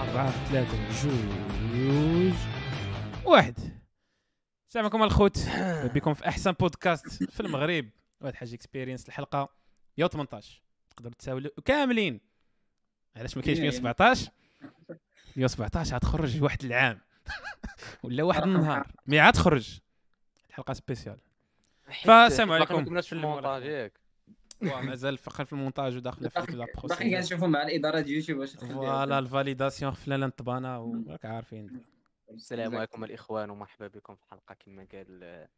أربعة ثلاثة جوج واحد. السلام عليكم الخوت. بكم في أحسن بودكاست في المغرب. واحد حاجة experience الحلقة 118 تقدروا تساولوا كاملين. علاش ما كاينش 117 117 غتخرج واحد العام. ولا واحد النهار. mais عاد تخرج الحلقة spéciale. فالسلام عليكم. في المونتاج ياك مازال فقط في المونتاج وداخلة في لا باقي كنشوفوا مع الإدارة ديال يوتيوب واش voilà ال validation خفنا نطبانا وراك عارفين. السلام عليكم الإخوان ومرحبا بكم في حلقة كما قال آه،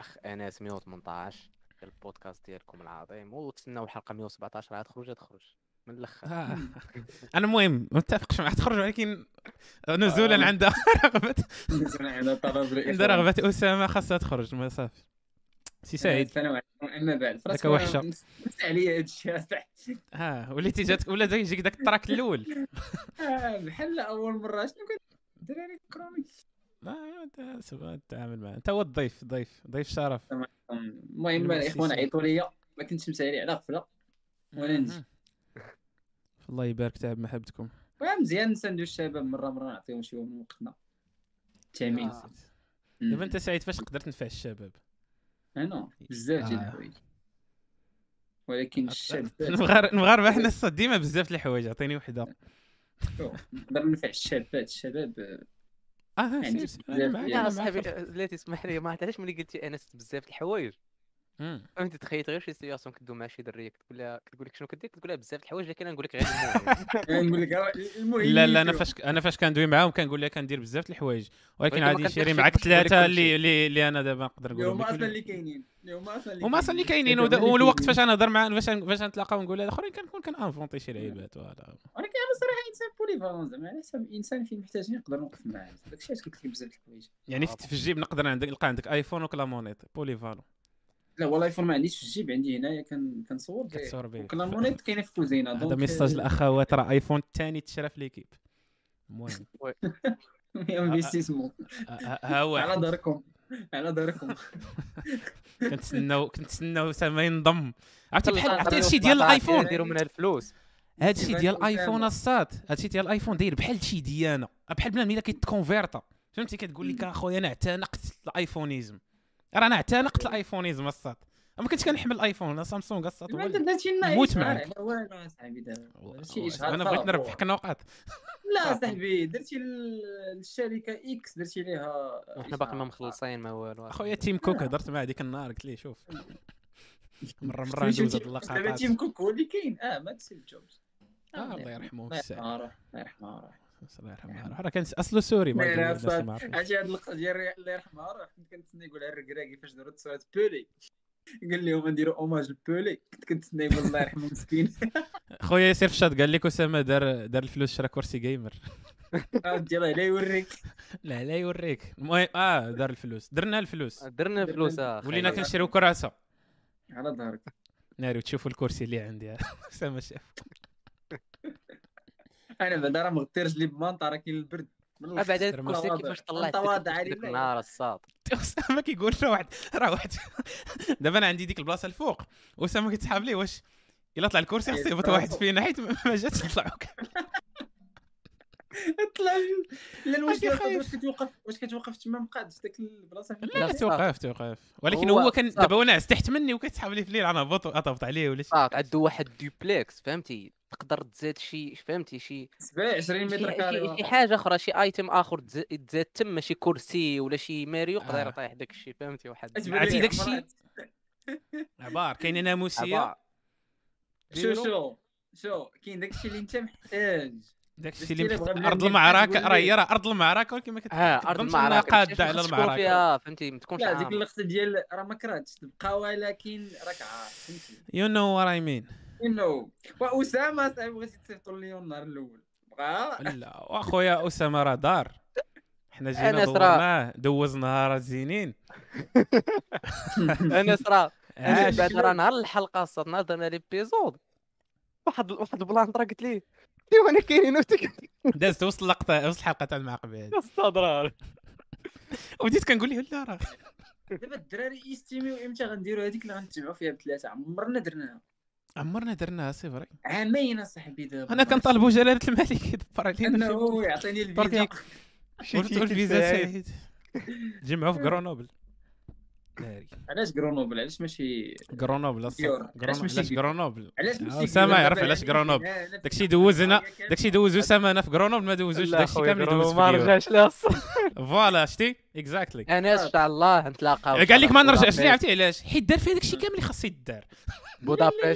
أخ انس 118 ديال البودكاست ديالكم العظيم. وتسناو الحلقة 117 عاد تخرج تخرج. من الأخر. آه. أنا المهم ما متفقش معاه تخرج ولكن نزولا آه. عند رغبه طلب عند رغبة أسامة خاصها تخرج ما صافي. سي سعيد. السلام عليكم اما بعد داك وحشة. نسى عليا هاد الشيء. ها وليتي جات ولا يجيك داك التراك الأول. آه، بحال أول مرة. شنو كنت الدراري فكروني لا تتعامل معاه أنت هو الضيف ضيف ضيف شرف. المهم. الاخوان عيطوا لي ما كنتش مسالي على غفلة. وأنا نجي. الله يبارك تعب محبتكم. مزيان نساندو الشباب. مرة مرة نعطيهم شي من وقتنا. التامين آه. دابا أنت سعيد فاش قدرت تنفع الشباب؟ أنا بزاف ديال آه. الحوايج. ولكن الشاب المغار- المغاربه حنا الصاد ديما بزاف الحوايج عطيني وحدة. نقدر نفع الشابات الشباب. آه سير سير. بزاف ديال- معاك. صاحبي لا تسمح لي ما عرفت علاش ملي قلتي أنس بزاف د الحوايج. مم. فهمتي تخيلت غير شي سياسيون كدوي مع شي درية كتقول لها كتقول لك شنو كدير؟ كتقول لها بزاف د الحوايج لكن نقول لك غير المهم. نقول لك آه، المهم لا لا أنا. فاش أنا فاش كندوي معاهم كنقول لها كندير بزاف د الحوايج. ولكن عادي نشري لي ثلاثة اللي. اللي, اللي أنا دابا نقدر اللي نقول هما أصلا اللي كاينين اللي هما أصلا اللي هما أصلا اللي كاينين. والوقت. فاش أنا نهضر مع فاش فاش نتلاقاو ونقول هذا أخرين كنكون كنانفونتي شي لعيبات ولكن أنا صراحة إنسان بوليفالون زعما على حسب الانسان فين محتاج نقدر نوقف معاه. داكشي علاش قلت لك بزاف د الحوايج. يعني آه، في في الجيب نقدر عندك نلقى عندك ايفون وكلا مونيط بولي فالو لا والله إيفون ما عنديش في الجيب عندي هنايا كان كنصور به كتصور به وكلا مونيت كاينة في الكوزينه هذا ميساج الاخوات راه إيفون الثاني تشرى في l'équipe. المهم. investissement ها- ها هو. على داركم. على داركم. كنتسناو كنتسناو اسامه ينضم. عرفتي بحال عرفتي هادشي ديال 17 الآيفون؟ نديروا منها الفلوس. هادشي ديال أسامة؟ آيفون الصاد. هادشي ديال الايفون داير بحال شي ديانة. بحال بنادم إلا كيت convertir. فهمتي؟ كتقول لك أخويا أنا اعتنقت ال iPhonisme. راه أنا اعتنقت ال iPhonisme الصاد. ما كنتش كنحمل الايفون أنا سامسونج الصاد هو موت معاك. والو اصاحبي دابا شي اشهار أنا بغيت صافي. نربح كنوقات لا صاحبي درتي للشركه إكس درتي ليها وحنا باقي ما. مخلصين ما والو أخويا تيم كوك هضرت معاه ديك النهار قلت ليه شوف. مرة مرة ندوز هاد دابا اللقطات. تيم كوك هو اللي كاين. آه ما ستيف جوبز آه، الله يرحمه الله يرحمه الله يرحمه. روح الله يرحمه. راه كان أصله سوري ما عرفوش. عرفتي هاد اللقطة ديال الله يرحمها روح كنت كنتسنى يقولها الركراكي فاش داروا تصويت بولي. قال لهم نديروا hommage لبولي. كنت كنتسنى يقول الله يرحمه مسكين. خويا ياسر في الشات قال لك اسامه دار دار الفلوس شرا كرسي gamer آه، ديال لا يوريك. لا لا يوريك. المهم آه دار الفلوس. درنا الفلوس. درنا فلوس أخي ولينا. كنشريو كراسة. على ظهرك. ناري وتشوفوا الكرسي اللي عندي. اسامه شاف. أنا بعدا راه مغطي رجلي بمانطا راه كاين البرد من الآخر. بعد هاد ترمى. الكرسي. كيفاش طلعت تواضع ديك لله. النهار الصاد أسامة كيقول راه واحد راه واحد دابا أنا عندي ديك البلاصة الفوق اسامه كيتسحاب ليه واش إلا طلع الكرسي خصو يهبط واحد فينا حيت ما ما جاتش تطلعوا طلع لا. واش كتوقف واش كتوقف تما مقاد في ديك البلاصه فين لا. توقف توقف ولكن هو هو كان. دابا وأنا تحت مني وكيتسحب لي في الليل أنا هبط اطبط عليه ولا شي عنده واحد دوبلكس فهمتي تقدر تزاد شي فهمتي شي 27 شي, متر شي, carré شي حاجة أخرى شي item آخر تز- تزاد تما شي كرسي ولا شي ماريو يقدر آه. يطيح داك الشيء فهمتي واحد عرفتي داك. الشيء عبار كاينة ناموسية. شو شو شو كاين داك الشيء اللي أنت محتاج داك الشيء اللي أرض المعركه راه. هي راه أرض المعركه ولكن ما ها أرض كتقدمش انها المعركه قاده على المعركه فيها فهمتي؟ ما تكونش لا ديك اللقطه ديال راه ما كرهتش. تبقى ولكن راك عارف فهمتي؟ you know what I mean انه وأسامة صاحبي بغيتي تصيفطوا لي النهار الأول. بغا؟ لا وأخويا أسامة راه دار. حنا جينا راه- دورناه دوز نهارات زينين أنا صرا أنا عاش. بعد راه نهار الحلقة نهار درنا l'épisode. واحد واحد ال plan راه قلت لي لي وأنا كاينين وتك دازت وسط اللقطة وسط الحلقة تاع المعقبه هذه أستاذ راه وبديت كنقول له لا راه. دابا الدراري يستيميو إمتى غنديروا هذيك؟ اللي غنتجمعوا فيها بثلاثة. عمرنا درناها عمرنا درناها c'est vrai. عامين اصاحبي دابا. أنا كنطالبوا جلاله الملك. يدبر علينا أنه يعطيني الفيزا. قلت الفيزا سعيد جمعوا في غرونوبل ناري علاش غرونوبل علاش ماشي غرونوبل. علاش ماشي علاش بيور؟ غرونوبل علاش آه، ماشي دابا يعرف علاش غرونوبل. داكشي دوزنا داكشي دوز اسامه أنا في غرونوبل ما دوزوش داكشي كامل يدوز ما رجعش لها voilà شتي؟ exactly انس ان شاء الله نتلاقاو قال لك ما نرجعش. ليه عرفتي علاش؟ حيت دار فيه داكشي كامل اللي خاص يدار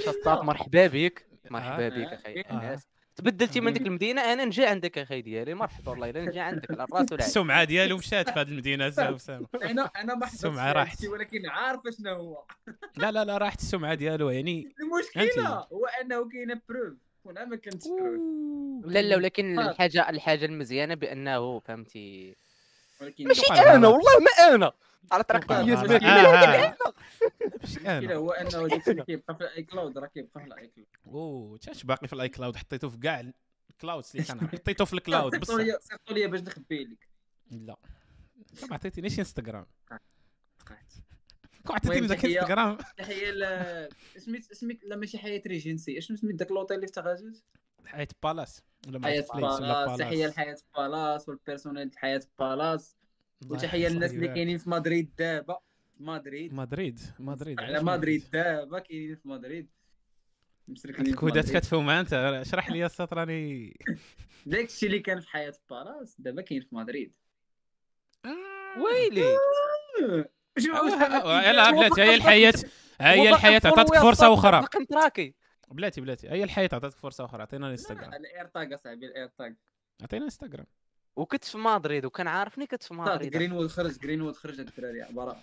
الصاط مرحبا بك. مرحبا آه. بك أخي آه. تبدلتي من ديك المدينة أنا نجي عندك أخي ديالي مرحبا والله إلا نجي عندك على الراس والعين السمعة ديالو مشات في هذه المدينة أسامة. أنا أنا ما فيها راحت. ولكن عارف شنو هو. لا لا لا راحت السمعة ديالو يعني المشكلة هو أنه كاينة بروف وأنا ما كنتش بروف لا لا ولكن. الحاجة الحاجة المزيانة بأنه فهمتي؟ ولكن ماشي أنا. والله ما أنا. على طريق المشكلة هو إنه داكشي اللي كيبقى في ال iCloud راه كيبقى في ال iCloud. أوه تاش باقي في ال iCloud؟ حطيته في كاع ال clouds اللي كان حطيته في ال cloud بصح لي صيفطوا لي باش نخبي لك لا. ما عطيتينيش انستغرام. كون عطيتيني ذاك. انستغرام تحية؟ سميت سميت لا ماشي حياة ريجنسي. اشنو سميت داك لوطيل اللي في تغازوز حياة بالاس. ولا ما حياة بالاس؟ تحية لحياة بالاس وال personnel حياة بالاس. وتحية للناس اللي. كاينين في مدريد دابا. مدريد. مدريد مدريد على مدريد؟ دابا كاينين في مدريد. مسركين في الكودات مدريد. كتفهم انت اشرح لي السطر راني. داك الشيء اللي كان في حياة بالاس دابا كاين في مدريد. ويلي؟ شوف يلا بلاتي هي الحياة هي الحياة عطاتك فرصة أخرى. كنتراكي بلاتي بلاتي هي الحياة عطاتك فرصة أخرى. عطينا الإنستغرام. ال AirTag أصاحبي ال AirTag. عطينا انستغرام وكنت في مدريد وكان عارفني كنت في مدريد. جرين وود خرج جرين وود خرج هاد الدراري عبارة.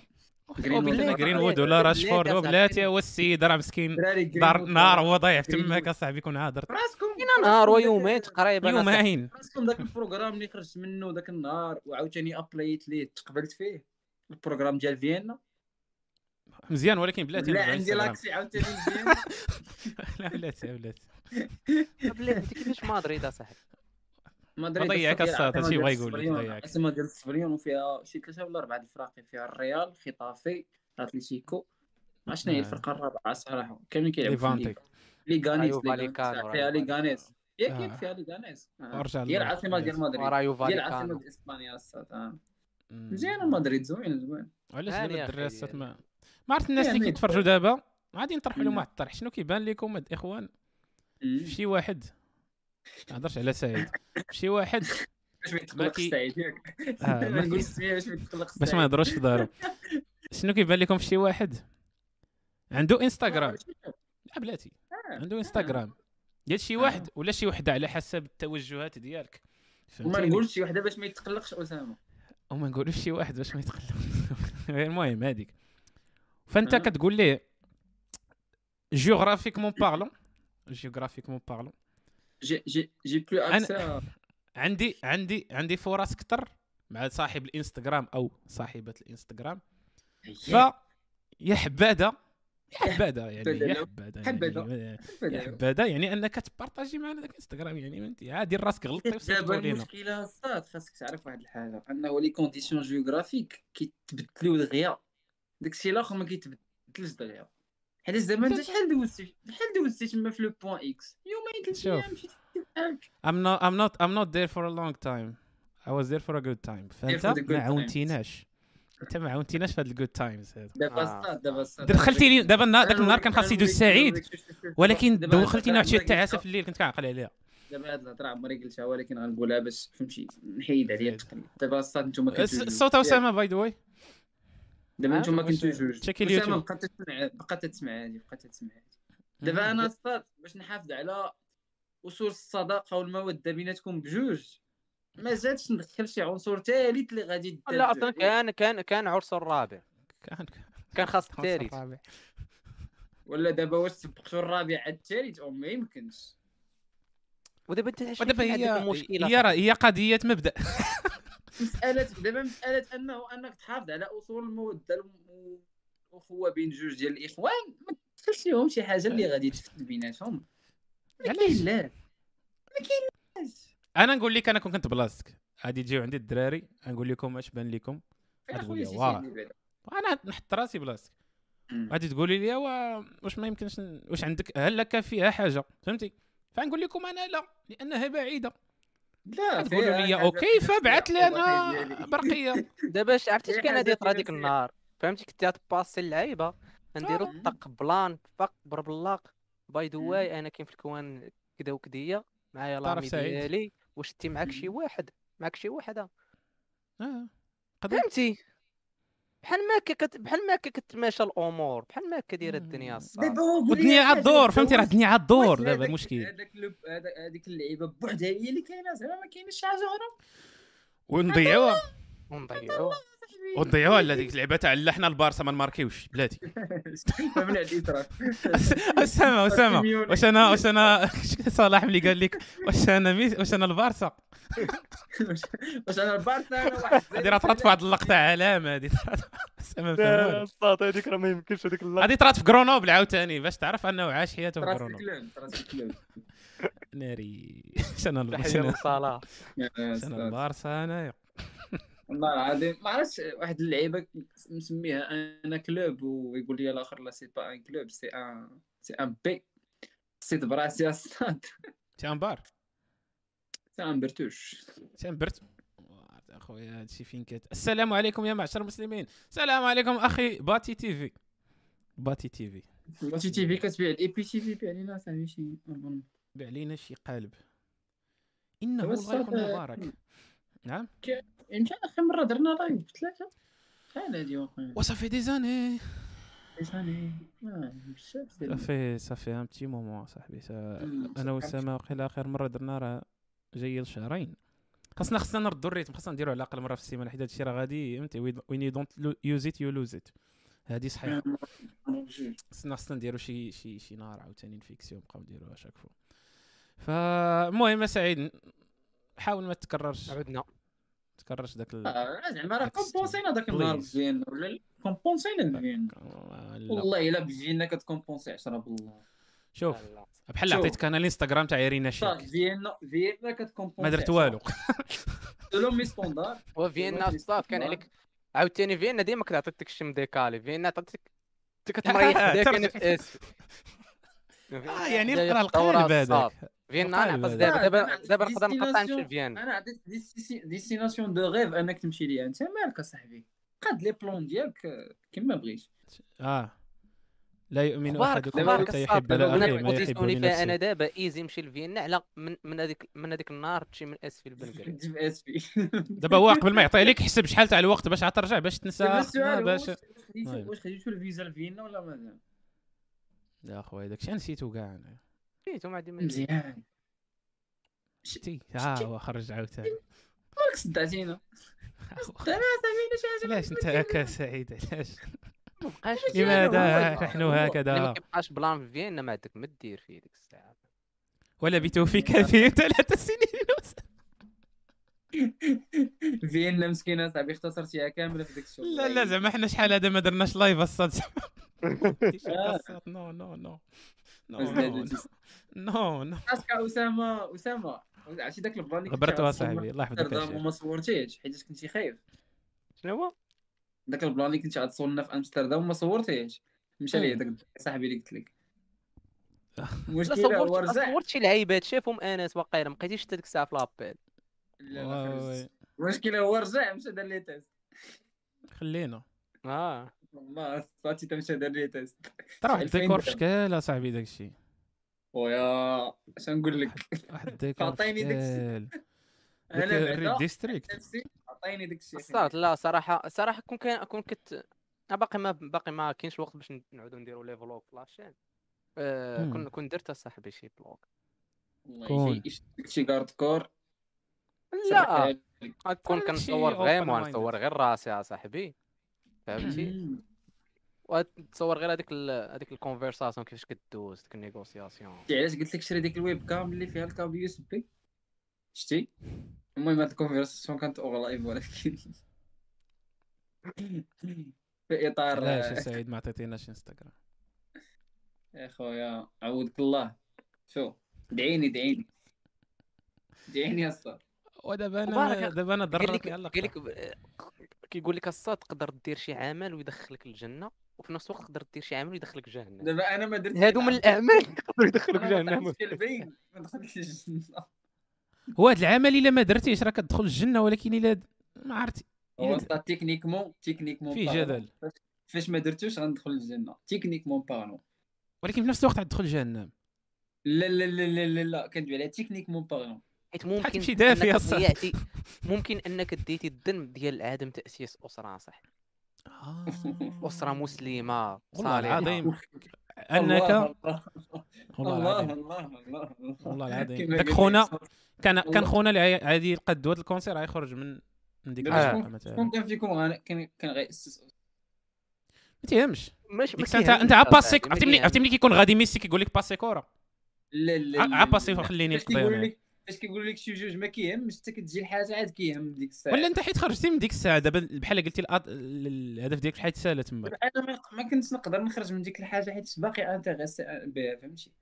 جرين وود. جرين وود ولا راشفورد؟ وبلاتي هو السيد راه مسكين. دار. نار هو ضايع تماك. اصاحبي كون هادر. راسكم نهار ويومين تقريبا يومين راسكم ذاك البروغرام اللي خرجت منه ذاك النهار وعاوتاني ابلايت ليه تقبلت فيه؟ البروغرام ديال فيينا. مزيان ولكن بلاتي لا عندي. لاكسي عاوتاني فيينا. لا بلاتي بلاتي. بلاتي كيفاش مدريد اصاحبي الصاد الصاد، ديال هادشي بغا العاصمة يقول لك، ضيعك. العاصمه ديال السبريون وفيها شي ثلاثة ولا اربعه د الفراقي فيها الريال خطافي اتليتيكو ما شنو هي آه. الفرقة الرابعة صراحة كاملين كيلعبوا في ليغانيس. فاليكانو، فيها ليغانيس ياك آه. ياك فيها ليغانيس آه. هي العاصمه ديال مدريد هي العاصمه ديال إسبانيا الصاد آه. مزيانه مدريد زوين زوين علاش دابا. السات ما ما عرفت الناس اللي يعني كيتفرجوا دابا غادي نطرحوا لهم. واحد الطرح شنو كيبان لكم الاخوان. شي واحد ما نهضرش على سعيد. شي واحد. باش ما ياك. آه، ما ما نقول السميه باش ما يتقلق باش ما نهضروش في دارو. شنو كيبان لكم في شي واحد عنده انستغرام لا بلاتي. آه. عنده انستغرام ديال شي آه. واحد ولا شي وحدة على حسب التوجهات ديالك. وما نقولش شي وحدة باش ما يتقلقش أسامة. وما نقولوش شي واحد باش ما يتقلق المهم هذيك فأنت. كتقول ليه géographiquement parlant géographiquement parlant j'ai plus accès عندي عندي عندي فرص كتر مع صاحب الإنستغرام أو صاحبة الإنستغرام. ف يا حباده يا حباده يعني يا حباده يا حباده يعني انك تبارطاجي معنا ذاك الانستغرام يعني فهمتي عادي راسك غلطتي دابا المشكلة صاد خاصك تعرف واحد الحاجة انه les conditions géographiques كيتبدلوا دغيا داكشي الآخر ما كيتبدلش دغيا حيت زعما انت شحال دوزتي؟ شحال دوزتي تما في le point X يومين ثلاث. أيام مشيتي I'm not I'm not I'm not there for a long time. I was there for a good time. فانت ما. عاونتيناش. أنت ما عاونتيناش في هاد ال good times هذا دابا آه. صاد دابا صاد. دخلتي لي دابا النهار- داك النهار كان خاص يدوز سعيد. ولكن هاد عشيه الهضرة التعاسه في الليل كنت كنعقل عليها. دابا هاد الهضره عمري قلتها ولكن غنقولها باش فهمتي نحيد عليا. التقليد دابا صاد نتوما كنتو الصوت اسامه by the way دابا نتوما كنتو جوج. اسامه اليوتيوب. بقات تسمع بقات تسمع هادي بقات تسمع هادي. دابا أنا صاد باش نحافظ على أصول الصداقة والمودة بيناتكم بجوج ما زادش ندخل شي عنصر ثالث اللي غادي لا أصلا. كان كان كان عرس الرابع كان كان خاص خاص الثالث. ولا دابا واش سبقتوا الرابع على الثالث أو ما يمكنش. ودابا انت ودابا هي المشكلة هي راه هي قضية مبدأ. مساله دابا مسألة انه أنك تحافظ على أصول المودة والاخوه بين جوج ديال الإخوان ما تدخلش لهم شي حاجة اللي غادي تفتل بيناتهم. ما؟ كاين لا ما كاينلاش أنا نقول لك أنا كون كنت بلاصتك. غادي تجيو عندي الدراري نقول لكم اش بان لكم. غتقول لي بعدا أنا نحط راسي بلاصتك. غادي تقولي لي وا- واش ما يمكنش واش عندك؟ هل لك فيها حاجة؟ فهمتي؟ فنقول لكم أنا لا لأنها بعيدة لا تقولوا لي أوكي فبعث لي أنا. برقية دابا عرفتي اش كان غادي يطرا فيها ديك. النهار فهمتي كنتي غتباسي اللعيبة نديرو آه. طق بلان فق بربلاق باي ذا. واي أنا كاين في الكوان كدا وكدية معايا لامي. ديالي واش انت معاك شي. واحد معاك شي وحده آه. قدر فهمتي بحال ما هكا كت... بحال ما هكا كتماشى الأمور بحال ما هكا دايرة الدنيا لي والدنيا حاجة، عالدور فهمتي؟ راه الدنيا عالدور واش دابا المشكل هذاك هذيك اللعيبة بوحدها هي اللي كاينة زعما ما كاينش شي حاجة أخرى. ونضيعوها. ونضيعوها. ديك اللعبه تاع لا حنا البارسا ما نماركيوش بلاتي من أسامة أسامة. واش أنا واش أنا صلاح ملي قال لك؟ واش أنا مي واش أنا البارسا؟ واش أنا البارسا؟ أنا واحد هذه راه طرات في واحد اللقطة علامة هذه. أسامة الصاد هذيك راه ما يمكنش هذيك هذه طرات في غرونوبل عاوتاني باش تعرف أنه عاش حياته في الكلام ناري. أنا أستاذ. البارسا انايا والله العظيم. ما عرفتش واحد اللعيبة مسميها أنا كلوب ويقول لي الآخر لا سي با ان كلوب سي ان سي ان بي سي براسي الصاد تي بار سي ان برتوش. تي برت اخويا هادشي فين كات السلام عليكم يا معشر المسلمين. السلام عليكم أخي باتي تي في. باتي تي في. باتي تي في كتبيع الاي بي تي في بيع لينا صاحبي شي. بيع لينا شي قالب. إنه الغيق هذا- المبارك نعم. يمكن آخر مرة درنا لايف ثلاثة شحال هادي واخا وصافي دي زاني. آه، صافي صافي un petit moment صاحبي. أنا وسامه وقيلا آخر مرة درنا راه جاي لشهرين. خاصنا خاصنا نردوا ال rythme خاصنا نديرو على الأقل مرة في السيمانة. حيت هادشي راه غادي فهمتي؟ when you don't use it you lose it هادي صحيحة. خاصنا خاصنا نديرو شي شي شي نهار عاوتاني نفيكسيو نبقاو نديرو à chaque fois فالمهم سعيد. حاول ما تكررش عدنا تكررش داك ال... آه، زعما راه. كومبونسينا داك النهار. بفيينا ولا لا كومبونسينا لا. والله إلا بفيينا كتكومبونسي 10 بالله شوف. بحال. عطيتك أنا الإنستغرام تاع إيرينا صافي شيك فيينا فيينا كتكومبونسي ما درت والو سولو مي ستوندار وفيينا الصاد كان. عليك عاوتاني فيينا ديما كتعطيك داكشي مديكالي فيينا آه، كتمريح في إس آه يعني القرا القالب. هذاك فيينا نعطس هذا. دابا لا، دابا دابا نقدر نقطع. نمشي لفيينا. أنا عطيت ديستيناسيون دو غيف أنك تمشي ليها. أنت مالك أصاحبي؟ قاد لي بلون ديالك كيما بغيتي آه. لا يؤمن أحدكم حتى يحب أنا لاخيه ما يحب البوزيسيوني فيها أنا لنفسه دابا إيزي نمشي لفيينا. على من من هذيك من هذيك النهار تمشي من اس في البنكري تجيب اس بي دابا هو قبل ما يعطي لك حسب شحال تاع الوقت باش ترجع باش تنسى. هو باش واش خديتو طيب. واش خديتو الفيزا لفيينا ولا مازال يا خويا داكشي نسيتو كاع أنا. عندي ما مزيان شتي ها هو خرج عاوتاني مالك صدعتينا صافي شي حاجة علاش انت هكا سعيد؟ علاش ما بقاش هو- لماذا؟ هو- نحن هو- اللي ما هكذا كيبقاش plan في فيينا ما عندك ما دير فيه ديك الساعة. ولبثوا في كافهم ثلاث سنين. فيينا مسكينة صاحبي اختصرتيها كامله في داك الشغل. لا لا زعما حنا شحال هذا ما درناش live الصاد. non non non non non non est-ce que اسامه اسامه عرفتي داك ال plan اللي تصور صاحبي الله يحفظك. وما صورتيهش حيت كنتي خايف شنو هو داك ال plan اللي كنتي غتصور لنا في امستردام وما صورتيهش مشى ليه. داك صاحبي اللي قلت لك لا المشكلة هو صورت رجع صورت شي لعيبات شافهم انس واقيلا ما بقيتيش حتى ديك الساعة في l'appel لا ما واي خرجتش. واي. المشكلة هو رجع مشى دار لي test خلينا آه والله صاتي تمشى دار لي تيست 2000 الديكور في. شكال اصاحبي داكشي ويا اش نقول لك. واحد الديكور في عطيني داك شكال أنا ديستريكت. نفسي عطيني داك الشيء صارت لا صراحة صراحة كون كان كون كنت باقي ما باقي ما كاينش الوقت باش نعاودو نديرو لي فلوغ في لاشين آه. كون كون درت صاحبي شي بلوغ والله يجي شي كارد كور لا شي كنصور vraiment. نصور غير راسي يا صاحبي فهمتي؟ وتصور غير هذيك هذيك ال conversation كيفاش كدوز ديك ال négociation. علاش قلت لك شري ديك ال webcam اللي فيها ال câble USB؟ شتي؟ المهم هاد ال conversation كانت en live ولكن في إطار علاش يا سعيد؟ ما عطيتيناش انستغرام يا خويا عودك الله. شو؟ دعيني دعيني. دعيني يا أسطى. ودابا أنا دابا أنا قال لك ب- كيقول لك الصاد تقدر دير شي عمل ويدخلك الجنة. وفي نفس الوقت تقدر دير شي عمل يدخلك جهنم. دابا أنا ما درت هادو من الأعمال. اللي يقدروا يدخلوك جهنم. ما دخلتش الجنة. هو هذا العمل إلا ما درتيش راه كتدخل الجنة ولكن إلا ما عرفتي. هو techniquement techniquement فيه جدل. فاش- ما درتوش غندخل الجنة. techniquement parlant ولكن في نفس الوقت تدخل جهنم. لا لا لا لا لا لا. كندوي على techniquement parlant حيت ممكن تمشي دافي ممكن أنك ديتي الذنب ديال عدم تأسيس أسرة صح. أسرة مسلمة والله صالحة. العظيم أنك الله. والله الله العظيم. الله الله. والله العظيم. داك خونا كان كان. خونا اللي عادي يلقى دوات ال cancer غيخرج من من ديك آه. مثلا. شكون كان فيكم؟ غانا- كان كان غيأسس ما تيهمش. مش أنت انت عباسي عرفتي ملي عرفتي ملي كيكون غادي ميسي كيقول لك باسي كوره لا لا عباسي. خليني نقضي فاش كيقول لك شي جوج ما كيهمش حتى كتجي الحاجة عاد كيهم ديك الساعة. ولا انت حيت خرجتي من ديك الساعة دابا بحال قلتي الأط- الهدف ديالك حيت سالا تما. أنا ما- ما كنتش نقدر نخرج من ديك الحاجة حيت باقي انتريسي بها فهمتي؟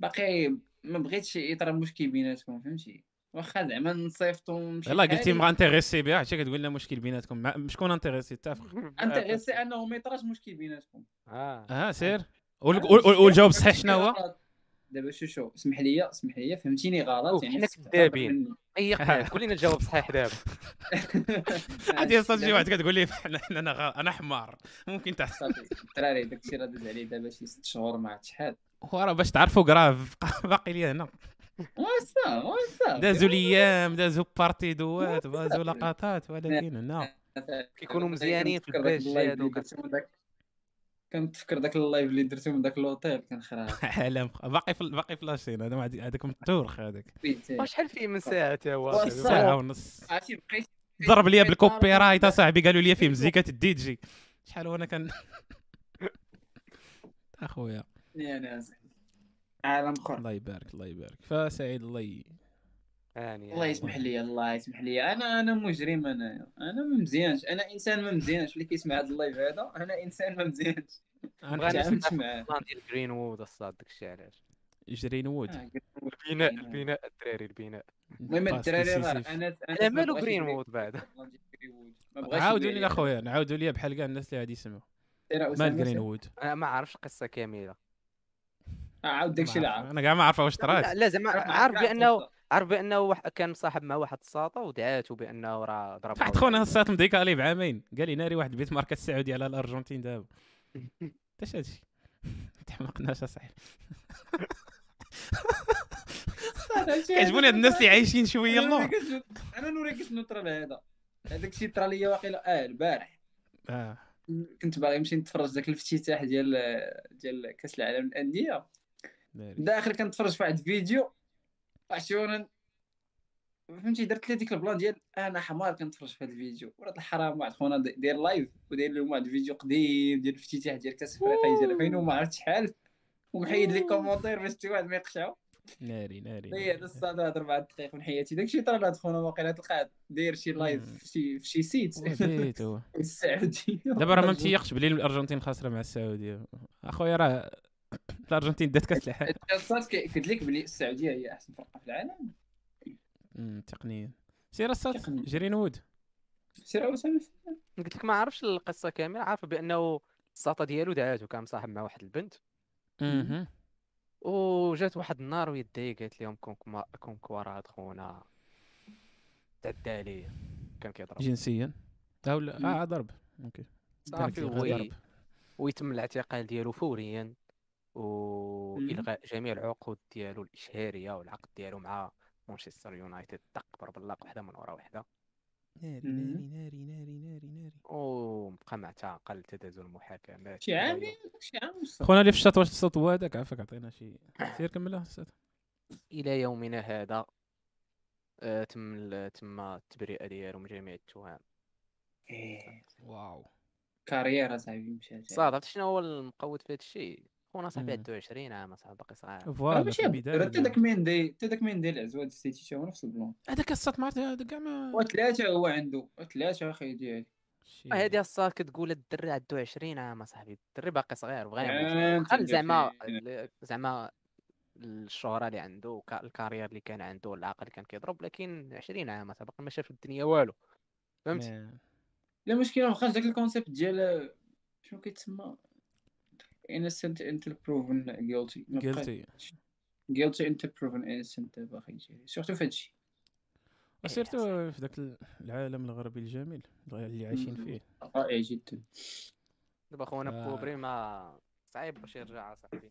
باقي ما بغيتش يطرا مشكل بيناتكم فهمتي؟ واخا زعما نصيفطو ونمشي يلا قلتي intéressé بها عرفتي كتقول لنا مشكل بيناتكم. مع- شكون intéressé اتفق intéressé أنه ما يطراش مشكل بيناتكم. آه. آه سير. وال- وال- وال- والجواب الصحيح شنو هو. دابا شو شو اسمح لي اسمح لي فهمتيني غلط يعني حنا كذابين. أي قول لنا الجواب صحيح دابا. عادي يا صاحبي شي واحد كتقول لي أنا أنا حمار. ممكن. صافي. الدراري داكشي راه داز عليه دابا شي ست شهور ما عرفت شحال هو راه باش تعرفوا grave باقي لي هنا. واسا واسا. دازوا الأيام دازوا بارتي دوات دازوا لقطات ولكن هنا. كيكونوا مزيانين في داك الباج اللايف اللي هادوك. درتو من داك كنتفكر داك ال live اللي درتو من داك الأوتيل كان خراب. عالم باقي في باقي في la chaîne هذا ما عاد- هذاك متورخ هذاك شحال فيه من ساعة تا هو. ساعة ونص. عرفتي بقيت ضرب لي بال copyright اصاحبي قالوا لي فيه مزيكة الدي جي شحال وأنا كان أخويا. يا ناس عالم آخر. الله يبارك الله يبارك. فسعيد الله ي... يعني الله يسمح لي الله يسمح لي. أنا أنا مجرم أنا أنا ما مزيانش. أنا إنسان ما مزيانش. اللي كيسمع هذا ال live هذا أنا إنسان ما مزيانش. كنت- تعاملت معاه ال plan ديال جرين وود الصاد داكشي علاش. جرين وود آه، البناء. البناء الدراري البناء. المهم الدراري أنا أنا على مالو جرين وود بعد؟ عاودوا لي اخويا نعاودوا لي بحال كاع الناس اللي غادي يسمعوا. مال جرين. وود أنا ما عارفش قصة كاملة. آه، عاود داكشي اللي عارف أنا كاع ما عارفه واش طرات. لا زعما عارف بانه عارف بأنه واحد كان صاحب مع واحد الساطه ودعاته بأنه راه ضرب واحد خونا الساط مديكالي بعامين. قال لي ناري واحد البيت ماركة السعودية على الأرجنتين دابا. اش هادشي تحمقناش أصاحبي. كيعجبوني هاد الناس اللي عايشين شوية الله. أنا نوريك شنو طرا لهذا هذاك الشيء طرا ليا واقيلا. آه البارح. آه. كنت باغي نمشي نتفرج داك الافتتاح ديال ديال كأس العالم للأندية. داخل كنتفرج في واحد الفيديو عرفتي فهمتي درت لي ديك البلان ديال أنا حمار كنتفرج في هذا الفيديو. ولاد الحرام واحد خونا داير live وداير لهم واحد الفيديو قديم ديال الافتتاح ديال كاس افريقيا ديال 2000 وما عرفت شحال. ومحيد les commentaires باش شي واحد ما يقشعو. ناري ناري هي هذا الصاد هاد أربع دقائق من حياتي. داكشي طرا لهاد خونا واقيلا تلقاه داير شي live. في شي في شي site السعودية. دابا راه ما متيقش بلي الأرجنتين خاسرة مع السعودية. أخويا راه الأرجنتين دات كاس العالم. قلت لك بلي السعودية هي أحسن فرقة في العالم. تقنيا. سير تقنيا. جرين وود. سير قلت لك ما عرفش القصة كاملة عارف بأنه الساطة ديالو دعاتو كان مصاحب مع واحد البنت. مهم. وجات واحد النهار ويدي قالت لهم كونكم كونكم راه خونا تعدى عليه. كان كيضرب. جنسيا. لا ولا مم. آه ضرب. أوكي. صافي ويتم الاعتقال ديالو فوريا. وإلغاء جميع العقود ديالو الإشهارية والعقد ديالو مع مانشستر يونايتد. دق ضرب اللاق وحدة من ورا وحدة. ناري. ناري ناري ناري ناري ناري. وبقى معتقل تدازوا المحاكمات. شي عام شي عام ونص. خونا اللي في الشاط واش الصوت هو هذاك؟ عافاك عطينا شي سير كمل الصوت. إلى يومنا هذا آه، تم تم التبرئه ديالو من جميع التهم. إيه، واو. كارير أصاحبي مشات صاد عرفت شنو هو المقود في هذا الشيء؟ خونا صاحبي. عنده 20 عام صاحبي باقي صغير فوالا ماشي حتى داك ميندي حتى داك ميندي العزواد السيتي تا هو نفس البلون هذاك ما عرفت هذا كاع ما وثلاثه هو عنده. ثلاثة أخي ديالي هذه الصاد كتقول الدري عنده 20 عام صاحبي الدري باقي صغير بغى يعمل أنت خل زعما زعما الشهرة اللي عنده ال carrière اللي كان عنده العقل اللي كان كيضرب لكن 20 عام صاحبي باقي ما شاف الدنيا والو. فهمت؟ لا مشكلة بقاش داك ال concept ديال شنو كيتسمى؟ Innocent until proven guilty. قلتي guilty. until proven innocent باقي يجي. surtout في هادشي وسيرتو في ذاك العالم الغربي الجميل اللي عايشين مم. فيه. رائع جدا. دابا خونا آه. بوبري ما صعيب باش يرجع صاحبي.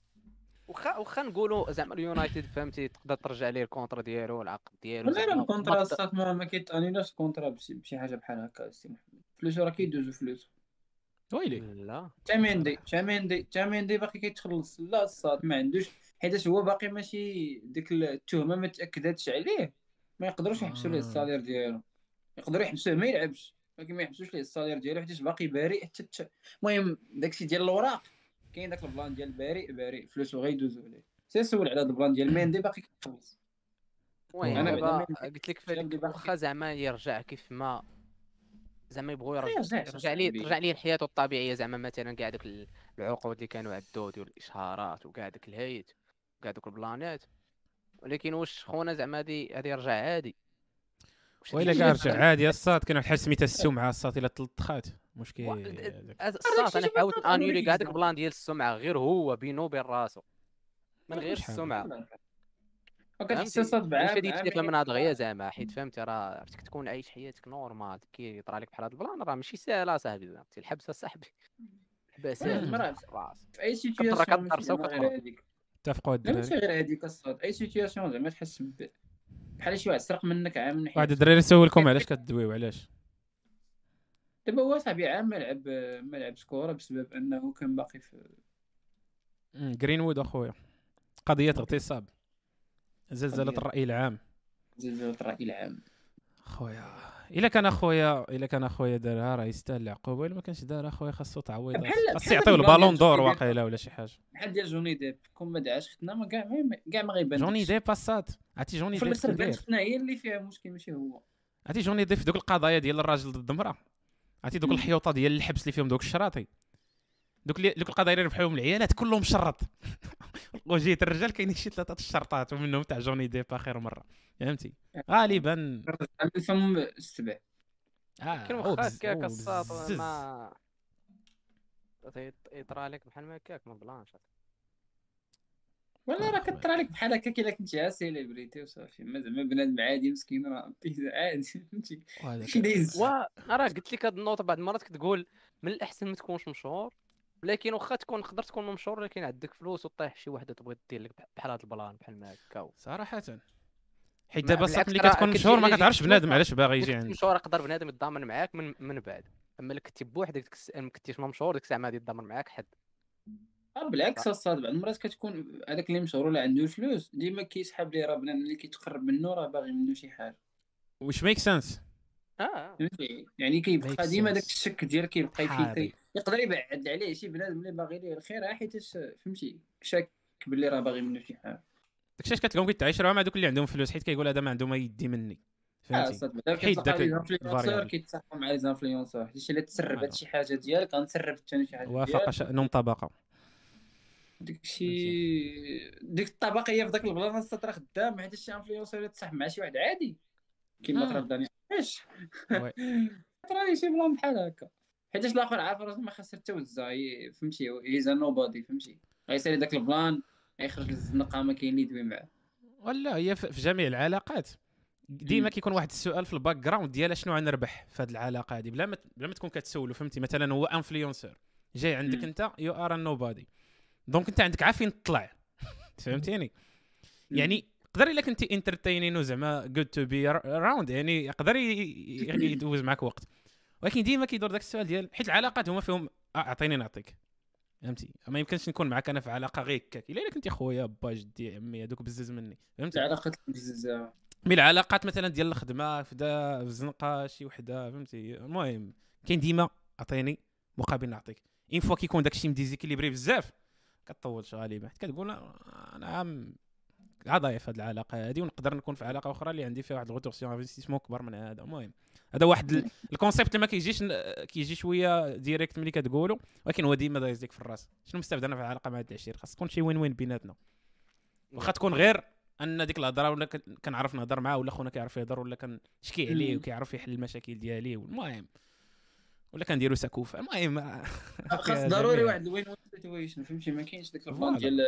واخا واخا نقولوا زعما اليونايتد فهمتي؟ تقدر ترجع ليه الكونترا ديالو العقد ديالو لا لا الكونترا ما- الصات ما كيتانيلاش الكونترا بشي حاجة بحال هكا السي محمد. فلوسو راه كيدوزو فلوس. ويلي. لا. تاميندي تاميندي تاميندي باقي كيتخلص. لا الصاد ما عندوش. حيت هو باقي ماشي ديك التهمة ما تاكداتش عليه. ما يقدروش يحبسوا ليه آه. ال salaire ديالو. يقدروا يحبسوه ما يلعبش. ولكن ما يحبسوش ليه ال salaire ديالو حيت باقي بريء حتى المهم داكشي ديال الاوراق كاين داك البلان ديال بريء بريء فلوسو غيدوزو عليه. سي سول على هذا البلان ديال ميندي باقي كيخلص المهم ما- قلت لك واخا زعما يرجع كيف ما زعما يبغوا يرجع يرجعش يرجع ليه. ترجع ليه لحياته الطبيعية زعما مثلا كاع دوك ال- العقود اللي كانوا عدو ديال الإشهارات وكاع داك الهيت وكاع دوك البلانات ولكن واش خونا زعما هادي هادي يرجع عادي؟ وإلا هادشي كاع رجع عادي الصاد واحد الحاجة سميتها السمعه الصاد إلا تلطخات. مشكل الصاط أنا حاولت بغا انولي كاع داك البلان ديال السمعة غير هو بينو وبين راسو من غير. السمعة. وكتحس فهمتي؟ صاد بعام هادي بعام تدير من هاد غيا زعما حيت فهمتي؟ راه عرفتك تكون عايش حياتك نورمال كي يطرى لك بحال هاد البلان راه ماشي ساهله صاحبي فهمتي؟ الحبس صاحبي. مرة راس في أي سيتياسيون كتضرسا ماشي زعما وكتهرب. غير هذيك اتفقوا ماشي غير هذيك الصاد أي سيتياسيون زعما تحس ب- بحال شي واحد سرق منك عام من واحد الدراري سولكم علاش كدويو علاش؟ دابا هو صاحبي عام ما لعب ما لعبش كوره بسبب أنه كان باقي في جرينوود أخويا. قضية اغتصاب. زلزله قضية. الرأي العام. زلزال الرأي العام. خويا إلا كان أخويا إلا كان أخويا دارها راه يستاهل العقوبه الا ما كانش دارها أخويا خاصو تعويض. بحال- خاص بحال يعطيو البالون دور واقيلا ولا شي حاجة. بحال ديال جوني ديب كون ما دعاش ختنا ما كاع ما كاع ما غيبان جوني. ديب باسات عرفتي جوني في ديب الآخر بانت ختنا هي اللي فيها مشكل ماشي هو. عرفتي جوني ديب في دوك القضايا ديال الراجل ضد المرأة. عرفتي دوك. الحيوطه ديال الحبس اللي فيهم دوك الشراطي. دوك اللي دوك القضايا اللي ربحوهم العيالات كلهم شرط. وجيت الرجال كاينين شي ثلاثة الشرطات ومنهم تاع جوني ديب آخر مرة. فهمتي؟ غالبا. عم الفم السبع. آه كان هو واخا هكاك بزز. ما يطرى لك بحال ما هكاك ما بلانش. ولا راه كطرى عليك بحال هكاك إلا كنتي عا سيليبريتي وصافي. ما زعما بنادم عادي مسكين راه بيزا عادي فهمتي؟ شي دايز. راه قلت لك هاد النوطه بعض المرات كتقول من الأحسن ما تكونش مشهور. لكن واخا تكون تقدر تكون مشهور لكن عندك فلوس وطيح شي وحدة تبغي دير لك بحال هاد البلان بحال ما هكا صراحة. حيت دابا صاحبي ملي كتكون مشهور ما اللي كتعرفش يجيك بنادم فلوس. علاش باغي يجي عندك؟ مشهور يقدر بنادم يتضامن معاك من من بعد. أما اللي كنتي بوحدك ديك ما كنتيش مشهور ديك الساعة ما غادي يتضامن معاك حد. آه بالعكس الساط بعض المرات كتكون هذاك اللي مشهور ولا عنده الفلوس ديما كيسحب ليه راه بنادم اللي كيتقرب منه راه باغي منه شي حاجة. واش make sense آه فهمتي؟ يعني كيبقى ديما. داك الشك ديال كيبقى. يفيك يقدر يبعد عليه شي بنادم اللي باغي ليه الخير آه، حيت فهمتي شاك باللي راه باغي منه شي حاجة داكشي علاش كتلقاهم كيتعاشروا مع دوك اللي عندهم فلوس حيت كيقول هذا ما عنده ما يدي مني. آه فهمتي؟ كتلقى داك ال variable. كيتصاحبوا مع les influenceurs حيت الا تسرب voilà. هاد شي حاجة ديالك غنسرب الثاني شي حاجة وافق شأنهم طبقة. ديك شي ديك الطبقيه في داك البلاصة راه خدام حيت شي influenceur تصاحب مع شي واحد عادي. كيما آه. طرا داني علاش. طرا لي شي plan بحال هكا. حيتاش الآخر عارف راسو ما خسر حتى وزا فهمتي؟ he's nobody فهمتي؟ غيسالي داك ال plan غيخرج للزنقة ما كاين اللي يدوي معاه. ولا هي في جميع العلاقات. ديما. كيكون واحد السؤال في ال background ديال شنو غنربح في هذه العلاقة هذه بلا ما بلا ما تكون كتسولو فهمتي؟ مثلا هو influenceur جاي عندك. أنت you are nobody donc أنت عندك عافين تطلع. فهمتيني؟ يعني يقدر إلا كنتي entertaining زعما good to be around يعني يقدر ي- ي- يدوز معك وقت. ولكن ديما كيدور داك السؤال ديال حيت العلاقات هما فيهم آه، أعطيني نعطيك. فهمتي؟ ما يمكنش نكون معك أنا في علاقة غير هكاك. إلا كنتي خويا با جدي عمي هذوك بزز مني. فهمتي؟ العلاقات بزاف mais العلاقات مثلا ديال الخدمة فدا في الزنقه شي وحدة فهمتي؟ المهم كاين ديما عطيني مقابل نعطيك. une fois كيكون داكشي م déséquilibré بزاف كطولش غالبا حيت كتقول آه، أنا عام ضعيف هاد العلاقة هادي ونقدر نكون في علاقة أخرى اللي عندي فيها واحد ال retour sur investissement كبر من هذا. المهم هذا واحد ال- ال concept اللي ما كيجيش كيجي شوية direct ملي كتقولو ولكن هو ديما دايز ليك في الراس. شنو مستافد أنا في العلاقة مع هاد العشير خاص تكون شي win win بيناتنا. واخا تكون غير أن ديك الهضرة ولا كن- كنعرف نهضر معاه ولا خونا كيعرف يهضر ولا كنشكي عليه. وكيعرف يحل المشاكل ديالي المهم ولا كنديروا سكوفة. المهم. خاص ضروري. واحد ال win win situation فهمتي؟ ما كاينش voilà. ال plan ديال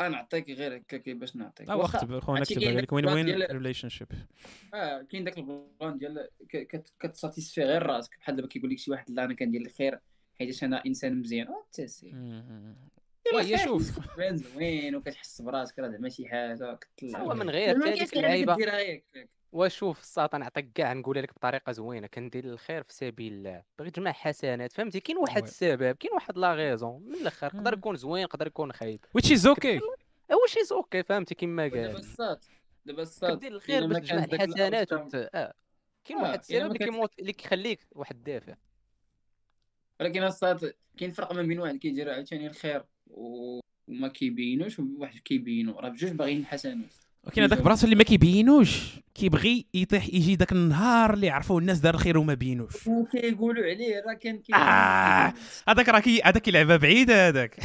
أنا نعطيك غير هكاك باش نعطيك. آه واخا وقت خونا هادشي كتب كاين عليك win win relationship آه كاين داك ال plan ديال كت satisfy غير راسك. بحال دابا كيقول لك شي واحد لا أنا كندير الخير حيت أنا إنسان مزيان. آه انت سي وهي شوف بان زوين وكتحس براسك راه زعما شي حاجة كتطلع هو من غير هذيك اللعيبة. وشوف الساط نعطيك كاع نقولها لك بطريقة زوينة كندير الخير في سبيل الله. بغيت تجمع حسنات فهمتي؟ كاين واحد why. السبب كاين واحد la raison. من الأخر يقدر مم. يكون زوين يقدر يكون خايب. Which is okay. هو شي okay فهمتي؟ كما دابا قال. الساط دابا الساط كدير الخير باش تجمع الحسنات وت... آه. كاين آه، واحد السبب اللي كي motive اللي كيخليك واحد الدافع. ولكن الساط كاين فرق ما بين واحد كيدير عاوتاني الخير وما كيبينوش وواحد كيبينو. راه بجوج باغيين الحسنات ولكن هذاك براسو اللي ما كيبينوش. كيبغي يطيح يجي داك النهار اللي يعرفوا الناس دار الخير وما بينوش. وكيقولوا عليه راه كان كي آه. هذاك راه كي هذاك كيلعبها بعيده هذاك.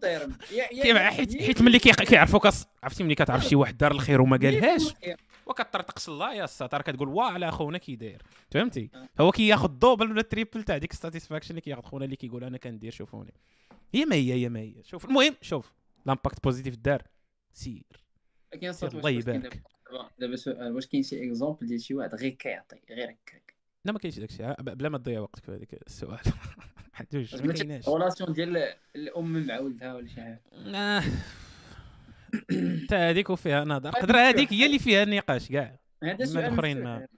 term كيما حيت حيت ملي كي- كيعرفوا كاس عرفتي ملي كتعرف شي واحد دار الخير وما قالهاش؟ وكطرطقش الله يا الساطر كتقول واه على خونا كي داير. فهمتي؟ آه. هو كياخذ double ولا triple تاع ديك ال satisfaction اللي كياخذ خونا اللي كيقول أنا كندير شوفوني. هي ما هي هي ما هي. شوف المهم شوف l'impact positif دار. سير. الله يبارك. دابا- سؤال واش كاين شي exemple ديال شي واحد غير كيعطي غير هكاك؟ لا ما كاينش داكشي. بلا ما تضيع وقتك في هذاك السؤال. حدوش ما كايناش. relation ديال الأم مع ولدها ولا شي حاجة؟ آه. تا هذيك وفيها نظر. قدر هذيك هي اللي فيها. النقاش كاع. هذا سؤال. ما.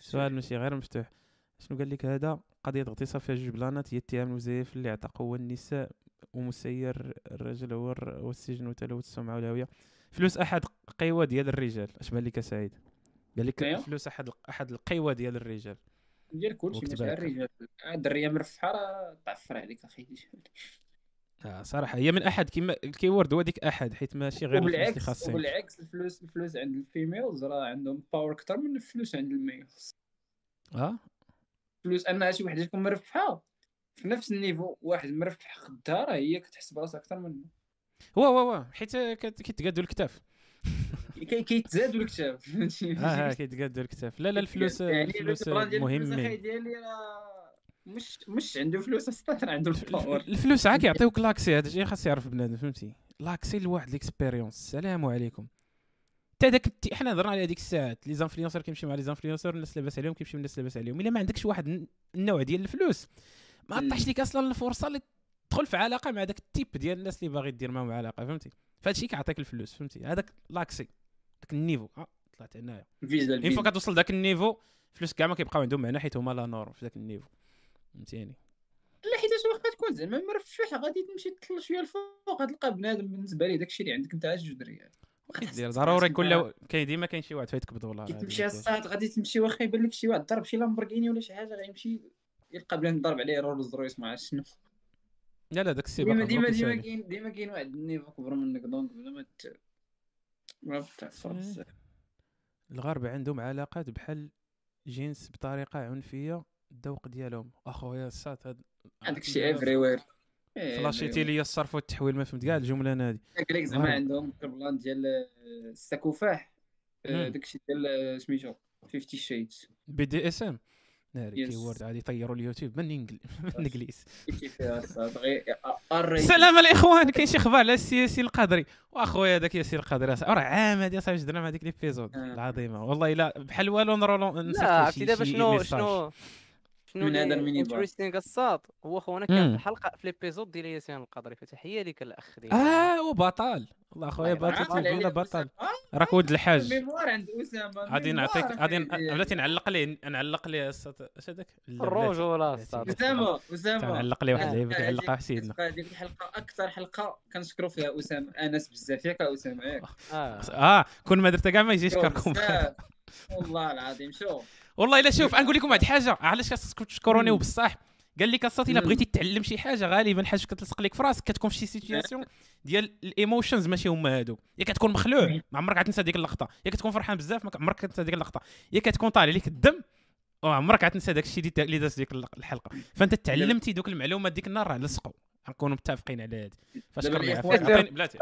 سؤال ماشي غير مفتوح. شنو قال لك هذا؟ قضية اغتصاب فيها جوج بلانات هي اتهام المزيف اللي قوه النساء ومسير الرجل هو الر- هو السجن وتلوث السمعه والهويه فلوس أحد قوى ديال الرجال. أش بان لك سعيد؟ قال لك أيوه. فلوس أحد أحد القوى ديال الرجال. ديال كلشي ماشي. غير الرجال. آه، الدرية مرفحة راه تعفر عليك أخي. آه صراحة هي من أحد كيما ال keyword هو ديك أحد حيت ماشي غير الفلوس اللي خاصين. وبالعكس الفلوس الفلوس عند ال females راه عندهم power أكثر من الفلوس عند ال males آه؟ فلوس أنها شي وحدة تكون مرفحة. في نفس ال niveau واحد مرفح خدها راه هي كتحس براسها أكثر منه. هو هو هو. حيت كيتقادوا الكتاف. كي- كيتزادوا الكتاف فهمتي؟ آه آه كيتقادوا الكتاف. لا لا الفلوس يعني الفلوس مهمين ديالي راه مش مش عنده فلوس راه عنده ال power الفلوس عا كيعطيوك l'accès هذا الشيء خاص يعرف بنادم فهمتي؟ l'accès لواحد les expériences السلام عليكم. حتى داك. حنا هضرنا على هذيك الساعات. les influenceurs كيمشي مع les influenceurs الناس لاباس عليهم كيمشي الناس لاباس عليهم. إلا ما عندكش واحد الن- النوع ديال الفلوس. ما. عطاش لك أصلا الفرصة اللي تدخل في علاقة مع داك ال type ديال الناس اللي باغي دير معاهم علاقة فهمتي؟ فهاد الشيء كيعطيك الفلوس فهمتي؟ هذاك l'accès داك ال niveau. آه طلعت هنايا. فيزا une fois كتوصل داك ال niveau فلوس كاع ما كيبقاو عندهم معنى حيت هما la norme في داك ال niveau. فهمتيني؟ لا حيت واخا تكون زعما مرفح غادي تمشي تطل شوية الفوق غتلقى بنادم بالنسبة ليه داكشي اللي عندك انت عا جوج دريال واخا دير ضروري كل كاين ديما كاين شي واحد فايتك بدولار كي هذه تمشي ما الساعات غادي تمشي واخا يبان لك شي واحد ضرب شي لامبورغيني ولا شي حاجة غيمشي يلقى بلان ضرب عليه رولز رويس ما عرفت شنو. لا لا داك السباق ديما ديما ديما. كاين ديما كاين واحد النيفو كبر منك دونك بلا ما ت- ما تعفر إيه. بزاف الغرب عندهم علاقات بحال جنس بطريقة عنفية الذوق ديالهم أخويا السات هاد عندك شي افري وير فلاشيتي لي الصرف والتحويل ما فهمت كاع الجملة أنا هادي لك زعما. عندهم البلان ديال آه، الساكوفاح آه،. داكشي ديال آه، سميتو 50 شيدز بي دي إس إم ناري Yes. كيورد عادي يطيروا اليوتيوب من انجلي من إنجليز. سلام الإخوان كاين شي أخبار على السي ياسين القادري وأخويا هذاك ياسين القادري راه عام هادي أصاحبي جدنا مع ديك ليبيزود آه. العظيمة. والله إلا بحال والو نرولو لا شي- عرفتي دابا شنو. شنو؟ شنو من هذا الميني. انتريستينغ الساط هو خونا كان. في الحلقة في ليبيزود ديال ياسين القدري فتحية لك الأخ ديالي. آه وبطل والله اخويا الله بطل يرحمه. تلفينا بطل. آه، راك ولد الحاج. الميموار عند اسامه غادي نعطيك غادي بلاتي نعلق ليه نعلق ليه اش هذاك الرجوله اسامه. اسامه نعلق ليه واحد آه، اللعيبه آه، كيعلقها سيدنا هذيك الحلقة أكثر حلقة كنشكروا فيها اسامه أنس بزاف ياك اسامه ياك. آه. كون ما درت كاع ما يجيش كركم. والله العظيم شوف. والله إلا شوف غنقول لكم واحد الحاجة علاش خاصكم تشكروني. وبصح قال لك الصوت إلا. بغيتي تعلم شي حاجة غالبا حاجة كتلصق لك في راسك كتكون في شي situation ديال ال emotions ماشي هما هادو. يا كتكون مخلوع ما عمرك غتنسى ديك اللقطة. يا كتكون فرحان بزاف ما عمرك كتنسى ديك اللقطة. يا كتكون طالع لك الدم وعمرك غتنسى داك الشيء اللي اللي داز ديك الحلقة. فأنت تعلمتي دوك المعلومات ديك النهار راه لصقوا غنكونوا متفقين على هذه فاش عطيني بلاتي.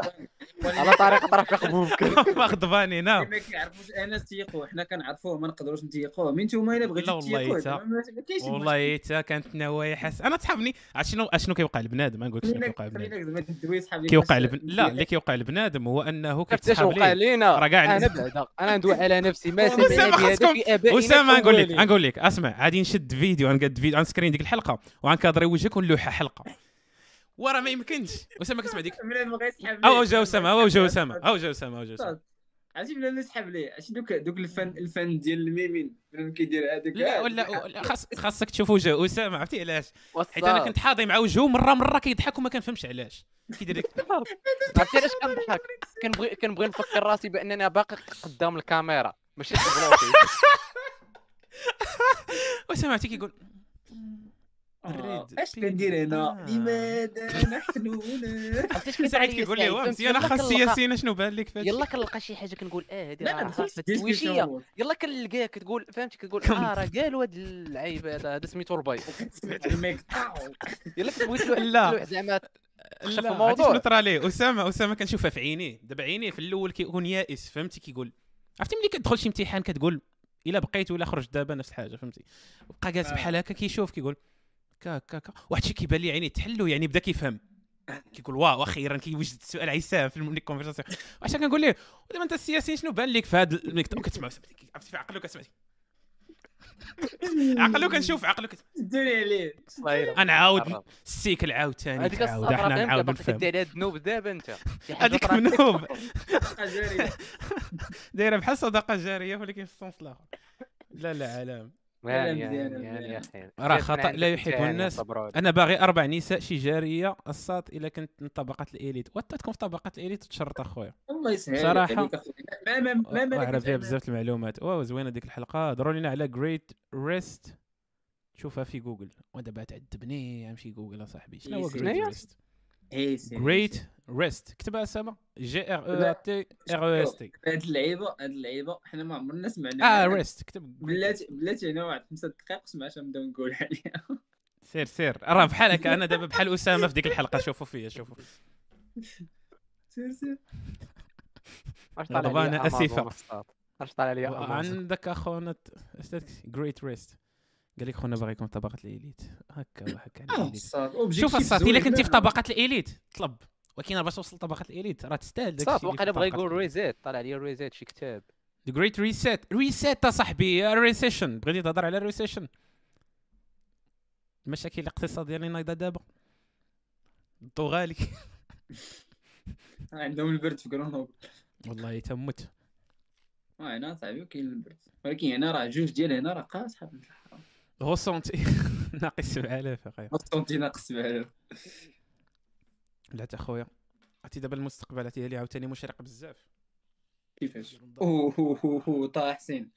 على طريق طرف خبوبك غضباني نعم. ما كيعرفوش أنا تيقوه حنا كنعرفوه ما نقدروش نتيقوه. من نتوما إلا لا بغيتي والله تيقوه ما ما والله حتى كانت نوايا حس أنا تصحابني عرفت شنو أشنو كيوقع لبنادم غنقول لك شنو كيوقع لبنادم كيوقع لبن... لا اللي كيوقع لبنادم هو أنه كيتسحب وقع لينا راه كاع أنا بعدا أنا ندوي على نفسي. ما سمعنا بهذا خاصكم- في ابائنا اسامه غنقول لك. غنقول لك. أسمع غادي نشد فيديو غنقاد فيديو غنسكرين ديك الحلقة وغنكادري وجهك ونلوحها حلقة. وراه ما يمكنش. أسامة كتسمع ديك؟ من بغى يسحب أو جا أسامة أو جا أسامة أو جا أسامة أو جا أسامة. عرفتي بلا يسحب ليه؟ عرفتي دوك دوك الفن الفن ديال الميمين؟ كيدير هذاك. لا ولا خاص خاصك تشوف وجه أسامة عرفتي علاش؟ حيت. أنا كنت حاضي مع وجهه مره مرة كيضحك وما كنفهمش علاش. كيدير ديك عرفتي علاش كنضحك؟ كنبغي كنبغي نفكر راسي بانني باقي قدام الكاميرا. ماشي أسامة عرفتي كيقول الريد اش كندير هنا آه. لماذا نحن هنا عرفتي شكون سعيد كيقول لي؟ واه؟ مزيان يلا خاص ياسين شنو بان لك فهادشي يلا كنلقى شي حاجة كنقول آه هادي لا راه هو. يلا كنلقاك تقول فهمتي كتقول آه راه قالوا هاد اللعيب هذا هذا سميتو ربي سمعت الميك. يلا كتبغي تلوح لا. زعما لا الموضوع. طرا ليه أسامة أسامة كنشوفها في عينيه دابا عينيه في الأول كيكون يائس فهمتي كيقول عرفتي ملي كتدخل شي امتحان كتقول إلا بقيت ولا خرجت دابا نفس الحاجة فهمتي بقى جالس آه. بحال هكا كيشوف كيقول كا كا كا واحد الشيء كيبان لي عينيه تحلو يعني بدا كيفهم. كيقول واو أخيرا كيوجد السؤال عيسام في الكونفرساسيون واش كنقول ليه؟ ودابا أنت السياسيين شنو بان لك في هذا المكتب؟ كتسمع عرفتي في عقلو كتسمع عقلو كنشوف عقلو كت... دوني عليه صايره نعاود السيكل عاوتاني. إحنا فهمت نعاود نفهم. كدير هاد الذنوب دابا أنت. هذيك جاري دايرة بحال صدقة جارية ولكن في الصنف الآخر. لا لا علام مزيان يا أخي. راه عندك لا يحب الناس. أنا باغي أربع نساء شي جاريه الصاد إلا كنت من طبقات ال élite وأنت تكون في طبقات ال élite وتشرط أخويا. الله يسهل أخويا. ما ما ما ما فيها بزاف المعلومات. واو زوينة ديك الحلقة. هضروا لنا على great rest شوفها في جوجل ودابا تعذبني أمشي جوجل أصاحبي. شنو هو great؟ rest great rest كتبها اسامه G R E T R E S T هاد اللعيبة هاد اللعيبة. حنا ما عمرنا سمعنا آه. rest كتب بلاتي بلاتي أنا واحد خمسة دقائق سمعت نبداو نقول عليها. سير سير. راه بحال هكا أنا دابا بحال أسامة في ديك الحلقة. شوفوا فيا شوفوا. سير سير. اش طالع لي. الصاد؟ اش طالع لي؟ عندك أخونا great rest قال لك خونا باغي يكون في طبقة ال élite هكا وهكا على آه،. الصاد. شوف الصات إلا. كنتي في طبقة ال élite طلب. ولكن باش توصل لطبقة ال élite راه تستاهل داك صاد واقيلا بغا يقول reset طالع لي reset شي كتاب. the great reset reset صاحبي recession بغيتي تهضر على ال recession المشاكل الاقتصادية اللي نايضة دابا. الضو غالي عندهم البرد في كرونوبل والله تموت. آه هنا صاحبي كاين البرد. ولكن هنا راه جوج ديال هنا راه قاصحة بنت الحرام. هو سونتي ناقص 7000 اخويا الصوت ناقص بعدا لا تا خويا عرفتي دابا المستقبل عرفتي لي عاوتاني مشرق بزاف. كيفاش؟ أوه طه حسين.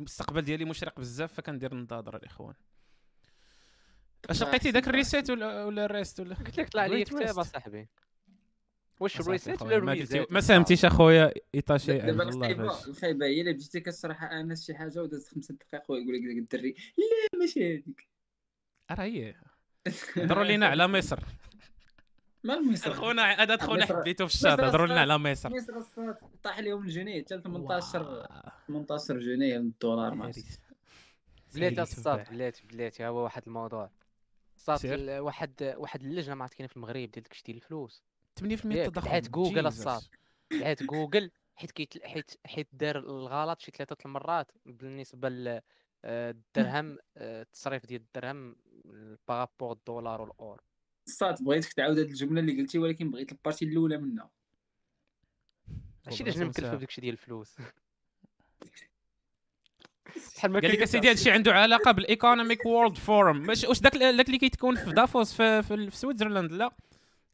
المستقبل ديالي مشرق بزاف فكندير النظاظر الاخوان أش لقيتي داك. الريسيت ولا ولا الريست ولا؟ قلت لك طلع لي كتاب. أصاحبي. واش أصاحبي ريسيت خويا، ولا ريزيت ما ساهمتيش أخويا إيطاشي عبد دابا الله الخايبه هي الا بديتي كتشرح أنس شي حاجة ودازت خمسة دقائق ويقول لك ذاك الدري. لا ماشي هذيك. راه هي. هضروا لينا على مصر. ما المصر. خونا هذا خونا مصر- حبيتو في الشاط مصر هضروا لنا. على مصر. مصر طاح لهم الجنيه حتى 18 واه. 18 جنيه الدولار ما. بلاتي تباع. بلاتي بلاتي. ها هو واحد الموضوع. ال- واحد واحد اللجنة ما عرفت كاينة في المغرب ديال داكشي ديال الفلوس. 8% ياك، التضخم دعات جوجل. الصاد. دعات جوجل حيت كيت حيت حيت دار الغلط شي ثلاثة المرات بالنسبة للدرهم التصريف ديال الدرهم par rapport الدولار والأور. الصاد بغيتك تعاود هذه الجملة اللي قلتي ولكن بغيت ال partie الأولى منها. ماشي خمسة. مكلفه بداكشي ديال الفلوس. شحال ما قال لك أسيدي هذا الشيء عنده علاقة ب ال Economic World Forum واش داك داك اللي كيتكون في دافوس في, في, في سويسرلاند لا.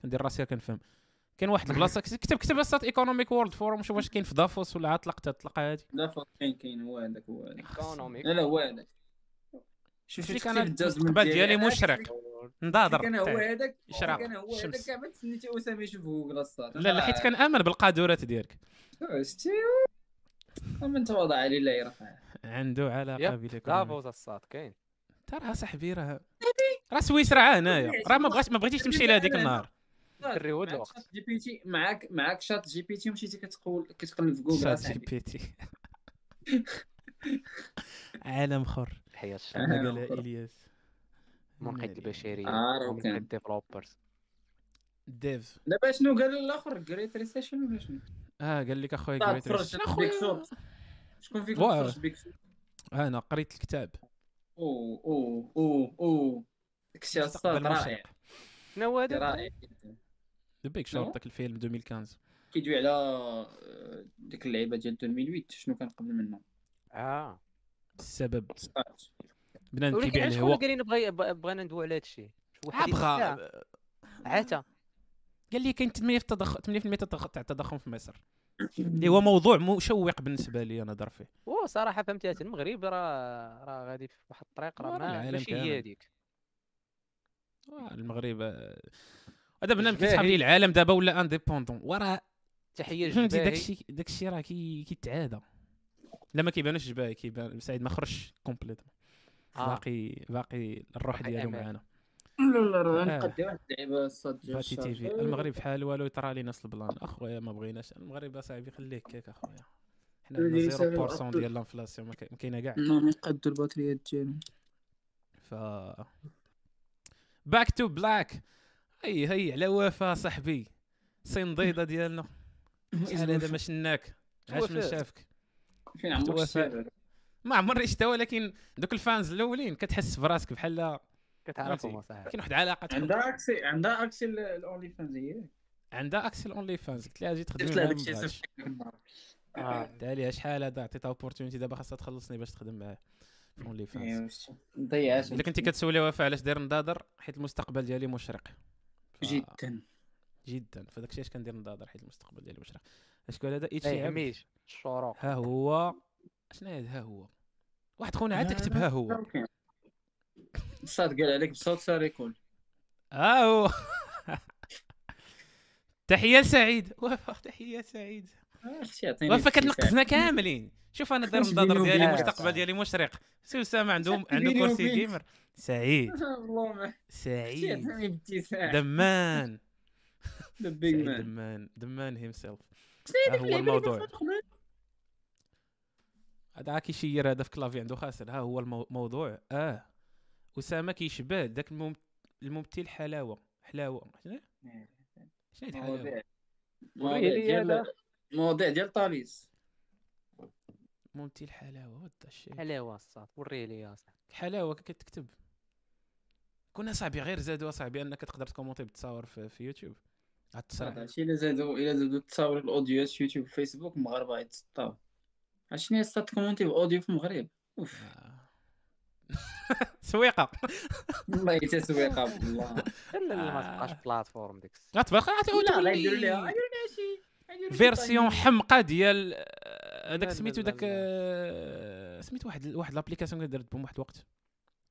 كندير راسي كنفهم كاين واحد البلاصة كتب كتب بساط Economic World Forum شوف واش كاين في دافوس ولا عاد طلقت الطلقة هذه لا فرق كاين كاين هو هذاك هو. هذاك Economic لا لا هو هذاك. شوف شوف أنا المستقبل ديالي. مشرق. نضاضر أنا هو تاعي. هذاك. أنا هو. هذاك كاع ما تسنيتي اسامه يشوف جوجل الصاد لا لا حيت كنامن بالقادورات ديالك. شتي. من تواضع لله يرفع. عنده علاقة بلا دافوس الصاد كاين. ترى صاحبي راه راه سويسرا عا هنايا. راه ما بغاش ما بغيتيش تمشي لها هذيك النهار. الري هو معاك الوقت. شات جي بي تي معاك معاك شات جي بي تي ومشيتي كتقول كتقلب في جوجل شات جي. بي تي. عالم. الشباب كما عالم قال. إلياس. منقذ ومنقذ كان. الديفلوبرز ديف دابا شنو؟ قال الآخر جريت ريسيشن ولا شنو؟ آه قال لك أخويا طاب جريت ريسيشن شكون فيكم واه. فرج بيك؟ أنا قريت الكتاب. أوه أوه أوه داكشي مستقبل الصاد رائع شنو هو هذا رائع جدا. ذا بيك؟ شورت ذاك الفيلم 2015 كيدوي على آه، ديك اللعيبة ديال 2008 شنو كان قبل منها آه. السبب. ولكن كيبيع علاش الهواء. كنا قايلين بغي بغينا ندوي على هذا الشيء آه، بغا. عاتا. قال لي كاين 8% التضخم 8% التضخ- تاع التضخم في مصر. اللي هو موضوع مشوق بالنسبة لي أنا نهضر فيه أو صراحة فهمتها المغرب راه راه غادي في واحد الطريق راه ماشي. هي هذيك. آه، المغرب هذا بنادم. كيسحب لي العالم دابا ولا انديبوندون وراه تحية فهمتي داكشي داكشي راه كي كيتعادى لا ما كيبانوش جباهي كيبان سعيد ما خرجش كومبليتوم آه. باقي باقي الروح ديالو. معانا لا لا راه. غنقدي واحد اللعيبة باتي تي في. المغرب بحال والو يطرى لينا البلان أخويا ما بغيناش المغرب أصاحبي خليه هكاك أخويا حنا عندنا يسالوا 0% أكتر. ديال الانفلاسيون ما كا- ما كاينة كاع نو يقدوا الباتريات ديالهم ف باك تو بلاك هي هي على وفا صاحبي سين بيضه ديالنا شحال هذا ما شناك عاش من وفاء. شافك فين عمرك وفاء. ما عمري شتا ولكن دوك ال fans الأولين كتحس براسك بحال كتعرفهم. صاحبي كاين واحد العلاقه. عندها accès عندها accès ال OnlyFans هي عندها accès ل OnlyFans قلت لها جيت تخدمي درت معايا لها داكشي. آه. قلت لها شحال هذا عطيتها opportunité دابا خاصها تخلصني باش تخدم معاه OnlyFans. ضيعات الا كنتي كتسولي وفاء علاش داير نضادر حيت المستقبل ديالي مشرق جدا. جدا. فداك الشيء اش كندير نضادر حيت المستقبل ديالي مشرق اش قال هذا ايتشي عبد يهميش الشروق ها هو. شنو هذا؟ ها هو. واحد خونا عاد كتب ها هو. الصاد قال عليك بصوت ساري كول ها هو. تحية لسعيد. تحية سعيد أختي عطيني كتنقذنا كاملين. شوف أنا داير النظر بيني ديالي؟ المستقبل ديالي مشرق. سي اسامه عنده واش عنده كرسي؟ جيمر سعيد. سعيد. دمان. دمان. دمان هيم سيلف شنو ها هو الموضوع. هذا كيشير هذا في كلافي عنده خاسر. ها هو الموضوع آه. أسامة كيشبه ذاك المم... الممثل حلاوة. حلاوة. شنو؟ شنو هاد حلاوة؟ مواضيع وريني مواضيع هذا. ديال طاليس. ممثل حلاوه وات الشيء حلاوة الصاد وري لي يا صاحبي. حلاوه كي كتكتب. كنا صاحبي غير زادوا صاحبي أنك تقدر تكومونتي بالتصاور في, في يوتيوب. عاد تسرع هادشي إلا زادوا إلا زادوا تصاور الاوديوات في يوتيوب فيسبوك المغاربه شنو هي الصاد كومونتي باوديو في المغرب. أوف. آه. سويقة. والله حتى سويقة والله لا لا ما آه. تبقاش بلاتفورم ديك لا ليها تولي غيديروا ليها شي غيديروا شي. version طايب. حمقى ديال آه، هذاك سميتو داك آه، سميتو واحد واحد l'application درت بهم واحد الوقت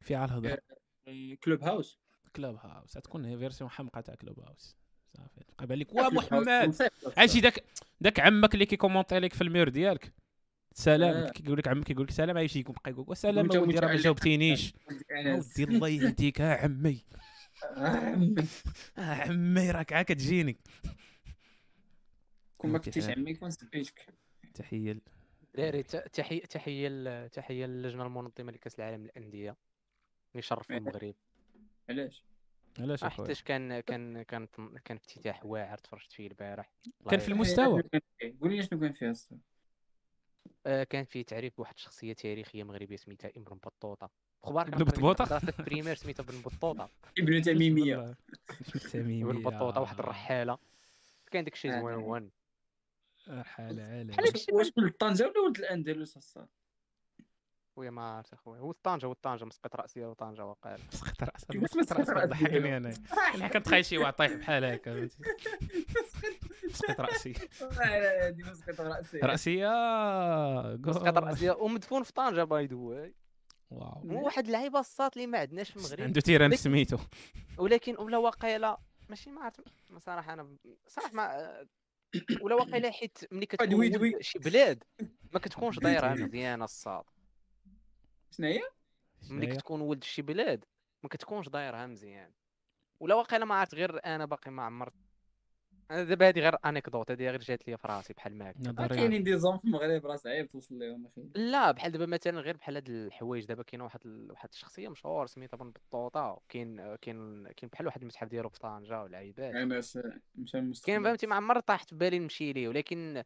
فيها الهضره Clubhouse. Clubhouse. تكون هي version حمقى تاع Clubhouse. صافي. تبقى بالك وا محمد عرفتي داك داك عمك اللي كيكومونتي لك في المير ديالك. سلام. آه. كيقول لك عمك كيقول لك سلام عايش يكون بقى يقول لك سلام ودي راه ما. جاوبتينيش. ودي الله يهديك ها عمي. ها عمي راك عا كتجيني كون ما كنتيش. عمي كون سبيتك تحية تحية تحية تحية للجنة المنظمة لكأس العالم للأندية. اللي شرفوا المغرب. علاش؟ علاش أخويا؟ حيتاش كان كان كان كان افتتاح واعر تفرجت فيه البارح؟ كان في المستوى. قول لي شنو كان فيها الصاد آه، كان فيه تعريف بواحد الشخصيه تاريخية مغربية سميتها ابن بطوطة. خبارك ابن لك بريمير سميتها ابن بطوطة. إبن تميميه إبن بطوطة واحد الرحالة. كان داك الشيء آه. زوين عالم بحال هادشي واش ولد طنجة ولا ولد الأندلس الصاد خويا ما عرفت اخويا هو طنجة هو طنجة مسقط رأسي ديالو طنجة وقال. مسخط مسخط راسك راسك ضحكني؟ أنا. أنا كنتخيل شي واحد طايح بحال هكا مسقط رأسي. هادي مسقط رأسي. رأسي مسقط رأسي. ومدفون في طنجة by the way واو. هو واحد اللعيبة الساط اللي ما عندناش في المغرب. عنده terrain سميتو. ولكن ولا واقيلا ماشي ما عرفت. صراحة أنا صراحة ما ولا واقيلا حيت ملي كتكون. شي بلاد ما كتكونش دايرها مزيانة الصاد. شنو هي ملي كتكون ولد شي بلاد ما كتكونش دايرها مزيان. ولا واقيلا ما عرفت غير أنا باقي ما عمرت أنا دابا هادي غير anecdote هادي غير جات لي في راسي بحال ما هكا. نظرية. كاينين دي زون في المغرب راه صعيب توصل لهم أخي. لا بحال دابا مثلا غير بحال هاد الحوايج دابا كاين واحد ال... واحد الشخصية مشهور سميتها بن بطوطه كاين كاين كاين بحال واحد المتحف ديالو في طنجة ولا عيبات. أنا س- مشى المستقبل كاين فهمتي ما عمر طاحت في بالي نمشي ليه ولكن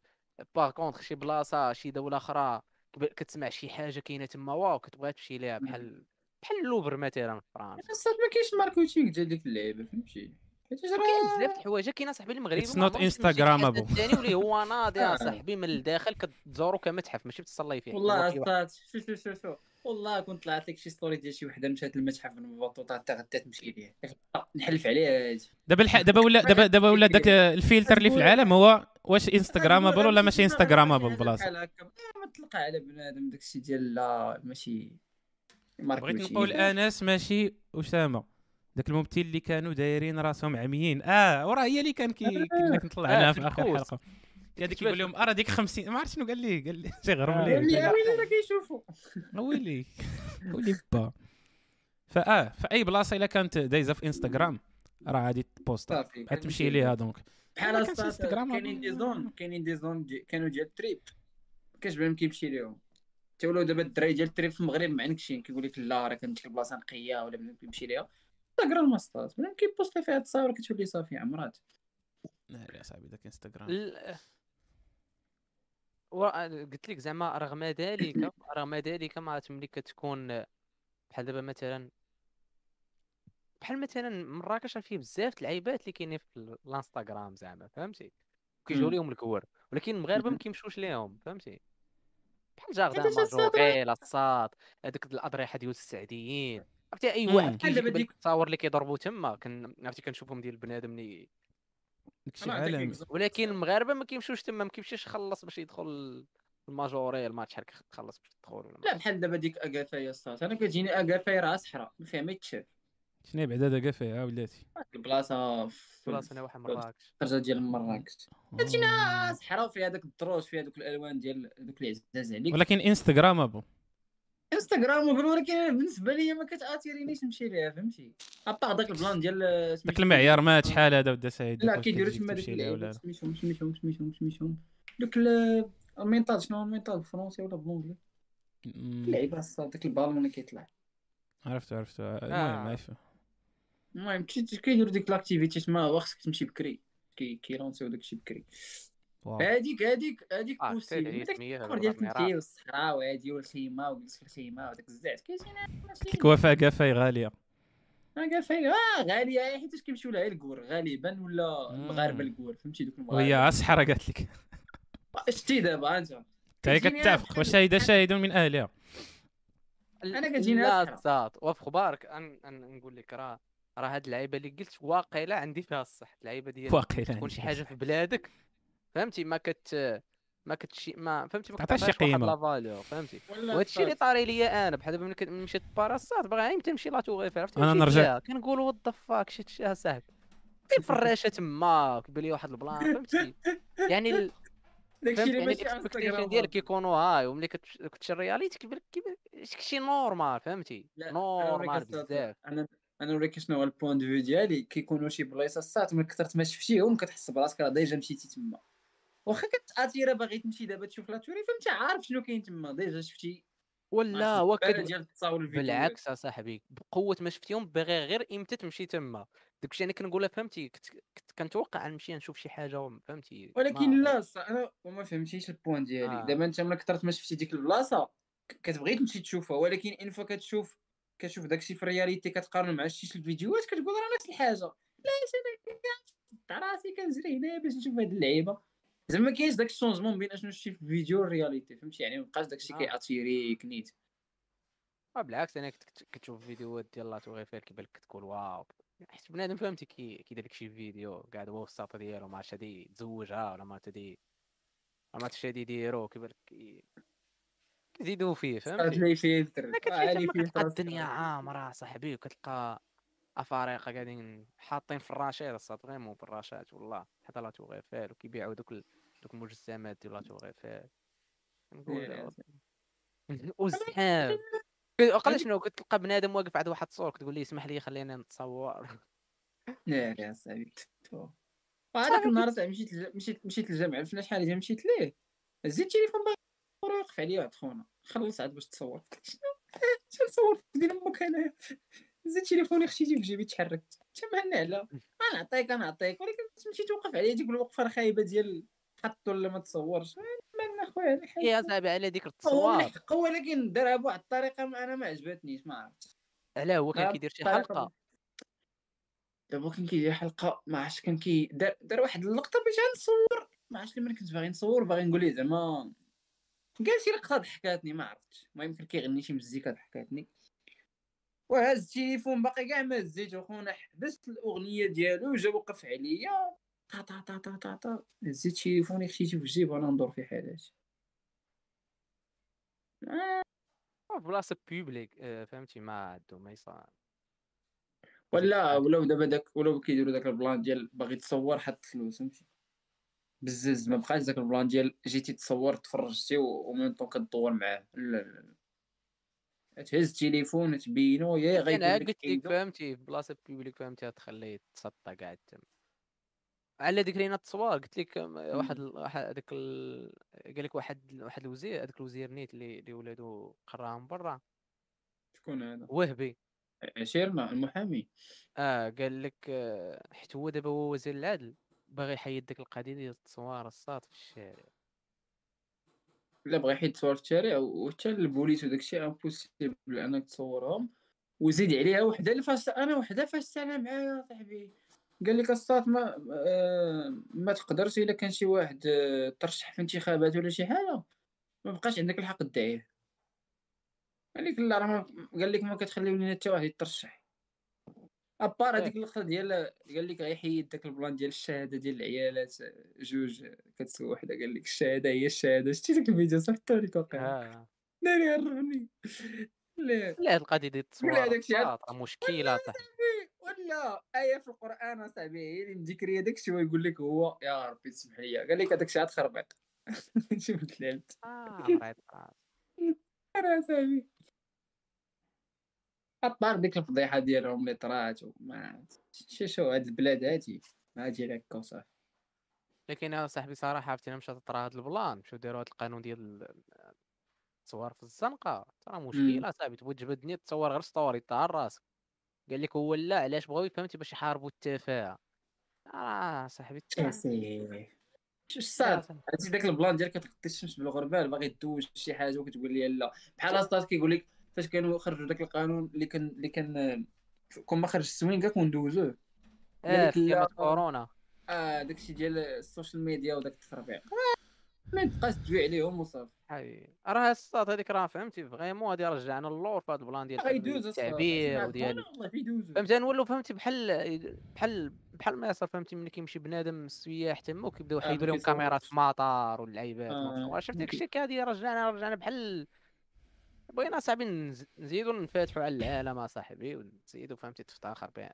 par contre شي بلاصة شي دولة أخرى كتسمع شي حاجة كاينة تما واو كتبغي تمشي ليها بحال بحال اللوفر مثلا في فرنسا. ما كاينش marketing ديال ديك اللعيبة فهمتي. حيت كاين بزاف د الحوايج كاين صاحبي المغربي It's not Instagrammable. ثاني واللي هو ناضي. صاحبي من الداخل كتزورو كمتحف ماشي تصلي فيه والله أستاذ شو شو شو شو. والله كنت طلعت لك شي story ديال شي وحدة مشات للمتحف من بطوطه حتى غدا تمشي ليه نحلف عليها هادي دابا الح... دابا ولا دابا دابا ولا داك الفيلتر اللي في العالم هو واش Instagrammable ولا ماشي Instagrammable بلاصة؟ آه، ما تلقى على بنادم داكشي ديال لا ماشي بغيت نقول انس ماشي أسامة. داك الممثل اللي كانوا دايرين راسهم عميين آه وراه هي اللي كان كي كنا كنطلع آه، عنها في في آخر. حلقة. كان كيقول لهم أرا ديك 50 ما عرفت شنو قال لي قال لي. شي غرم آه. ليه. ويلي قال ويلي راه كيشوفوا لي ويلي. ويلي با. فآه في اي بلاصة إلا كانت دايزة في انستغرام راه غادي تبوست. صافي غتمشي ليها donc. بحال كاينين des zones كاينين des zones كانوا ديال ال trip كاش بان كيمشي ليهم. تولوا دابا الدراري ديال ال trip في المغرب معنكشين كيقول لك لا راه كنمشي لبلاصه نقية ولا بنادم كيمشي ليها. انستغرام أستاذ بنادم كيبوست فيها التصاور كتولي صافي عمرات ناري اصاحبي داك انستغرام ال- و- قلت لك زعما رغم ذلك رغم ذلك ما ملي كتكون بحال دابا مثلا بحال مثلا مراكش راه فيه بزاف د العيبات اللي كاينين في ال- الانستغرام زعما فهمتي؟ كيجيو. ليهم الكور ولكن المغاربة ما. كيمشوش ليهم فهمتي؟ بحال جاردان ماجوغي لاصات هذوك الاضرحه ديال السعديين عرفتي؟ اي مم. واحد بحال كيجي التصاور اللي كيضربوا تما. كن عرفتي؟ كنشوفهم ديال البنادم اللي داكشي. ولكن المغاربه ما كيمشوش تما ما كيمشيش يخلص باش يدخل الماجوري الماتش شحال كتخلص باش تدخل ولا لا بحال دابا ديك اغاثا يا أستاذ. أنا كتجيني اغاثا راه صحراء ما فيها ما يتشاف. شنو بعدا داك فيها ولاتي. البلاصة في بلاصة أنا واحد مراكش. الخرجه ديال مراكش. كتجينا صحراء فيها داك الدروج فيها دوك الألوان ديال دوك اللي عزاز عليك. ولكن instagrammable instagrammabl- ولكن بالنسبة لي ما كتاثيرينيش نمشي ليها فهمتي؟ à part داك ال plan ديال داك سميتو- المعيار مات شحال هذا ودا سعيد لا كيديروا تما داك. سميتهم سميتهم سميتهم سميتهم دوك ال- المينطال شنو هو المينطال بالفرنسي ولا ب l'anglais اللعيبة داك البالون اللي كيطلع. عرفت عرفت المهم آه. عارف المهم كي- كيديروا ديك لاكتيفيتي تما خصك تمشي بكري. كي كيلونسيو داكشي بكري. هذيك هذيك هذيك بوسيبل الكور ديال تمشي والصحراء وهادي والخيمه وجلس في الخيمه وداك الزعت لك وفاء كافاي غاليه آه غاليه حيت كيمشيو لها الكور غالبا ولا. المغاربه الكور فهمتي دوك وهي المغاربه عسحره قالت لك شتي دابا انت هي بحال- وشاهد شاهد من اهلها أنا كتجيني لا وفي خبارك أن... أن نقول لك راه راه هاد اللعيبه اللي قلت واقيلا عندي فيها الصح اللعيبه ديال تكون شي حاجة في بلادك فهمتي؟ ما كت ما كتشي ما فهمتي؟ ما واحد قيمة. لا فالور فهمتي؟ وهذا الشيء اللي. طاري ليا أنا بحال دابا ملي مشيت باراسات باغي عيمتى تمشي لا توغيفر عرفتي؟ مشيت نرجع-. كنقول وات ذا فاك شي شي صاحبي كاين فراشة تما كيبان لي واحد البلان فهمتي؟ يعني ال... داكشي اللي يعني ماشي ال expectation ديالك كيكونوا high وملي كتش- كتشري ال reality كيبان كيبان شي normal فهمتي؟ normal بزاف. أنا أنا نوريك شنو هو ال point de vue ديالي. كيكونوا شي بلايص الساعات من كثرت ما شفتيهم كتحس براسك راه déjà مشيتي تما. واخا كتاثير باغي تمشي دابا تشوف la Tour Eiffel فهمتي؟ عارف شنو كاين تما déjà شفتي ولا هو الزبالة كد- ديال التصاور الفيديو. بالعكس اصاحبي بقوة ما شفتيهم باغي غير إمتى تمشي تما. داكشي أنا كنقولها فهمتي؟ كنت كنت كنتوقع نمشي نشوف شي حاجة فهمتي؟ ولكن لا أنا وما فهمتيش ال point ديالي. آه. دابا انت ملي كثرت ما شفتي ديك البلاصة كتبغي تمشي تشوفها ولكن une fois كتشوف كتشوف داكشي في ال reality كتقارن مع شي الفيديوهات كتقول راه نفس الحاجة. لا أنا راسي كنجري هنا باش نشوف هاد اللعيبة. زعما ما كاينش داك ال changement بين اشنو شتي في الفيديو وال reality فهمتي؟ يعني مابقاش داكشي آه. كياتيريك نيت آه بالعكس أنا كنت كت- كتشوف فيديوهات ديال لا توغيفير كيبان لك كتقول واو. حيت بنادم فهمتي كي كيدير لك شي فيديو قاعد هو في الساطه ديالو ما عرفتش هادي تزوجها ولا ما تدي ما عرفتش هادي يديرو كيبان لك كي- كيزيدو فيه فهمتي؟ كتلقى الدنيا عامرة صاحبي وكتلقى أفارقة قاعدين حاطين في الراشات الصاد فريمون في الراشات والله. حتى لا توغيفير وكيبيعوا دوك ال- دوك المجسمات ديال لا توغيفير نقول وزحام وقال شنو؟ كتلقى بنادم واقف عند واحد الصور كتقول ليه اسمح لي خلينا نتصور. لا يا صاحبي تو. وهذاك النهار صاحبي مشيت مشيت مشيت للجامع عرفنا شحال ديال مشيت ليه؟ زيد التليفون باغي ويوقف عليا واحد خونا. خلص عاد باش تصور. شنو؟ شنو نصور في ديال أمك انايا زيد تليفوني خشيتي في جيبي تحركت تمهنا على. غنعطيك غنعطيك. ولكن مشيت توقف عليا ديك الوقفه الخايبه ديال حط ولا ما تصورش. مالنا خويا. يا صاحبي على ديك هو التصوير. ملحق ولكن دارها بواحد الطريقة ما أنا ما عجبتنيش ما عرفتش. علاه هو كان كيدير شي حلقة. دابا كان كيدير حلقة ما عرفتش كان كي دار, دار واحد اللقطة باش غنصور ما عرفتش لمن كنت باغي نصور باغي نقول ليه زعما. قال شي لقطه ضحكاتني ما عرفتش. المهم كان كيغني شي مزيكا ضحكاتني وهز التليفون باقي كاع ما هزيتو خونا حبست الأغنية ديالو وجا وقف عليا. طا طا طا طا طا طا هزيت تليفوني خشيتي في الجيب وأنا ندور في حالاتي آه، في بلاصة publique آه، فهمتي؟ ما عندو ما يصار ولا ولاو دابا داك ولاو كيديروا داك ال plan ديال باغي تصور حط فلوس فهمتي؟ بزز ما بقاش داك ال plan ديال جيتي تصور تفرجتي و- و même temps كدور معاه. لا لا لا. تهز التليفون تبينو يا غيكون أنا قلت لك. فهمتي في بلاصة publique فهمتي تخليه تسطى قاعد تم. على ذيك لينا التصوير قلت لك أم، واحد هذاك ال... قال لك واحد واحد الوزير هذاك الوزير نيت اللي اللي ولادو قراهم برا. شكون هذا؟ وهبي. عشيرنا المحامي. آه قال لك آه، حيت هو دابا هو وزير العدل باغي يحيد ديك القضية ديال التصوير الصاط في الشارع. لا بغى يحيد تصور في الشارع وحتى البوليس وداك الشيء impossible أنك تصورهم. وزيد عليها وحدة اللي فاش أنا وحدة فاش سالا معايا صاحبي. قال لك الصات ما آه ما تقدرش إلا كان شي واحد آه ترشح في انتخابات ولا شي حاجة. ما بقاش عندك الحق تدعيه قال لك لا راه قال لك ما كتخليو لينا حتى واحد يترشح أبار إيه. هذيك اللقطه ديال قال لك غيحيد داك البلان ديال الشهادة ديال العيالات آه، جوج كتسوى وحدة قال لك الشهادة هي الشهادة. شتي داك الفيديو صيفطو لك واقيلا آه. ناري هربني لا. لا القضية ديال التصوير الصاد راه مشكلة صاحبي. ولا. آية في القرآن أصاحبي هي اللي مذكرية. داك الشيء ويقول لك هو يا ربي تسمح لي. قال لك هذاك الشيء عاد خربق شوف تلعبت آه مريض راسي. أطار ديك الفضيحة ديالهم اللي طرات وما شو شو هاد البلاد هادي ما ديال هكا وصافي لكن يا صاحبي صراحة عرفتي مشات طرا هاد البلان مشاو داروا هاد القانون ديال التصوير في الزنقة. ترى مشكلة صاحبي تبغي تجبد الدنيا تصور غير ستوري طار راسك. قال لك هو لا علاش بغاو فهمتي باش يحاربوا التفاهة. آه صاحبي. سيدي شو صاحبي. عرفتي داك البلان ديال كتغطي الشمس بالغربال باغي دوز شي حاجة وكتقول لي لا. بحال اصطاد كيقول لك فاش كانوا خرجوا داك القانون اللي كان اللي كان كون ما خرج السوين كاع وندوزوه قال آه في لا. كورونا. آه داكشي ديال السوشيال ميديا وداك التربيع ما تبقاش تدوي عليهم وصافي. حي راه الصاط هذيك راه فهمتي vraiment غادي رجعنا اللور في هذا ال plan ديال التعبير وديال فهمتي نولوا فهمتي بحال بحال بحال ما يصير فهمتي ملي كيمشي بنادم السياح تما وكيبداو آه، يحيدوا لهم كاميرات في كيصورش. مطار واللعيبات آه، شفت داك. الشيء هادي رجعنا رجعنا بحال بغينا صاحبي نز- نزيدو نفتحوا على العالم اصاحبي ونزيدو فهمتي تفتخر بها.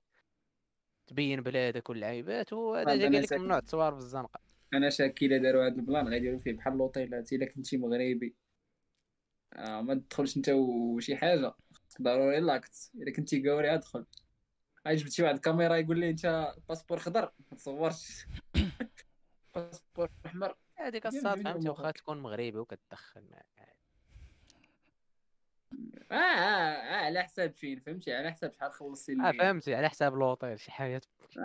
تبين بلادك واللعيبات وهذا جا لك. ممنوع التصوير في الزنقة. أنا شاكي الا داروا هذا ال plan غيديروا فيه بحال لوطيلات الا كنتي مغربي. آه ما تدخلش انت وشي حاجة. ضروري l'acte إلا كنتي قاوري أدخل. هاي جبت شي واحد الكاميرا يقول لي أنت باسبور خضر ما تصورش. باسبور أحمر. هذيك الصاط فهمتي واخا. تكون مغربي وكتدخل معاك آه, آه, آه على حساب فين؟ فهمتي؟ على حساب شحال خلصتي آه. فهمتي على حساب لوطيل شي حاجة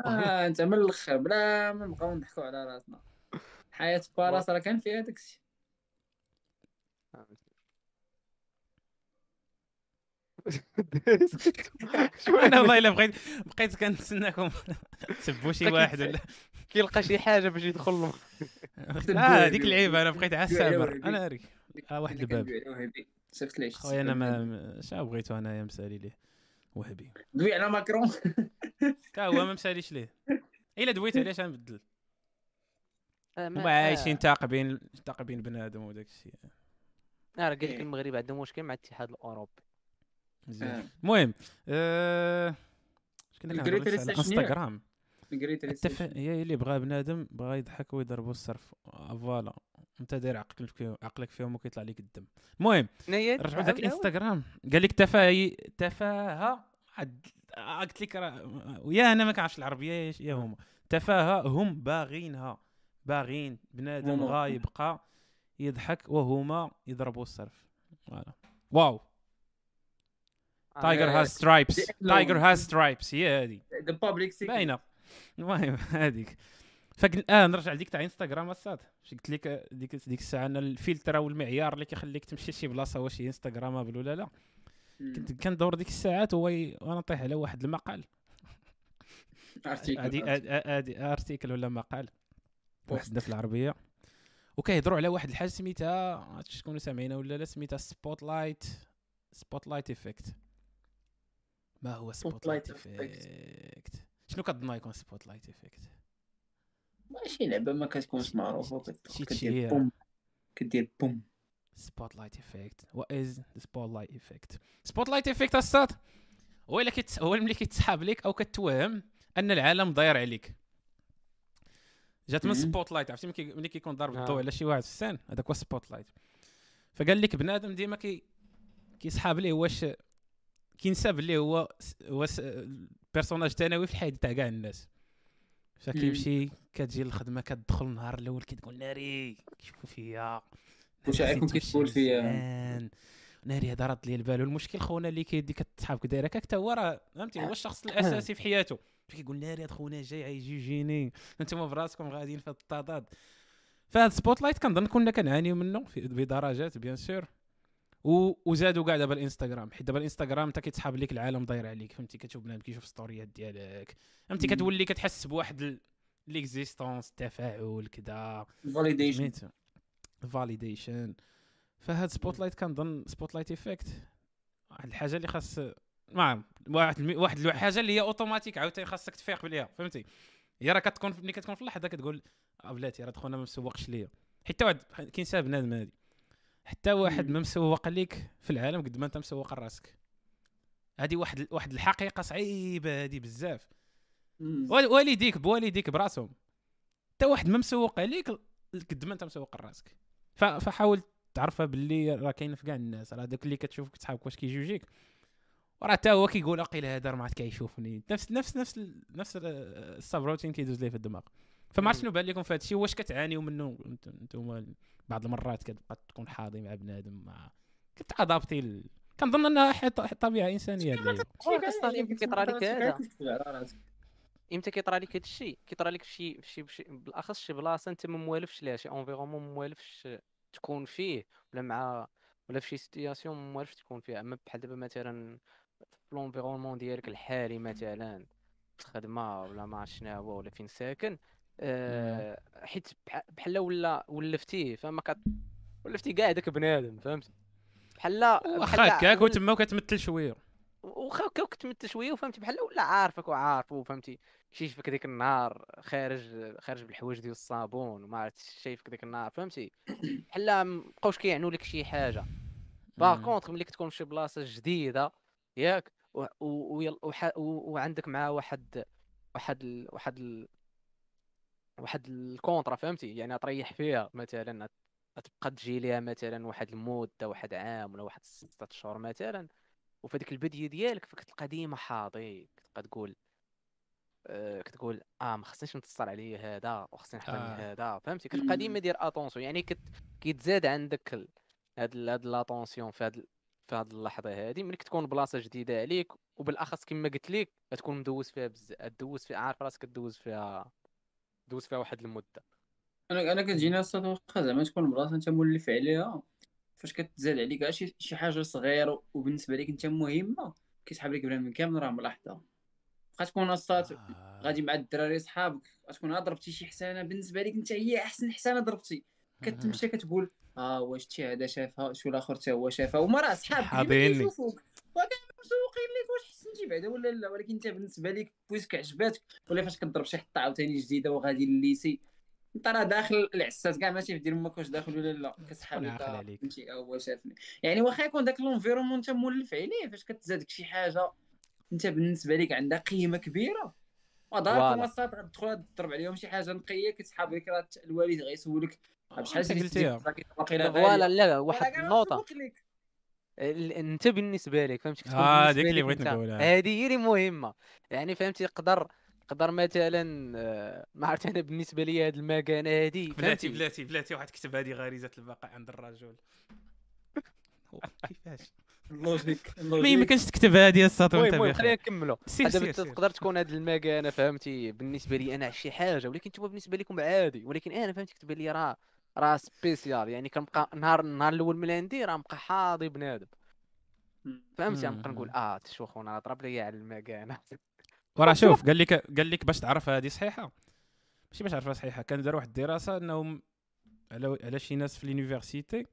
آه انت من الآخر بلا ما نبقاو نضحكوا على راسنا. حياة بالاس راه كان فيها داكشي. أنا والله إلا بغيت بقيت كنتسناكم تسبوا شي واحد ولا كيلقى شي حاجة باش يدخل له. آه هذيك اللعيبه أنا بقيت وهبي. أنا ريك آه واحد الباب. شفت ليش؟ خويا أنا ما شنو بغيتو انايا مسالي ليه وهبي. دوي على ماكرون. تا هو ما مسأليش ليه. إلا دويت علاش غنبدل آه، ما- هما عايشين آه. تاقبين تاقبين بنادم وداك الشيء. آه راه قال لك إيه. المغرب عندهم مشكل مع الاتحاد الأوروبي. مزيان آه. المهم آه، اش كنا كنهضروا على؟ إنستغرام. التف... هي اللي بغى بنادم بغى يضحك ويضربوا الصرف. voilà. أنت داير عقلك فيهم عقلك فيهم وكيطلع لك الدم. المهم رجعوا داك انستغرام قال لك تفاهه تفاهه قلت لك ويا أنا ما كنعرفش العربية يا- هما. تفاهه هم باغينها. باغين بنادم. غا يبقى يضحك وهما يضربوا الصرف. voilà. wow. tiger has stripes tiger has stripes هي هذه. باينة. المهم هذيك. فقل آه نرجع لديك تاع انستغرام فاش قلت لك ديك ديك الساعة أنا الفلتر أو المعيار اللي كيخليك تمشي لشي بلاصة واش هي instagrammable ولا لا. كنت كندور ديك الساعات هو وأنا طيح على واحد المقال. هادي article ولا مقال. واحد في العربية. وكيهضروا على واحد الحاجة سميتها تكونوا سامعينها ولا لا سميتها spotlight spotlight effect ما هو spotlight. effect شنو كتظن يكون spotlight effect؟ ماشي لعبة ما كتكونش معروفة كدير. بوم. كدير بوم. spotlight effect what is spotlight effect spotlight effect اصاط هو إلا كت هو ملي كيتسحاب لك أو كتوهم أن العالم داير عليك. جات من. spotlight عرفتي؟ ملي كي- ملي كيكون ضارب آه. الضوء على شي واحد في la scène هذاك هو spotlight فقال لك بنادم ديما كي كيسحاب ليه واش كينساب ليه هو هو personnage ثانوي في الحياة تاع كاع الناس. فكيمشي كتجي الخدمه كتدخل النهار الأول كتقول ناري كيشوفوا فيا. كيتقول تمشي فيا؟ ناري هذا رد لي البال. والمشكل خونا اللي كيدي كتسحابك دايرك حتى هو راه فهمتي هو الشخص الأساسي في حياته. كيقول ناري هاد خونا جاي غيجي يجيني. أنتم براسكم غاديين في التضاد. فهاد spotlight كنظن كنا كنعانيو منه في بدرجات bien sûr. وزادوا كاع دابا الانستغرام حيت دابا الإنستغرام انت كيتسحاب لك العالم داير عليك. فهمتي؟ كتشوف بنادم كيشوف ستوريات ديالك. فهمتي. كتولي كتحس بواحد ال- l'existence التفاعل كذا validation validation فهاد spotlight كنظن spotlight effect واحد الحاجة اللي خاص ما واحد المي... واحد الحاجة اللي هي اوتوماتيك عاوتاني خاصك تفيق بليها. فهمتي؟ هي راه كتكون ملي كتكون في اللحظة كتقول آه بلاتي راه خونا ما مسوقش ليا. حتى واحد كينسى بنادم هادي. حتى واحد. ما مسوق ليك في العالم قد ما انت مسوق لراسك. هذه واحد واحد الحقيقة صعيبه هذه بزاف. وال- والديك بوالديك براسهم. حتى واحد ما مسوق عليك قد ما انت مسوق لراسك. فحاول تعرفها باللي راه كاين في كاع الناس. راه داك اللي كتشوف صحابك واش كيجوجيك. وراه حتى هو كيقول أقيل هذا ما عاد كيشوفني. نفس نفس نفس نفس ال- ال subroutine كيدوز ليه في الدماغ. فما عرفت شنو بان لكم في هذا الشيء واش كتعانيو منه انت- نتوما بعض المرات كتبقى تكون حاضي مع بنادم مع كتادابتي ال... كنظن أنها طبيعة إنسانية. قصة يمكن كيطرى لك هذا. على راسك إمتى كيطرى لك هذا الشيء؟ كيطرى لك في شي في شي بالأخص شي بلاصة أنت ما موالفش ليها شي environnement ما موالفش تكون فيه ولا مع ولا في شي situation ما موالفش تكون فيها. أما بحال دابا مثلا في l'environnement ديالك الحالي مثلا في الخدمه ولا ما عرفت شنو هو ولا فين ساكن آه حيت بح- بحال ولا ولفتيه فما كت ولفتي كاع داك بنادم فهمت بحال واخا هكاك وتما وكتمثل شوية. واخا هكا كنت شوية وفهمتي بحال ولا عارفك وعارفو فهمتي؟ شايفك ديك النهار خارج خارج بالحوايج ديال الصابون وما عرفت شايفك ديك النهار فهمتي؟ بحال مبقاوش كيعنوا لك شي حاجة. par مم. contre ملي كتكون في شي بلاصة جديدة ياك و- و- ويل- وح- و- وعندك معاه واحد واحد ال... واحد ال... واحد ال contrat فهمتي يعني تريح فيها مثلا تبقى تجي ليها مثلا واحد المدة واحد عام ولا واحد ستة اشهر مثلا وفي هذيك البديه ديالك فكتلقى ديما حاضي كتبقى تقول آه كتقول آه ما خصنيش نتصل عليا هذا وخصني نحضر آه. هذا فهمتي كتبقى. ديما دير attention يعني كت... كيتزاد عندك. هاد ال... هاد l'attention في هاد ال- في هاد اللحظة هادي ملي كتكون بلاصة جديدة عليك وبالأخص كما قلت لك تكون مدوز فيها بزاف تدوز فيها عارف راسك تدوز فيها دوز فيها واحد المدة. أنا أنا كتجيني الصاد واخا زعما تكون بلاصه أنت مولف عليها. فاش كتزاد عليك شي شي حاجة صغيرة وبالنسبة لك أنت مهمة كيسحب لك بنادم كامل راه ملاحظة. بقى تكون الصاد آه. غادي مع الدراري صحابك غتكون ضربتي شي حسانه بالنسبة لك أنت هي أحسن حسانه ضربتي. كتمشى كتقول آه واش شي هذا شافها شو الآخر حتى هو شافها. وما راه صحابك ديما مسوقين لك واش حسنتي بعدا ولا لا ولكن انت بالنسبة لك puisque عجباتك ولا فاش كتضرب شي حطه عاوتاني جديدة وغادي لل lycée انت راه داخل العساس كاع ماشي في دير أمك واش داخل ولا لا كتسحب آه، عليك؟ فهمتي آه، هو شافني يعني واخا يكون داك l'environnement انت مولف عليه فاش كتزادك شي حاجة انت بالنسبة لك عندها قيمة كبيرة وداركم voilà. وسط غتدخل تضرب عليهم شي حاجة نقية كتسحاب لك راه الوالد غيسولك بشحال أنت شريتي فوالا لا. واحد لك. ال- انت بالنسبة لك فهمتي؟ كتكون آه، بالنسبة ديك اللي بغيت انت. نقولها. هذه هي اللي مهمة. يعني فهمتي؟ يقدر يقدر مثلا ما عرفت أنا بالنسبة لي هاد المكانه هذه بلاتي فهمتي؟ بلاتي بلاتي واحد كتب هذه غريزة البقاء عند الرجل. كيفاش؟ اللوجيك ما اللوجيك. كانش تكتب هذه السطر المهم وانت المهم بخير خلينا نكملوا. تقدر تكون هاد المكانه فهمتي؟ بالنسبة لي أنا شي حاجة ولكن نتوما بالنسبة لكم عادي ولكن أنا فهمتي كتب لي راه راه spécial يعني كنبقى نهار النهار الأول من عندي راه نبقى حاضي بنادم. فهمتي؟ نبقى نقول. آه تشو خونا ضرب لي على المكانه وراه شوف قال لك قال لك باش تعرف هذه صحيحة. ماشي باش تعرفها صحيحة كان دار واحد الدراسة أنهم على على شي ناس في l'université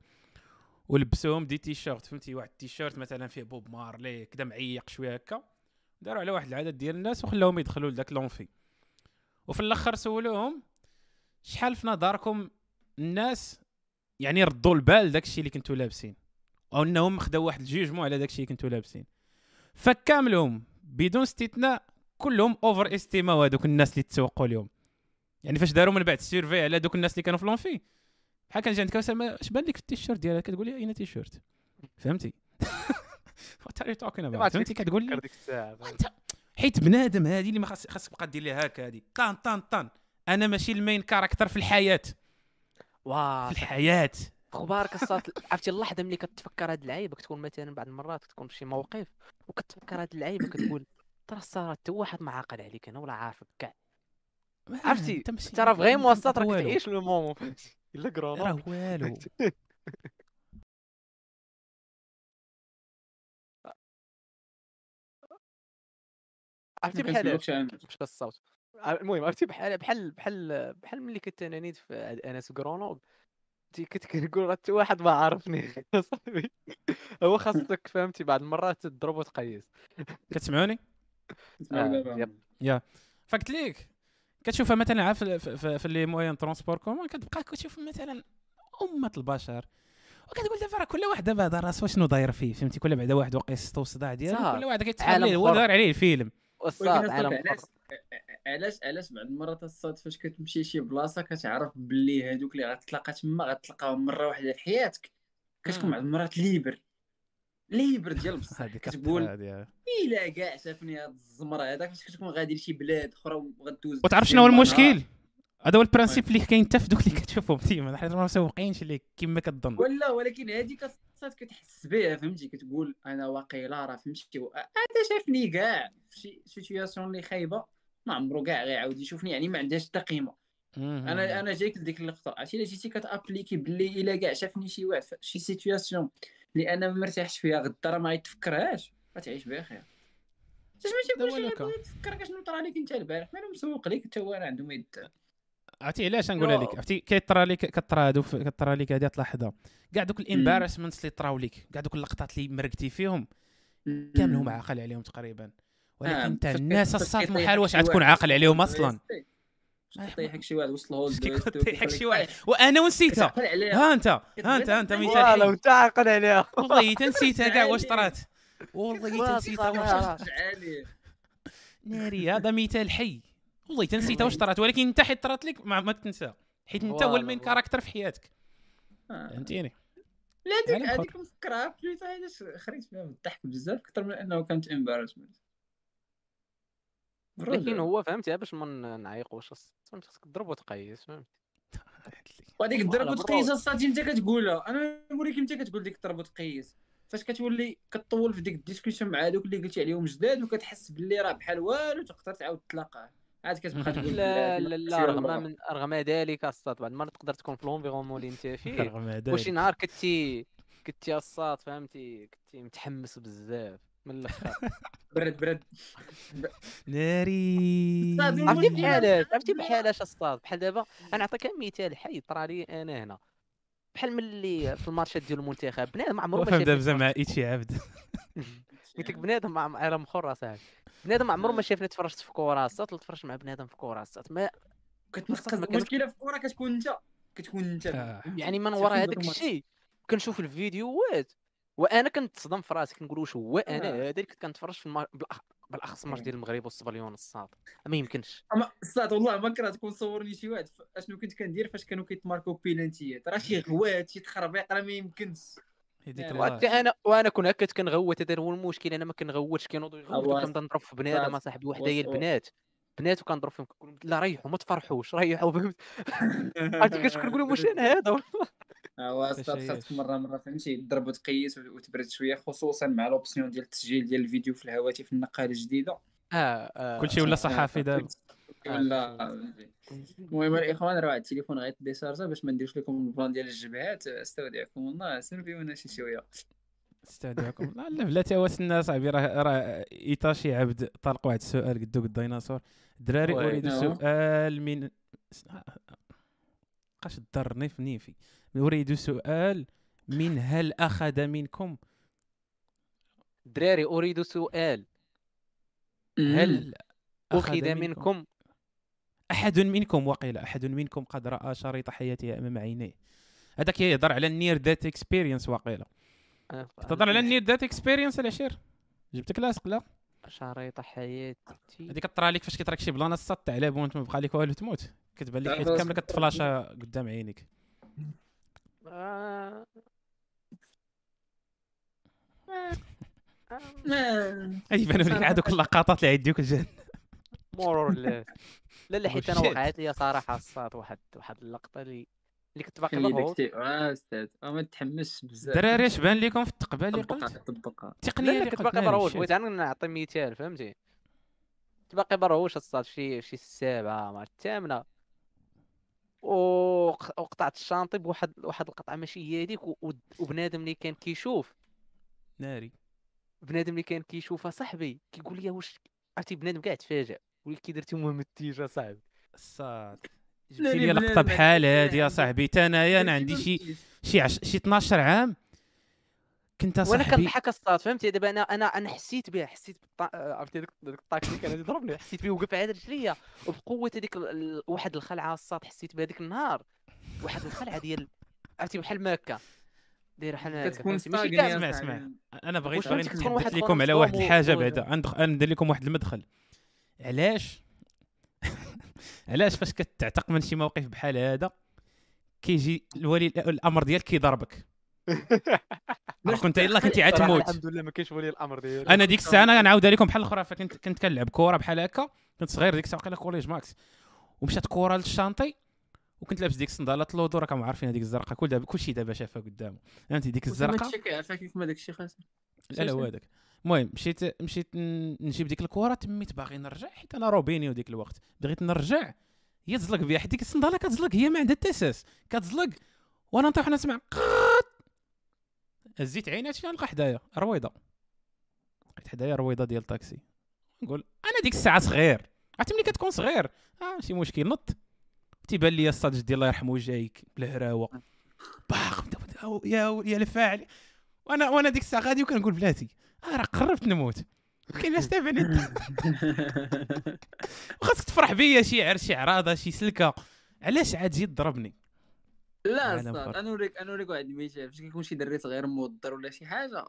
ولبسوهم des t-shirts فهمتي؟ واحد التيشيرت مثلا فيه بوب مارلي كذا معيق شوية هكا. داروا على واحد العدد ديال الناس وخلاوهم يدخلوا لذاك l'envi. وفي الأخر سولوهم شحال في نظركم الناس يعني ردوا البال داك الشيء اللي كنتوا لابسين أو إنهم خداو واحد ال jugement على داك الشيء اللي كنتوا لابسين. فكاملهم بدون استثناء كلهم overestim او هذوك الناس اللي تسوقوا اليوم. يعني فاش داروا من بعد ال survey على دوك الناس اللي كانوا في لونفي. بحال كان جا عندك اش بان لك في التيشيرت ديالك كتقول لي أينا تيشيرت؟ فهمتي؟ what are you talking about فهمتي؟ كتقول لي حيت بنادم هذه اللي ما خاص خاص تبقى دير ليها هكا هذه طان طان طان أنا ماشي ال main character في الحياة. واه في الحياة. أخبارك الصات عرفتي اللحظة ملي كتفكر هاد اللعيبة؟ كتكون مثلا بعض المرات كتكون في شي موقف وكتفكر هاد اللعيبة كتقول ترى صار حتى واحد ما عاقل عليك أنا ولا عارفك. كاع. عرفتي؟ ترى vraiment الصات راك. تعيش le moment فهمتي إلا كرونا راه والو. عرفتي بحال مش الصوت. المهم عرفتي بحال بحال بحال بحال ملي كنت أنا نيت في انس كرونوب كنت كنقول راه حتى واحد ما عارفني صاحبي هو خاصك فهمتي بعض المرات تضرب وتقيس كتسمعوني؟ آه،. yep. فقلت لك كتشوفها مثلا عا في, les moyens transport commun كتبقى كتشوف مثلا أمة البشر. وكتقول دابا راه كل واحد دابا هذا راسو شنو داير فيه فهمتي؟ كل بعدا واحد واقع الصداع ديالو. كل واحد كيتحمل ليه هو. داير عليه الفيلم. والصاد عالم علاش. علاش بعض المرات الصاد فاش كتمشي شي بلاصة كتعرف باللي هادوك اللي غتلاقى تما غتلقاهم مرة واحدة في حياتك. كتكون. بعض المرات libre. libre ديال بصح. كتقول هذه إلا كاع شافني هاد الزمر هذاك فاش كتكون غادي لشي بلاد أخرى وغدوز وتعرف شنو هو المشكل؟ هذا هو ال principe اللي كاين حتى في دوك اللي كتشوفهم ديما. حيت ما مسوقينش اللي كما كتظن. ولا ولكن هذيك الصاد كتحس بها فهمتي؟ كتقول أنا واقيلا راه فهمتي. هذا شافني كاع. في شي situation اللي خايبة. ما عمرو كاع غيعاود يشوفني يعني ما عندهاش حتى قيمة. أنا أنا جايك لديك اللقطة. عرفتي إلا جيتي كت appliqu ي باللي إلا كاع شافني شي واحد في شي situation اللي أنا ما مرتاحش فيها غدا راه ما يتفكرهاش. غتعيش بخير. علاش ما تيقولش لوكا. أنا تفكر شنو طرا لك أنت البارح؟ مالو مسوق لك حتى هو راه عنده ما يد. عرفتي علاش نقولها لك؟ عرفتي كيطرى لك كطرى هادو كطرى لك هذه تلاحظها كاع دوك ال embarrassments اللي طراو لك كاع دوك اللقطات اللي مرقتي فيهم كاملهم عاقل عليهم تقريبا. ولكن انت فاش الناس كيطيحك محال واش غتكون عاقل عليهم وسط أصلا. فاش كيطيحك شي واحد وسط الهول كيطيحك شي واحد وأنا ونسيتها. كتعقل عليها. ها أنت ها أنت أنت مثال والو حي. انت عاقل عليها. والله تنسيتها كاع واش. طرات؟ والله تنسيتها واش ناري هذا مثال حي. والله تنسيتها واش طرات ولكن أنت حيت طرات لك ما, ما تنسى. حيت أنت هو والله ال main والله. character في حياتك. آه. فهمتيني؟ لا هذيك هذيك مفكرها plutôt علاش خريت فيها بالضحك بزاف أكثر من أنه كانت embarrassment لكن هو فهمتي باش ما نعيقوش فهمتي خصك تضرب وتقيس فهمتي. وهذيك الضرب. وتقيس الصاتي أنت كتقولها؟ أنا نقول لك أنت كتقول ديك الضرب وتقيس فاش كتولي كطول في ديك ال discussion مع هذوك اللي قلتي عليهم جداد وكتحس باللي راه بحال والو تقدر تعاود تلاقاه. عاد كتبقى تقول لا لا لا رغم. من رغم ذلك الصاد بعد المرات تقدر تكون في لونفيرونمون اللي أنت فيه. رغم وشي نهار كنتي كنتي الصاد فهمتي كنتي متحمس بزاف. من الآخر برد برد. ناري. عرفتي بحالاش عرفتي بحالاش الصاد بحال دابا أنا نعطيك مثال حي طرا لي أنا هنا. بحال ملي في الماتشات ديال المنتخب بنادم عمرو ما شاف دابا زعما ايتشي عبد. قلت لك بنادم مع عالم أخر صاحبي بنادم عمرو ما شافني تفرجت في كره ولا تفرجت مع بنادم في كره الصاد ما كتنقص المشكلة في الكره كتكون أنت. كتكون أنت. آه. يعني من وراء ذاك هذاك. الشيء كنشوف الفيديوهات. وأنا كنتصدم في رأسي كنقول واش هو أنا؟ آه. هذا اللي كنت كنتفرج في الماتش بالأخص الماتش ديال المغرب والصبليون الصاد ما يمكنش. أما الصاد والله ما كره تكون صورني شي واحد. ف- أشنو كنت كندير؟ فاش كانوا كيتماركو بيلانتيات. راه شي غوات شي تخربيق راه ما يمكنش. هذيك. وحتى أنا وأنا كون هكا كنغوت هذا هو المشكل. أنا ما كنغوتش. كينوضوا يغوتوا أواس- كنبدا نضرب في بنادم. صاحبي وحده هي البنات. بنات وكنضرب فيهم. كنقول لهم لا ريحوا ما تفرحوش. ريحوا فهمت عرفتي كنت كنقول لهم واش أنا هذا؟ خاصك مرة مرة فهمتي تضرب وتقيس وت- وتبرد شوية خصوصا مع l'option ديال التسجيل ديال الفيديو في الهواتف النقالة الجديدة. آه آه كلشي ولا صحافي دابا. ولا المهم الاخوان راه التليفون غيت décharg ا باش ما نديرش لكم ال plan ديال الجبهات. استودعكم الله سيرفيونا شي شوية. استودعكم لا لا بلاتي هو سنا صاحبي راه راه إيطاشي عبد طلق واحد السؤال قدو قد الديناصور. دراري. أريد نعم. سؤال من بقاش تضرني في نيفي. اريد سؤال من هل أخذ منكم؟ دراري أريد سؤال. هل أخذ منكم؟ أحد منكم وقيل أحد منكم قد رأى شريط حياته أمام عينيه. هذاك يهضر على ال near death experience وقيله آه، تهضر على ال near death experience العشير جبتك لاصق لا؟ شريط حياتي. هذيك طرا لك فاش كيطراك شي بلانه السط تاع لعب وانت ما بقى لك والو تموت. كتبان لك حيت كاملة كتفلاشا قدام عينيك. آه، يبانوا لك عاد دوك اللقطات اللي عيديوك الجن مورور لا لا لا حيت أنا. وقعت لي صراحة الصاد واحد واحد اللقطة اللي اللي كنت باقي مضغوط آه أستاذ. آه ما تحمسش بزاف. الدراري اش بان لكم في التقبه اللي قلت؟ طبقها. التقنيه اللي كنت باقي shit. بغيت أنا نعطي مثال فهمتي؟ كنت باقي مروش الصاد شي شي السابعة مع الثامنة. وقطعت الشانطي بواحد واحد القطعة ماشي هي هذيك وبنادم اللي كان كيشوف. ناري. بنادم اللي كان كيشوفها صاحبي كيقول لي واش عرفتي بنادم كاع تفاجئ ولي كي درتي مهم التيجه صاحبي. الصاد جبتي لي لقطة بحال هادي يا. صاحبي. تا انايا أنا عندي شي شي عش... شي 12 عام. كنت وأنا صاحبي كنضحك الصاد فهمتي دابا أنا أنا أنا حسيت بها حسيت عرفتي ديك ديك الطاكسي كان يضربني حسيت به وقف على رجليا وبقوة هذيك واحد الخلعة الصاد حسيت بها ديك النهار. واحد الخلعة ديال عرفتي بحال ماكا. دايره بحال هكا كتكون ستاغني كاع. يا اسمع،. اسمع. أنا بغيت كتكون واحد لكم على واحد الحاجة بعدا. ندير لكم واحد المدخل. علاش؟ علاش فاش كتعتق من شي موقف بحال هذا كيجي الولي الأمر ديالك كيضربك. كنت الا كنتي عاد تموت الحمد لله ما كاينش ولي الأمر ديالي. أنا ديك الساعة أنا غنعاودها لكم بحال الاخرى فكنت كنت كنلعب كره بحال هكا كنت صغير ديك الساعة واقيلا collège max ومشات كره لل chantier وكنت لابس ديك الصندالات اللودو راكم عارفين هذيك الزرقاء كل دابا كلشي دابا شافها قدامه. فهمتي ديك الزرقاء؟ هادشي كيعرفها كيف ما داكشي خاص. لا لا هو هذاك المهم مشيت مشيت نجيب ديك الكره تميت باغي نرجع حيت أنا روبينيو ديك الوقت. بغيت نرجع هي تزلق بيا حيت ديك الصندالة كتزلق هي ما عندها حتى أساس. كتزلق وأنا نطيح نسمع قاط هزيت عيني هادشي نلقى حدايا رويضة. لقيت حدايا رويضة ديال الطاكسي. نقول أنا ديك الساعة صغير. عرفتي ملي كتكون صغير؟ آه ماشي مشكل نط. تيبان لي الصاد جدي الله يرحمه جايك بالهراوه باق يا يا الفاعل. وأنا وأنا ديك الساعة غادي وكنقول بلاتي. آه راه قربت نموت. كايناش تابعني وخاصك تفرح بيا شي عر شي عراضة شي سلكة. علاش عاد جيت ضربني؟ لا صاد. أنا نوريك أنا نوريك واحد المثال فاش كيكون شي دري صغير موضر ولا شي حاجة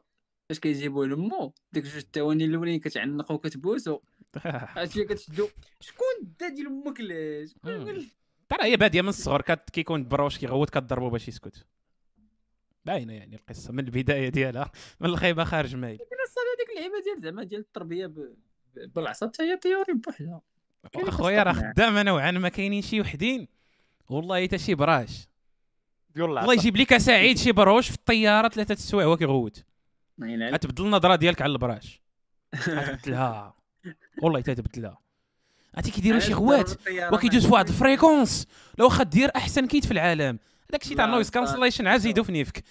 فاش كيجيبوه لمو ديك جوج الثواني الأولين كتعنقو وكتبوسو. عرفتي كتشدو. شكون دا ديال أمك لا شكون ترى هي بادية من الصغر كيكون برهوش كيغوت كضربو باش يسكت. باينة يعني القصة من البداية ديالها. من الخيمة خارج مايل. لكن الصاد هذيك اللعيبة ديال زعما ديال التربية بالعصا حتى هي théorie بوحدها. أخويا راه. خدامة نوعا ما كاينين شي وحدين. والله حتى شي براهش. ديال الله يجيب لك سعيد شي برهوش في الطيارة ثلاثة السوايع هو كيغوت. غتبدل النظره ديالك على البراهش. غتبدلها والله حتى تبدلها. عرفتي كيديروا شي غوات وكيدوز في واحد؟ ال fréquence. لو واخا دير أحسن kit في العالم. هذاك الشيء تاع ال noise. cancellation عاد زيدو في نيفك.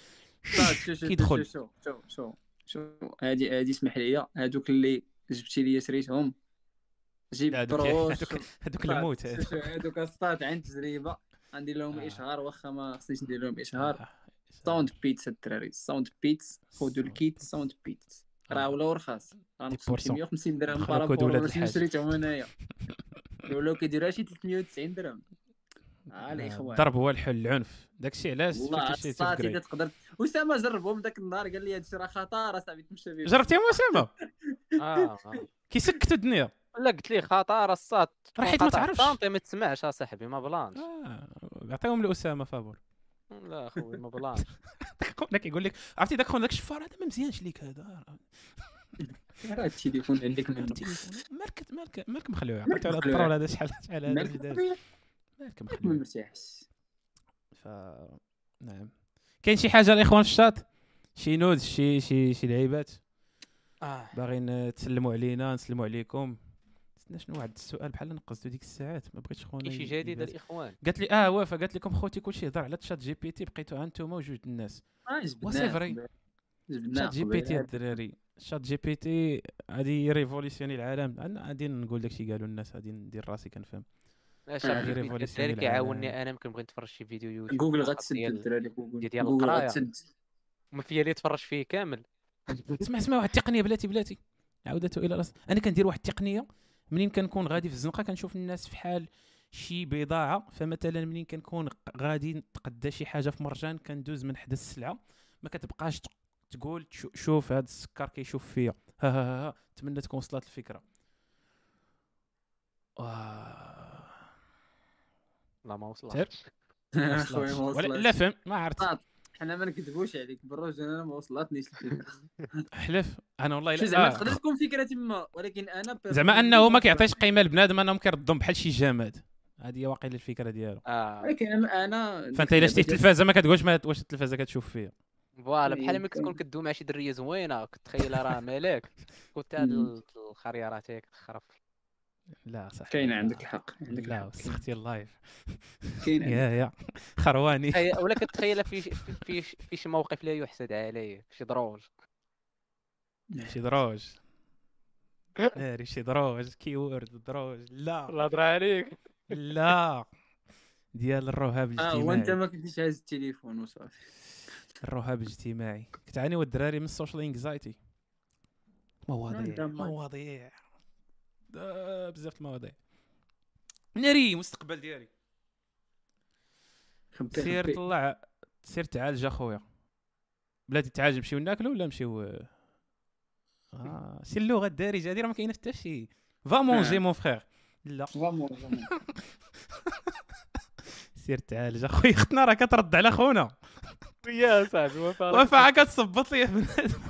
كيدخل. شوف شوف شوف شوف هادي هادي اسمح لي هادوك اللي جبتي لي سريتهم. جيب هذوك بروش. هذوك هذوك صاد، الموت هادوك الصاد عن تجربه غندير لهم آه. إشهار واخا ما خصنيش ندير لهم إشهار. آه. SoundPEATS الدراري. SoundPEATS خذوا ال kit SoundPEATS راه آه. ولاو رخاص غنقصوا pourcent. 150 درهم par rapport. شنو شريتهم انايا ولاو كيديروا شي 390 درهم. ها الاخوان الضرب هو الحل العنف. داك الشيء علاش والله الصاتي تقدر أسامة جربهم ذاك النهار قال لي هادشي راه خطر أصاحبي تمشى به جربتيهم أسامة؟ آه. آه. كيسكتوا الدنيا. لا قلت لي خطر الصاد راه حيت ما تعرفش. ما تسمعش اصاحبي ما بلانش. آه، عطيهم لأسامة فابور. لا أخوي ما بلانش. داك خونا كيقول لك عرفتي داك خونا داك الشفار هذا ما مزيانش ليك هذا؟ راه التليفون عندك منه التليفون. مالك مالك مالك مخلوع. مالك عرفتي على. ال troll هذا شحال شحال هذا مالك ما مرتاحش ف نعم. كاين شي حاجة الإخوان في الشات؟ شي nudes شي شي شي لعيبات؟ آه. باغيين تسلموا علينا نسلموا عليكم. نسينا شنو واحد السؤال بحال نقصتو ديك الساعات؟ ما بغيتش خونا شي جديد. الإخوان؟ قالت لي آه وافا قالت لكم خوتي كلشي يهضر على ChatGPT بقيتو أنتم وجوج الناس. آه و c'est vrai. قبل. جبدناه ChatGPT. الدراري. ChatGPT غادي ي révolutionner العالم. أنا غادي نقول داكشي قالوا الناس. غادي ندير راسي كنفهم. اش آه، الدراري العالم. أنا يمكن بغيت نتفرج شي فيديو يوتيوب جوجل غتسد الدراري جوجل ديال. غتسد. ما فيا اللي تفرج فيه كامل. اسمع اسمع واحد التقنيه بلاتي بلاتي. عودته إلى الاصل أنا كندير واحد التقنيه منين كنكون غادي في الزنقة؟ كنشوف الناس في حال شي بضاعة فمثلا منين كنكون غادي نتقدى شي حاجة في مرجان كندوز من حدا السلعة. ما كتبقاش تقول شوف هذا السكر كيشوف فيا. ها ها ها, ها. نتمنى تكون وصلت الفكرة. آه. لا ما وصلتش. لا فهم ما عرفت حنا ما نكذبوش عليك بالرجل أنا ما وصلتنيش الفكرة. حلف. أنا والله لا زعما آه. تقدر تكون فكرة تما ولكن أنا زعما أنه ما كيعطيش قيمة لبنادم انهم كيردهم بحال شي جماد. هذه هي واقيلا الفكرة ديالو. آه. ولكن أنا فأنت إلا شتي التلفازه ما كتقولش واش التلفازه كتشوف فيها فوالا بحال إيه، ما كتكون كان- كدوي مع شي درية زوينة كتخيلها راه مالك. كنت هاد مم. الخريرات هيك تخرف لا صح. كاين عندك الحق عندك لا وسختي اللايف كاين يا يا. خرواني. ولا كتخيلها في في في, في شي موقف لا يحسد عليه شي دروج. شي دروج. ناري شي دروج كيورد دروج. لا. الله يهضر عليك. لا. ديال الرهاب آه وانت الاجتماعي ما كنتيش عايز التليفون وصافي. الرهاب الاجتماعي. كتعاني والدراري من ال social anxiety مواضيع. مواضيع آه، بزاف المواضيع. ناري مستقبل ديالي. سير. طلع سير تعالج اخويا بلاتي تعالج نمشيو ناكلو ولا نمشيو آه سير اللغة الدارجه هادي راه ما كاينة حتى شي. va manger آه. mon frère لا. سير تعالج اخويا اختنا راه كترد على خونا. يا صاحبي وفا عا كتصبط لي بنادم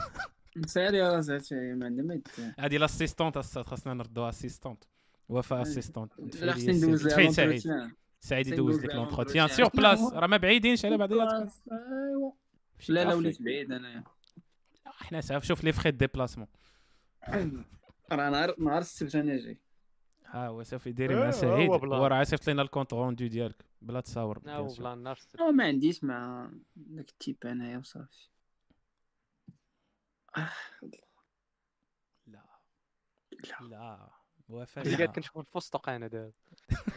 راه هادشي ما يدير. هادي l'assistante خاصنا نردوها assistante وفا آه. assistante لا خصني ندوز تفايد لها سعيد. سعيد يدوز لك l'entretien. sur place شنو؟ راه ما بعيدينش على بعضياتكم ايوا لا لا. وليت بعيد انايا حنا صافي شوف لي frais déplacement راه نهار نهار السبت أنا جاي ها هو سوف يديري آه، مع سعيد. هو راه صيفط لنا ال compte rendu ديالك بلا تصاور. بلا ما عنديش مع داك ال type انايا وصافي لا. لا. لا. وفاء. قاعد كنشوف الفستق أنا دابا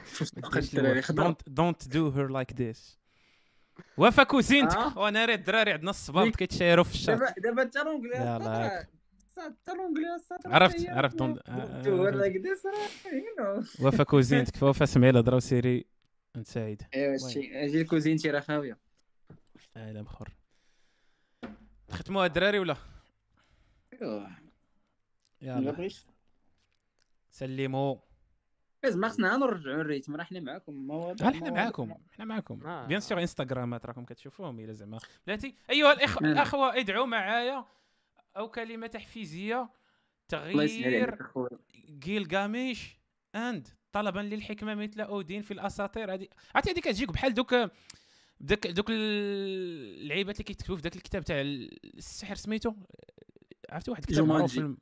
فستق الدراري خضر دونت دونت دو هير لايك ذيس وفا كوزينتك آه. وأنا راه الدراري عندنا الصباط كيتشايروا في الشارع دابا دابا حتى لونجلي أصلاً راه عرفت- عرفت. دون- آه، آه، دو آه. like this راه you know. وفا كوزينتك فوفا سمعي الهضره وسيري أنت سعيد. ايوا أجي الكوزينتي راه خاويه لا مخور ختموها الدراري ولا؟ يلا. سلموا. لازم خصنا نرجعوا ال rythme راه حنا معاكم ها حنا معاكم حنا معاكم آه. bien sûr إنستغرامات راكم كتشوفوهم إلى زعما. بلاتي ايها الإخ... الأخوة ادعوا معايا. أو كلمة تحفيزية. تغيير جيلغاميش and طلبا للحكمة مثل أودين في الأساطير. هذه عرفتي هذيك كتجيك بحال دوك دوك دوك اللعيبات اللي كيكتبوا في ذاك الكتاب تاع السحر سميتو؟ عرفتي؟ واحد الكتاب معروف الم...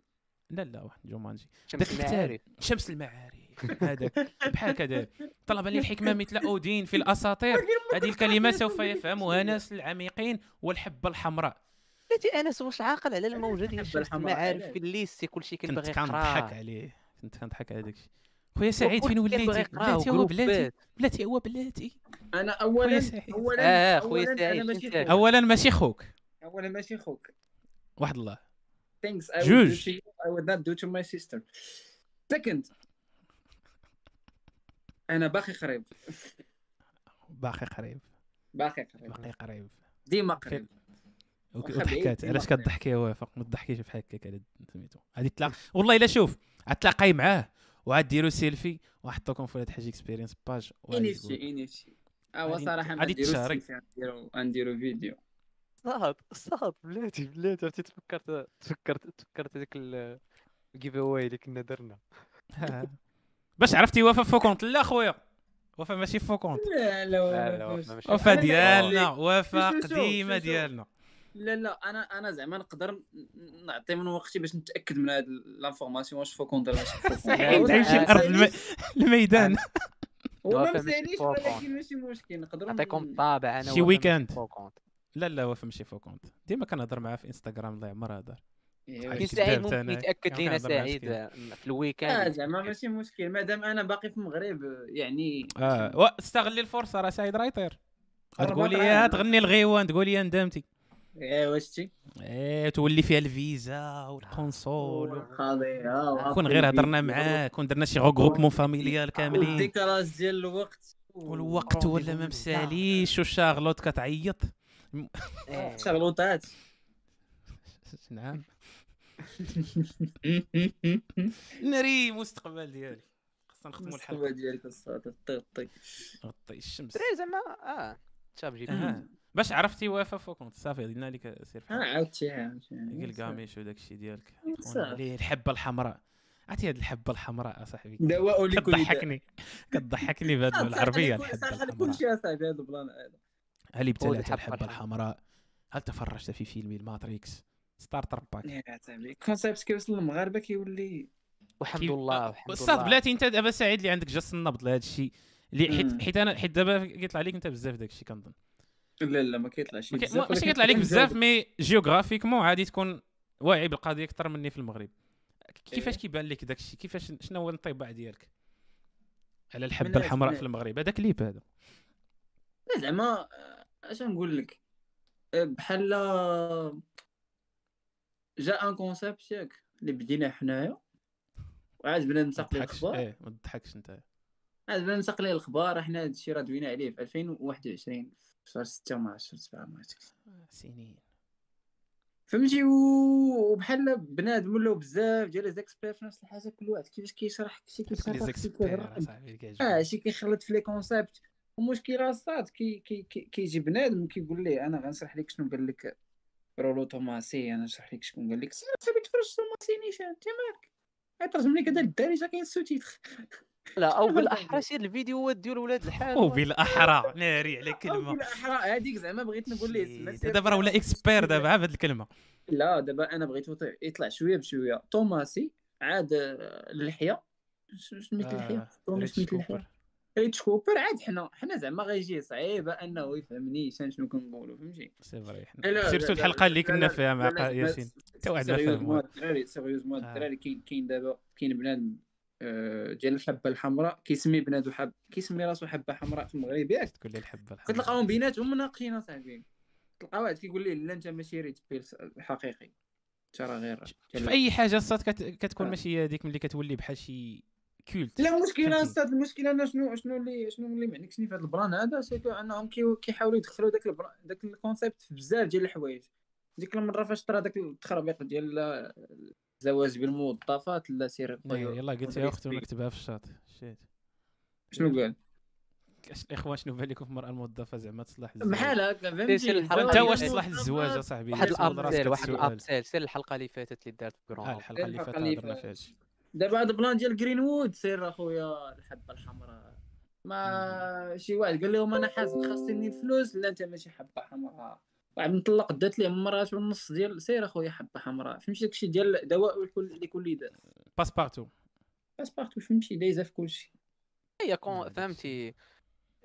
لا لا واحد جومانجي. شمس. المعارف. شمس المعارف. هذاك بحال كذا. طلبا للحكمه مثل أودين في الأساطير. هذه الكلمة سوف يفهمها ناس العميقين والحبه الحمراء. بلاتي أنس واش عاقل على الموجه ديال شمس المعارف؟ في الليستي كلشي كنت كيبغي كنضحك يقرا عليه. كنت كنضحك على داكشي. خويا سعيد فين وليتي؟ بلاتي هو بلاتي. بلاتي هو بلاتي. أنا اولا. اولا آه خويا أولاً سعيد كان؟ اولا ماشي خوك. اولا ماشي خوك. واحد الله. Things I would do جوج. to you I would not do to my sister. Second أنا باقي قريب. باقي قريب. باقي قريب. باقي قريب. ديما قريب. وضحكات علاش. كضحكي يا وافق؟ ما تضحكيش بحال هكاك على سميتو. غادي تلاقى والله إلا شوف غتلاقاي معاه وعاد ديروا سيلفي وحطوكم في هاد حاجة اكسبيرينس باج انيفتي انيفتي هو غادي- صراحة غادي نديرو تشارك. غنديرو فيديو صاد صاد بلاتي بلاتي. عرفتي تفكرت تفكرت تفكرت هذاك الجيف اواي اللي كنا درنا. باش عرفتي وفا فوكونت لا خويا. وفا ماشي فوكونت لا لا، لا لا، لا ما ماشي. وفا أنا ديالنا شوف، وفا شوف، شوف، قديمة. ديالنا. لا لا أنا أنا زعما نقدر نعطي من وقتي باش نتأكد من هاد l'information واش fake account ولا ماشي fake account صحيح هو تعيش زعما الأرض الم- الميدان. هو ما مساليش. ولكن ماشي مشكل. نقدر نعطيكم طابع أنا شي weekend. لا لا وفا ماشي fake account ديما كنهضر معاه في إنستغرام الله يعمر هضر إيه، كذاب سعيد ممكن تاعنا. يتأكد لينا سعيد. آه، في آه ال weekend زعما ماشي مشكل. مادام أنا باقي في المغرب يعني آه و- استغلي الفرصة راه سعيد راه يطير يا طير. تغني الغيوان تقولي يا ندمتي إيه واش تي إيه تولي فيها الفيزا والكونسول القضية كون غير هضرنا معاه كون درنا شي غروبمون فاميليال كاملين. والديكراج ديال الوقت. والوقت ولا ما مساليش وشاغلوت كتعيط. إيه. شغلوطات نعم. ناري المستقبل ديالي. خصنا نختموا الحلقة. المستوى ديالك الصاد طي طي غطي الشمس. دراري زعما آه شاب جيب آه. باش عرفتي وافا فوكونت صافي قلنا لك سير ها عاودتي عاودتي. القاميش وداك الشيء ديالك. عليه الحبة الحمراء. عرفتي هاد الحبة الحمراء اصاحبي دواء لكل داء. كتضحكني كتضحكني بهاد العربية الحبة الحمراء. كل شيء اصاحبي هذا البلان هذا. هل ابتلعت الحبه الحمراء. هل تفرجت في فيلم الماتريكس؟ ستارتر باك الكونسيبت كيوصل للمغاربة كيولي. والحمد لله والحمد أستاذ لله بلاتي أنت دابا سعيد اللي عندك جس النبض لهذا الشيء. اللي حيت. حيت أنا حيت دابا كيطلع عليك أنت بزاف داك الشيء كنظن. لا لا ما كيطلعش بزاف. ماشي كيطلع عليك. بزاف mais géographiquement عادي تكون واعي بالقضية أكثر مني في المغرب. كيفاش إيه. كيبان لك داك الشيء؟ كيفاش شنو هو الانطباع ديالك على الحبه الحمراء في المغرب؟ هذا كليب هذا. لا زعما اش نقول لك آه، بحال جاء un concept ياك اللي بدينا حنايا وعاد بنا ما نساق ليه الأخبار. إيه ما تضحكش أنت. عاد بنا نساق ليه الأخبار حنا هذا الشيء راه دوينا عليه في 2021 في شهر 6 ما عرفتش 7 ما عرفتش سنين. فهمتي؟ وبحال بنادم ولاو بزاف ديال لي زيكسبير في نفس الحاجة كل واحد كيفاش كيشرح شي كيشرح آه شي كيخلط في les concepts ومشكل صاد كي كي كي كيجي بنادم كيقول ليه أنا غنشرح لك شنو قال لك رولو توماسي أنا نشرح لك شكون قال لك. سير صاحبي تفرج توماسي نيشان أنت مالك؟ غيترجم لك هذا الدارجه كاين السوتيتر. لا أو بالاحرى؟ سير الفيديوهات ديال ولاد الحال. وبالاحرى ناري على أو كلمة. بالأحرى هذيك زعما بغيت نقول ليه دابا راه ولا اكسبير دابا بهاد الكلمة. لا دابا أنا بغيت يطلع- شوية بشوية. توماسي عاد آه، اللحيه شنو سميت اللحيه آه، توماس سميت اللحيه. ريتش كوبر عاد حنا حنا زعما غيجي صعيبه انه يفهمني شنو شنو كنقولوا فهمتي؟ سي فري surtout الحلقة اللي كنا فيها مع ياسين. حتى واحد ما فاهمها الدراري sérieusement آه. الدراري كاين كاين دابا كاين بنادم آه، ديال الحبه الحمراء كيسمي بنادو حب كيسمي راسو حبة حمراء في المغرب. ياك تقول لي الحبة الحمراء. كتلقاهم بيناتهم مناقشين أصاحبي. تلقى واحد كيقول ليه لا أنت ماشي red pill حقيقي. راه غير في أي حاجة صات كت... كتكون آه. ماشي هذيك ملي كتولي بحال شي culte لا المشكلة فهمتي. أستاذ المشكلة أنا شنو شنو اللي شنو اللي معنيكسني في هذا ال plan هذا؟ c'est que أنهم كي- كيحاولوا يدخلوا داك البرا... داك ال concept في بزاف ديال الحوايج. ديك المرة فاش طرا داك التخربيق ديال الزواج بالموظفات لا سير يلا يلا قلت يا أختي ونكتبها في الشاط شيت. شنو قال؟ اش الاخوان شنو بان لكم في المرأة الموظفه زعما تصلح الزواج؟ بحال هكا فهمتي اللي واش. تصلح للزواج اصاحبي واحد الأبسيل واحد. الأبسيل. سير الحلقة اللي فاتت اللي دارت في جرون الحلقة اللي الحلقة فاتت اللي هضرنا فاتت. فيها دابا هذا بلان ديال جرين وود سير اخويا الحبه الحمراء. ما شي واحد قال لهم أنا حاسب خاصني فلوس لا أنت ماشي حبة حمراء. واحد مطلق دات ليه مرات والنص ديال سير اخويا حبة حمراء. فهمتي داكشي ديال دواء لكل لكل داء باسبارتو باسبارتو فهمتي؟ دايزة في كلشي هي كون داكشي. فهمتي.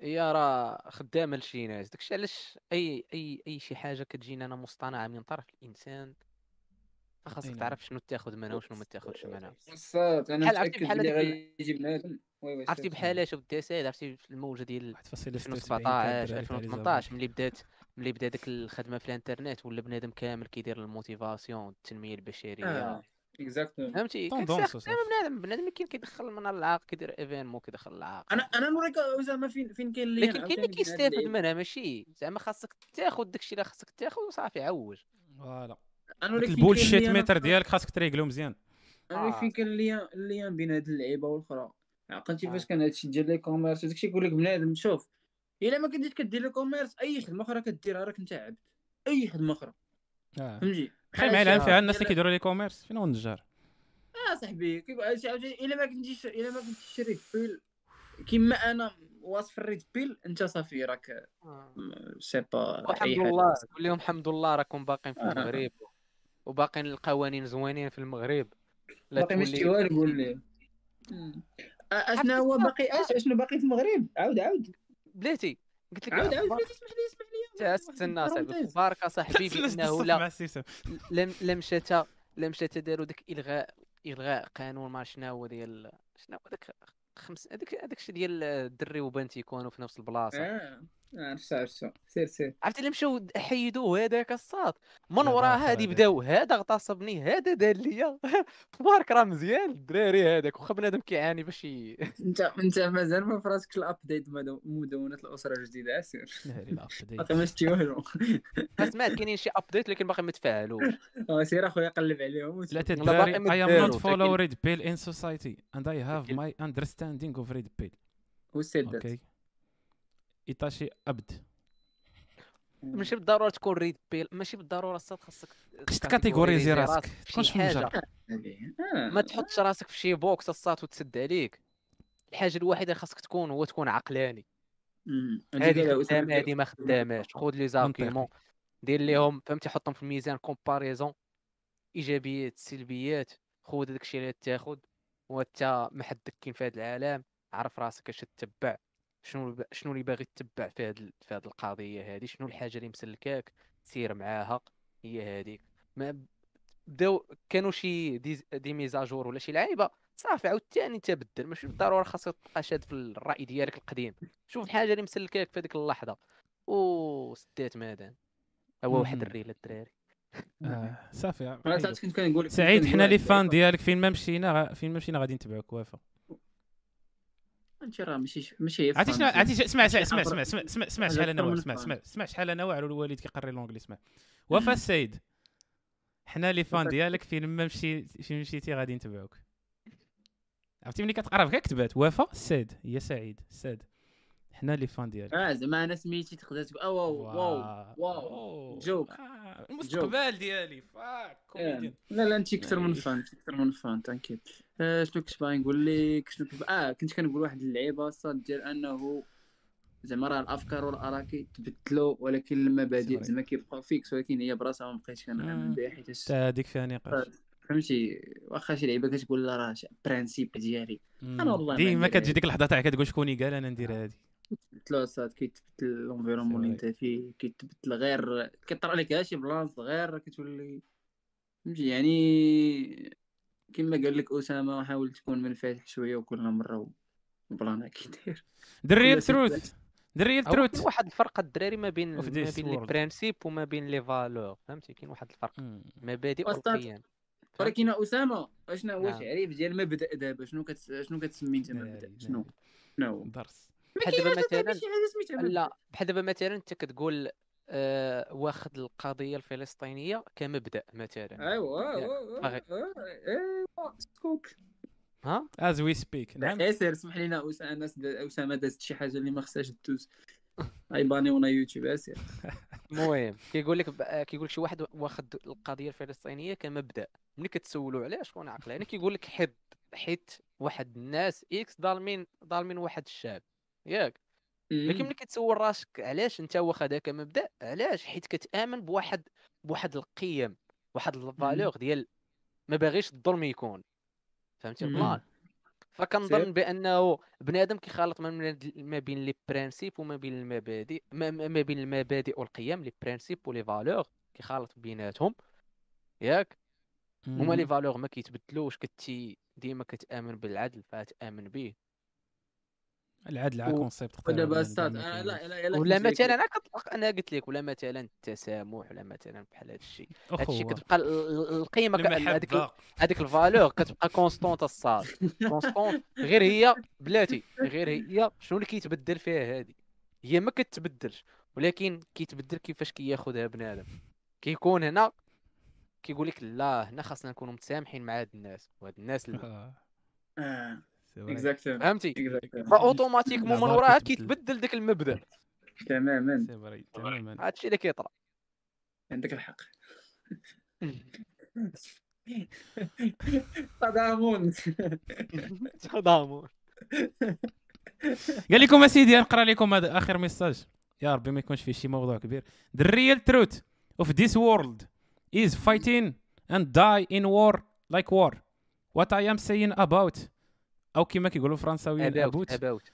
هي راه خدامة لشي ناس. داكشي علاش اي اي أي شي حاجة كتجينا أنا مصطنعة من طرف الإنسان فخاصك أي نعم. تعرف شنو تاخذ منها وشنو ما تاخذش منها. صات أنا بحال عرفتي متأكد بحال بلي هذاك ال- غيجي بنادم عرفتي. بحال شوف الدساد عرفتي الموجة ديال 1.76 2017 2018 ملي بدات ملي بدا داك الخدمة في الإنترنت ولا بنادم كامل كيدير ال motivation التنميه البشرية. آه. exactement فهمتي. بنادم بنادم كاين كيدخل من العاق كيدير événement كيدخل العاق أنا أنا نوريك زعما فين فين كاين اللي لكن كاين اللي كيستافد منها ماشي؟ زعما خاصك تاخذ داكشي اللي خاصك تاخذ وصافي عوج. voilà. أنا ال bullshit meter ديالك خاصك تريقلو مزيان. أنا آه. فين كاين اللي اللي بين هاد اللعيبة والأخرى. عقلتي آه. فاش كان هادشي ديال l'e-commerce وداكشي يقول لك بنادم شوف إلا ما كنتيش كدير l'e-commerce أي خدمة أخرى كديرها راك أنت عبد. أي خدمة أخرى. آه. فهمتي؟ خاي مع العلم فيها الناس اللي كيديروا l'e-commerce. فين هو النجار؟ آه صاحبي كيقول شي عاوتاني إلا ما كنتيش إلا ما كنتيش شي red pill كيما أنا واصف ال red pill أنت صافي راك آه. c'est pas حاجة. لله. قول لهم الحمد لله راكم باقيين في آه. المغرب. وباقيين القوانين زوينين في المغرب. لا باقي ما شتي والو قول لي. آه، اشنا هو باقي اش أشنو باقي في المغرب؟ عاود عاود. بلاتي قلت لك عاود عاود بلاتي اسمح لي اسمح لي. استنى صاحبي أخبارك صاحبي بأنه لا. لم شتا لم شتا داروا داك إلغاء إلغاء قانون ما شنو هو ديال شنو هو داك خمس هذاك هذاك الشيء ديال الدري وبنت يكونوا في نفس البلاصة. آه. عرفت عرفت سير سير. عرفتي اللي مشاو حيدوه هذاك الصاد من هذا ورا هادي هذاك. بداو هذا اغتصبني هذا دار ليا. تبارك راه مزيان الدراري هذاك واخا بنادم كيعاني باش. انت انت مازال ما فراسك ال update مدو- مدونة الأسرة الجديدة سير؟ نهاري ال update باقي ما شتي والو سمعت كاينين شي update لكن باقي ما تفاعلوش. آه، سير أخويا قلب عليهم. باقي الدراري ما I am داروا، not follow لكن- red pill in society and I have لكن- my understanding of red pill. والسدات OK إيتاشي أبد. ماشي بالضرورة تكون red pill ماشي بالضرورة الصاد خاصك خصك ت catégoriser راسك. تكونش آه. ما تحطش راسك في شي box الصاد وتسد عليك. الحاجة الوحيدة اللي خاصك تكون هو تكون عقلاني. هذه خدامة هذه ما خداماش. خذ les arguments دير ليهم فهمتي؟ حطهم في الميزان comparaison إيجابيات سلبيات. خذ داكشي اللي تاخذ وأنت ما حدك كاين في هذا العالم. عرف راسك اش تتبع. شنو شنو اللي باغي تتبع في هذه في هذه القضية هذه شنو الحاجة اللي مسلكاك سير معاها هي هذيك ما بداو كانوا شي des, des mises à jour ولا شي لعيبة صافي عاوتاني انت بدل ماشي بالضرورة خاصك تبقى شاد في الرأي ديالك القديم. شوف الحاجة اللي مسلكاك في هذيك اللحظة. وسدات مادام هو واحد. ال real الدراري. آه، صافي سعيد حنا les fans. ديالك فين ما مشينا فين ما مشينا غادي نتبعوك وافا انت راه ماشي ماشي عرفتي شنو. عرفتي اسمع اسمع اسمع اسمع اسمع شحال أنا اسمع. اسمع اسمع شحال أنا واعر الوالد كيقري l'anglais اسمع. وفا السيد. حنا les fans ديالك فين ما مشي فين مشيتي غادي نتبعوك. عرفتي ملي كتقرب كاع كتبات وفا السيد. هي سعيد. السيد حنا les fans ديالك. آه زعما أنا سميتي تقدر تقول واو. واو. واو. واو. joke. آه، المستقبل ديالي. fuck comedian لا لا انت أكثر من fan أكثر من fan تانكيت آه شنو كنت باغي نقول لك؟ شنو كنت آه كنت كنقول واحد اللعيبة صاد ديال أنه زعما راه الأفكار والأراء كيتبدلوا ولكن المبادئ. زعما كيبقاو fixes ولكن هي براسها ما بقيتش كنامن مم. بها حيت حتى هذيك فيها نقاش. فهمتي؟ واخا شي لعيبة كتقول لا راه principe ديالي. مم. والله ما ديما كتجي ديك اللحظة تاع كتقول شكون قال أنا ندير هذه. كيتبدلوا صاد كيتبدل ال environnement اللي أنت فيه كيتبدل غير كيطرى لك شي بلانس غير كتولي فهمتي؟ يعني كما قال لك أسامة حاول تكون منفتح شوية وكل مرة بلانا كيدير real هو كاين truth واحد الفرق الدراري ما بين ما بين les. principes وما بين les valeurs فهمتي؟ كاين واحد الفرق. مبادئ والقيم ولكن أسامة اشنا هو نعم. التعريف ديال مبدا دابا؟ شنو كت... شنو كتسمي أنت مبدا شنو؟ ناري. شنو هو؟ درس. بحال دابا مثلاً-. لا بحال دابا مثلا أنت كتقول آه واخد القضية الفلسطينية كمبدأ مثلا. ايوا ياك. ايوا ايوا scoop ها؟ as we speak نعم. ياسر اسمح لينا أسامة دازت شي حاجة اللي ما خصهاش تدوز ايبانيونا يوتيوب ياسر. المهم كيقول لك كيقول لك شي واحد واخد القضية الفلسطينية كمبدأ ملي كتسولوا علاش شكون عقلاني كيقول لك حيت حيت واحد الناس X ظالمين ظالمين واحد الشعب ياك. لكن ملي كتسول راسك علاش انت واخدها كمبدا علاش؟ حيت كتآمن بواحد بواحد القيم واحد ال valeur ديال ما باغيش الظلم يكون. فهمتي. ال plan. فكنظن بأنه بنادم كيخالط ما بين les principes وما بين المبادئ ما, بين المبادئ والقيم les principes و les valeurs كيخالط بيناتهم. ياك؟ هما les valeurs ما كيتبدلوش كنتي ديما كتآمن بالعدل فتامن به. العاد الع و- concept ودابا أستاذ لا لا لا ولا. مثلا أنا كطلق أنا قلت لك ولا مثلا التسامح ولا مثلا بحال هذا الشيء هذا الشيء. كتبقى ال- ال- القيمة هذيك هذيك ال valeur كتبقى constante الصاد. constante غير هي بلاتي غير هي شنو اللي كيتبدل فيها هذه هي ما كتبدلش ولكن كيتبدل كيفاش كياخذها بنادم. كيكون هنا كيقول لك لا هنا خاصنا نكونوا متسامحين مع هاد الناس وهاد الناس لا فهمتي؟ فاوتوماتيكمون من وراها كيتبدل. داك المبدأ. تماما. تماما. هادشي اللي كيطرا. عندك الحق. تضامن تضامن قال لكم أسيدي نقرأ لكم هذا آخر ميساج يا ربي ما يكونش فيه شي موضوع كبير. The real truth of this world is fighting and die in war like war. What I am saying about أو كما كيقولوا الفرنساويين اباوت about اباوت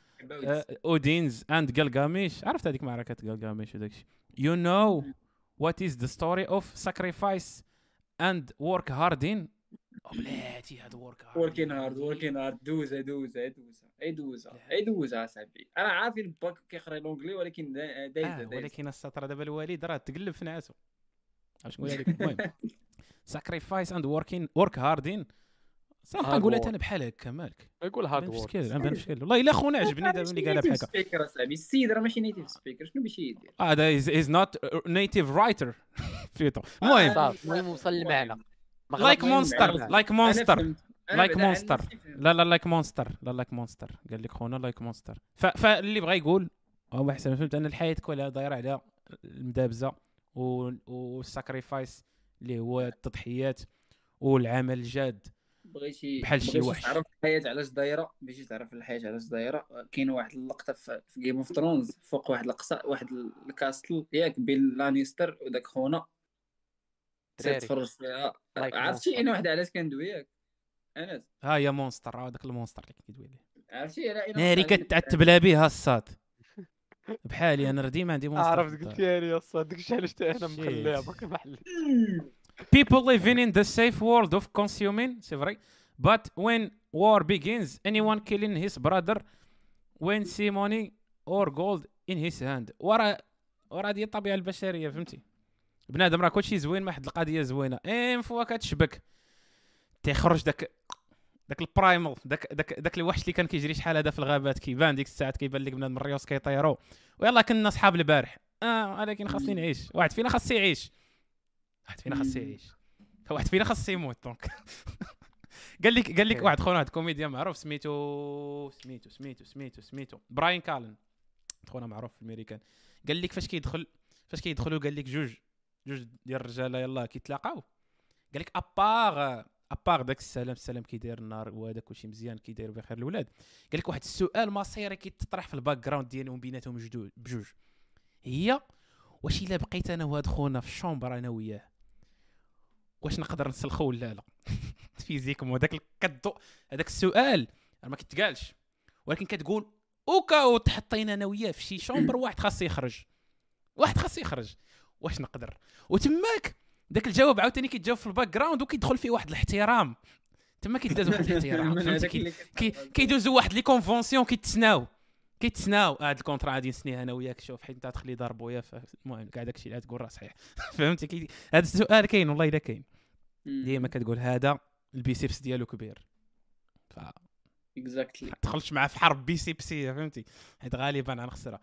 أودينز اند جلجاميش عرفت هذيك معركة جلجاميش وداك الشيء. You know what is the story of sacrifice and work hard in أو بلاتي هذا work hard وركين هارد وركين هارد دوزها دوزها دوزها أي دوزها اي اصاحبي أنا عارف الباك كيقرأ لونجلي ولكن دا- دايزه آه دايزه ولكن السطر دابا الوالد راه تقلب في نعاسو عرفت نقول لك المهم. Sacrifice and working work hard نقولها work. أنا بحال هكا مالك يقول بان hard work شكل أنا بان في شكل والله إلا خونا عجبني دابا ملي قالها بحال هكا speaker اصاحبي السيد راه ماشي native speaker شنو باش يدير؟ هذا is is not native writer بليتو المهم. صافي المهم وصل المعنى. like monster. like monster like monster. لا لا like monster لا like monster قال لك خونا like monster فاللي بغى يقول هو احسن فهمت أن الحياة كلها دايرة على المدابزة وال sacrifice اللي هو التضحيات والعمل الجاد. بغيتي بحال شي بغيتي وحش. تعرف الحياة علاش دايرة؟ بغيتي تعرف الحياة علاش دايرة؟ كاين واحد اللقطة في Game of Thrones فوق واحد القصا واحد ال castle ياك بين لانيستر وداك خونا. دراري. تفرج فيها. عرفتي. أنا واحد علاش كندوي ياك؟ أنس. ها هي monster هذاك ال monster اللي كيدوي عليه. عرفتي؟ أنا ناري كتعتب لها بها الصاد. بحالي أنا راه ديما عندي مونستر عرفت قلت. لي يا اسطى داك الشيء علاش أنا. مخليها باقي ما حليت People living in the safe world of consuming, c'est vrai. But when war begins, anyone killing his brother when see money or gold in his hand. ورا ورا هذه الطبيعة البشرية فهمتي؟ بنادم راه كلشي زوين ما واحد القضية زوينة. ان فوا كتشبك تيخرج داك داك ال primal داك داك داك الوحش اللي كان كيجري شحال هذا في الغابات كيبان ديك الساعات كيبان لك بنادم الريوس كيطيروا ويلا كنا صحاب البارح آه ولكن خاصني نعيش واحد فينا خاص يعيش واحد فينا خاص. يعيش. واحد فينا خاص يموت donc. قال لك قال لك. واحد خونا واحد comédien معروف سميتو سميتو سميتو سميتو سميتو. براين كالن خونا معروف في الميريكان قال لك فاش كيدخل فاش كيدخلوا قال لك جوج جوج ديال الرجالة يلاه كيتلاقاو. قال لك à part à part داك السلام السلام كي داير النار وهذا كلشي مزيان كي داير بخير الاولاد قال لك واحد السؤال مصيري كيتطرح في ال background ديالهم بيناتهم جدود بجوج. هي واش إلا بقيت أنا وهاد خونا في ال chambre أنا وياه؟ واش نقدر نسلخو ولا لا؟ physiquement هذاك الكدو هذاك السؤال ما كيتقالش. ولكن كتقول au cas تحطينا أنا وياه في شي chambre واحد خاص يخرج. واحد خاص يخرج. واش نقدر؟ وتماك داك الجواب عاوتاني كيتجاوب في ال background وكيدخل فيه واحد الاحترام. تما كيداز واحد الاحترام من فهمتي؟ هذاك كي- اللي كي كتعرف. كيدوزوا واحد les conventions كيتسناو. كيتسناو هاد ال contrat غادي نسنيه أنا وياك شوف حيت انت تخلي ضار بويا المهم كاع داكشي اللي تقول راه صحيح. فهمتي؟ كي هذا السؤال كاين والله الا كاين. ديما كتقول هذا ال biceps ديالو كبير. ف exactly تدخلش معاه في حرب بيسيبسيه فهمتي؟ حيت غالبا غنخسرها.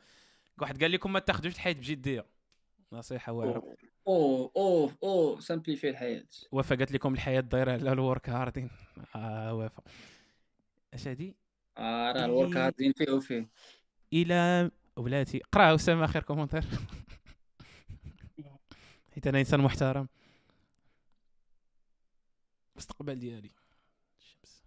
واحد قال لكم ما تاخذوش الحياة بجدية. نصيحة واعرة. أوه أوه أوه سامبليفي الحياة. وفا قالت لكم الحياة دايره على الورك هاردين آه وفا اش هادي راه الورك إيه. هاردين فيه وفيه إلى ولاتي قرا اسامه اخر كومنتير. حيت أنا إنسان محترم. المستقبل ديالي. الشمس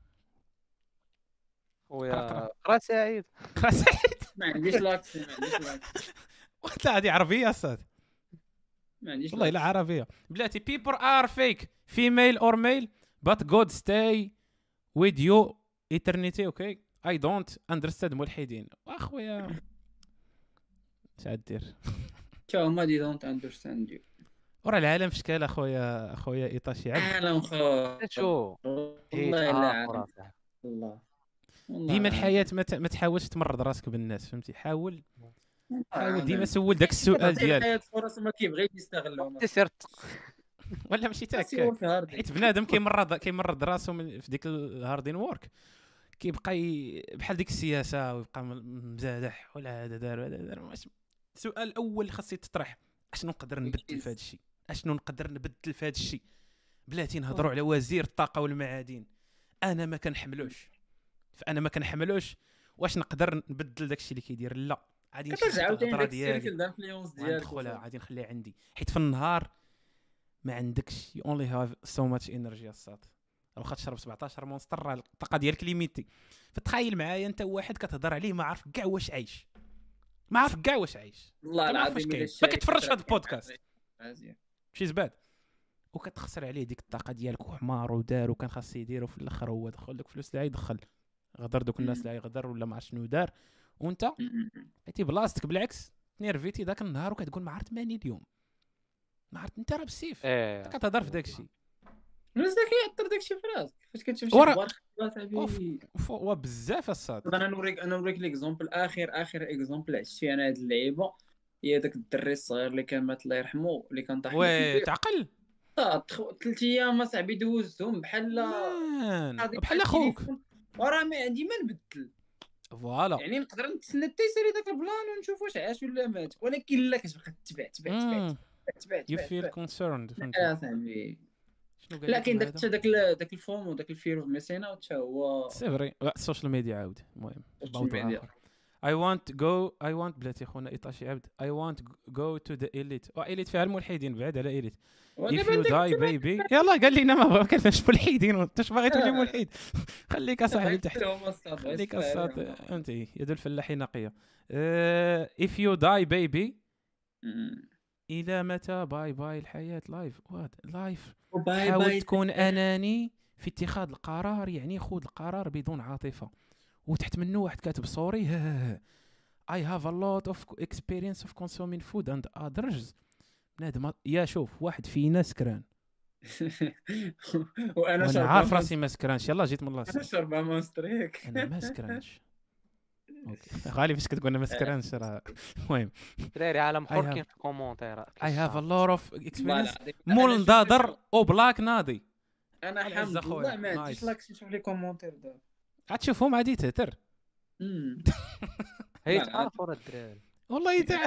قرأ. ويا قرأ سعيد. قرأ سعيد. ما عنديش l'accès ما عنديش l'accès لا هذه عربية أستاذ. ما عنديش والله l'accès. لا عربية. بلاتي people are fake. Female or male but God stay with you eternity okay? I don't understand ملحدين اخويا اش غدير تا هما they don't understand you ورا العالم في شكال اخويا أخويا إيطاشي. عبد عالم خو شو؟ والله إيه، لا آه،. الله ديما. الحياة ما تحاولش تمرض راسك بالناس فهمتي؟ حاول. حاول آه، ديما أنا- سول داك السؤال ديالك. الحياة فرص ما كيبغيش يستغلهم تسير ولا ماشي تا بس هو هكاك في هاردي. حيت بنادم كيمرض كيمرض راسو في ديك الهاردين وورك كيبقى. بحال ديك السياسة ويبقى مزادح ولا هذا دار وهذا دار السؤال الأول اللي خاص يتطرح أشنو نقدر نبدل في هذا الشيء؟ أشنو نقدر نبدل في هذا الشيء؟ بلاتي نهضروا على وزير الطاقة والمعادن أنا ما كنحملوش. فأنا ما كنحملوش. واش نقدر نبدل داك الشيء اللي كيدير؟ لا. غادي نشد كترجع عاوتاني داك ديالي. ال cercle d'influence ديالك وندخلها غادي نخليها عندي. حيت في النهار ما عندكش you only have so much energy الصاط واخا تشرب 17 Monster راه الطاقة ديالك limitée. فتخيل معايا انت واحد كتهضر عليه ما عارف كاع واش عايش. ما عارف كاع واش عايش. والله ما عارف العظيم ما كيتفرجش في هذا البودكاست. مزيان. شي زباد. وكتخسر عليه ديك الطاقة ديالك وحمار ودار وكان خاص يدير وفي الأخر هو دخل لك فلوس اللي يدخل. غدر دوك الناس. اللي يغدر ولا ما عرف شنو دار. وانت. عرفتي بلاصتك بالعكس تنيرفيتي ذاك النهار وكتقول ما عرفت ماني اليوم. ما عرفت انت راه بالسيف. إيه. كتهضر في داك الشيء ذاك يعطر داكشي في راسك فاش كتشوف شي ورا- وف- وبزاف الصاط أنا نوريك أنا نوريك l'exemple اخر آخر exemple عشت فيه أنا هاد اللعيبة. هي داك الدري الصغير اللي كان مات الله يرحمه اللي كان طاح oui. تعقل. آه، تخ- ثلاث أيام اصاحبي دوزتهم بحال بحال أخوك. التليفون. وراه ما عندي ما نبدل. voilà. يعني نقدر نتسنى حتى يسالي داك ال plan ونشوف واش عاش ولا مات. ولكن لا كتبقى تتبع تتبع تتبع تتبع يو فيل كونسيرند لا صاحبي شنو قال لا لك كاين مع داك؟ داك داك الفوم وداك الفير اوف ميسين اوت حتى هو سي فري. السوشيال ميديا عاود. المهم السوشيال ميديا. اي وانت جو اي وانت بلاتي خونا إيطاشي عبد. اي وانت جو تو ذا اليت اليت فيها الملحدين بعد على اليت ودابا you داك- die baby. يلا قال لينا ما بغا كيفاش ملحدين. وأنت اش باغي تولي. ملحد؟ خليك أصاحبي تحت. خليك الصاد فاهم. انت يد الفلاحين نقية. if you die baby. مم. إلى متى؟ bye bye الحياة life what life حاول باش تكون أناني في اتخاذ القرار يعني خذ القرار بدون عاطفة. وتحت منه واحد كاتب sorry I have a lot of experience of consuming food and others. بنادم يا شوف واحد فينا سكران. وأنا شربان عارف راسي ما سكرانش. يلا جيت من الله أنا شربان Monster هيك. أنا ما سكرانش. غالي فاش كتقول أنا ما سكرانش راه المهم. دراري عالم I حر have- كاين في الكومونتيرات I have a lot of والله experience العظيم. مول نضادر أو بلاك ناضي أنا الحمد. لله ما عنديش. لاكس نشوف لي كومونتير دابا غتشوفهم عادي تهتر. هي لا، تعرفوا راه الدراري والله تاع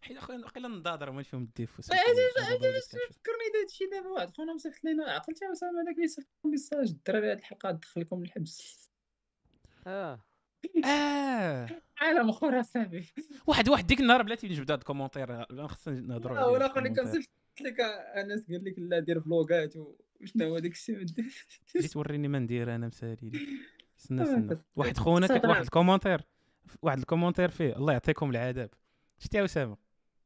حيت اخويا واقيلا نضادر ما فيهم الديفوس لا، فكرني داك الشيء دابا واحد خونا مصيفط لينا. عقلتي اسامه هذاك اللي صيفط لكم ميساج الدراري هاد الحلقة دخلكم الحبس آه. آه. عالم اخر اصاحبي واحد واحد ديك النهار بلاتي نجبد هاد ال commentaire. لا خصنا نهضروا لا عليه ولا خليك. صيفط لك أنس قال لك لا دير فلوغات وشنو هو داك الشيء؟ جيت توريني ما ندير أنا مسالي. لي استنى آه، استنى بس- واحد خونا واحد ال commentaire. واحد ال commentaire فيه. الله يعطيكم العذاب. شتي يا أسامة؟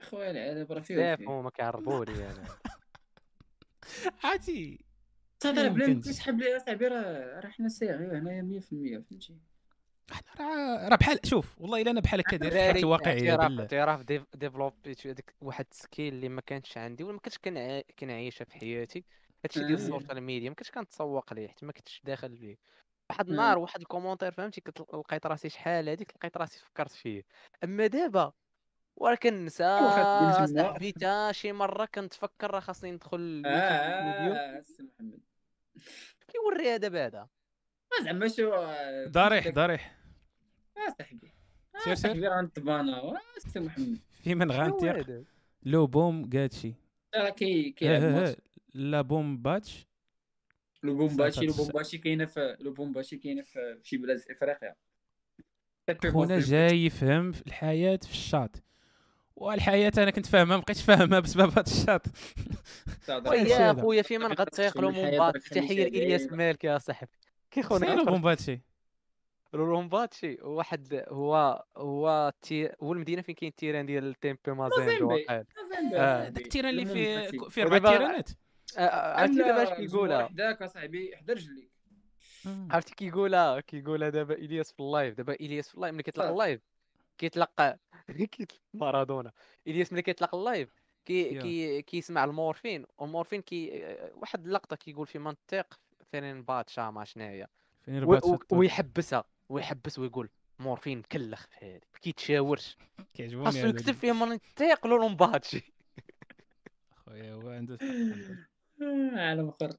خويا العذاب راه فيه بزاف وفيه. هما كيعربوني أنا. عادي. تهضر بلا يمكنش. ما تسحب لي اصاحبي راه راه حنا ساعي هنايا 100% فهمتي؟ راه راه بحال شوف والله إلا أنا بحال هكا داير حياتي واقعيه بالله اعتراف dév- développ يت هذيك واحد ال skill اللي ما كانتش عندي ولا ما كنتش كنع- كنعيشها في حياتي. هادشي ديال آه. ال social media ما كنتش كنتسوق ليه حتى ما كنتش داخل فيه. واحد آه. النهار واحد ال commentaire فهمتي؟ لقيت راسي شحال هذيك لقيت راسي فكرت فيه. أما دابا وراه كنسى واخا تقول تما. صاحبي تا شي مرة كنتفكر راه خاصني ندخل آه الفيديو. آه السي محمد. كيوري هذا. بعدا ما زعما شو آه، ضريح ضريح. آه صاحبي سير سير. نطبانا آه السي محمد. في من هذا؟ لو بوم قاتشي. راه كي كيلعب ها ها ماتش لا بوم باتش. لوبومباشي صافي. لوبومباشي كاينة في لوبومباشي كاينة في في شي بلاد في افريقيا خونا جاي يفهم في الحياة في الشاط. والحياة أنا كنت فاهمها ما بقيتش فاهمها بسبب هذا الشاط. ويا هذا. خويا في من مومبات داك تحية إلياس. مالك يا صاحبي. كيخون سير بوم باتشي رومباتشي واحد هو هو تي هو المدينة فين كاين التيران ديال التيمبي مازيمبي آه، داك التيران اللي فيه. فيه أربع تيرانات؟ آه، آه، عرفتي دابا اش كيقولها؟ حداك أصاحبي حدا رجليك عرفتي كيقولها كيقولها دابا إلياس في اللايف. دابا إلياس في اللايف ملي كيطلق. اللايف كيطلق كيطلق مارادونا. إلياس ملي كيطلق اللايف كي. كي كيسمع المورفين. والمورفين كي واحد اللقطة كيقول في منطق فين باتشا ما شناهي فين و- ربات و- ويحبسها. ويحبس ويقول مورفين مكلخ في هذه ما كيتشاورش كيعجبوني خاصو يكتب. فيها من تيقلو لومباتشي خويا هو عنده عالم اخر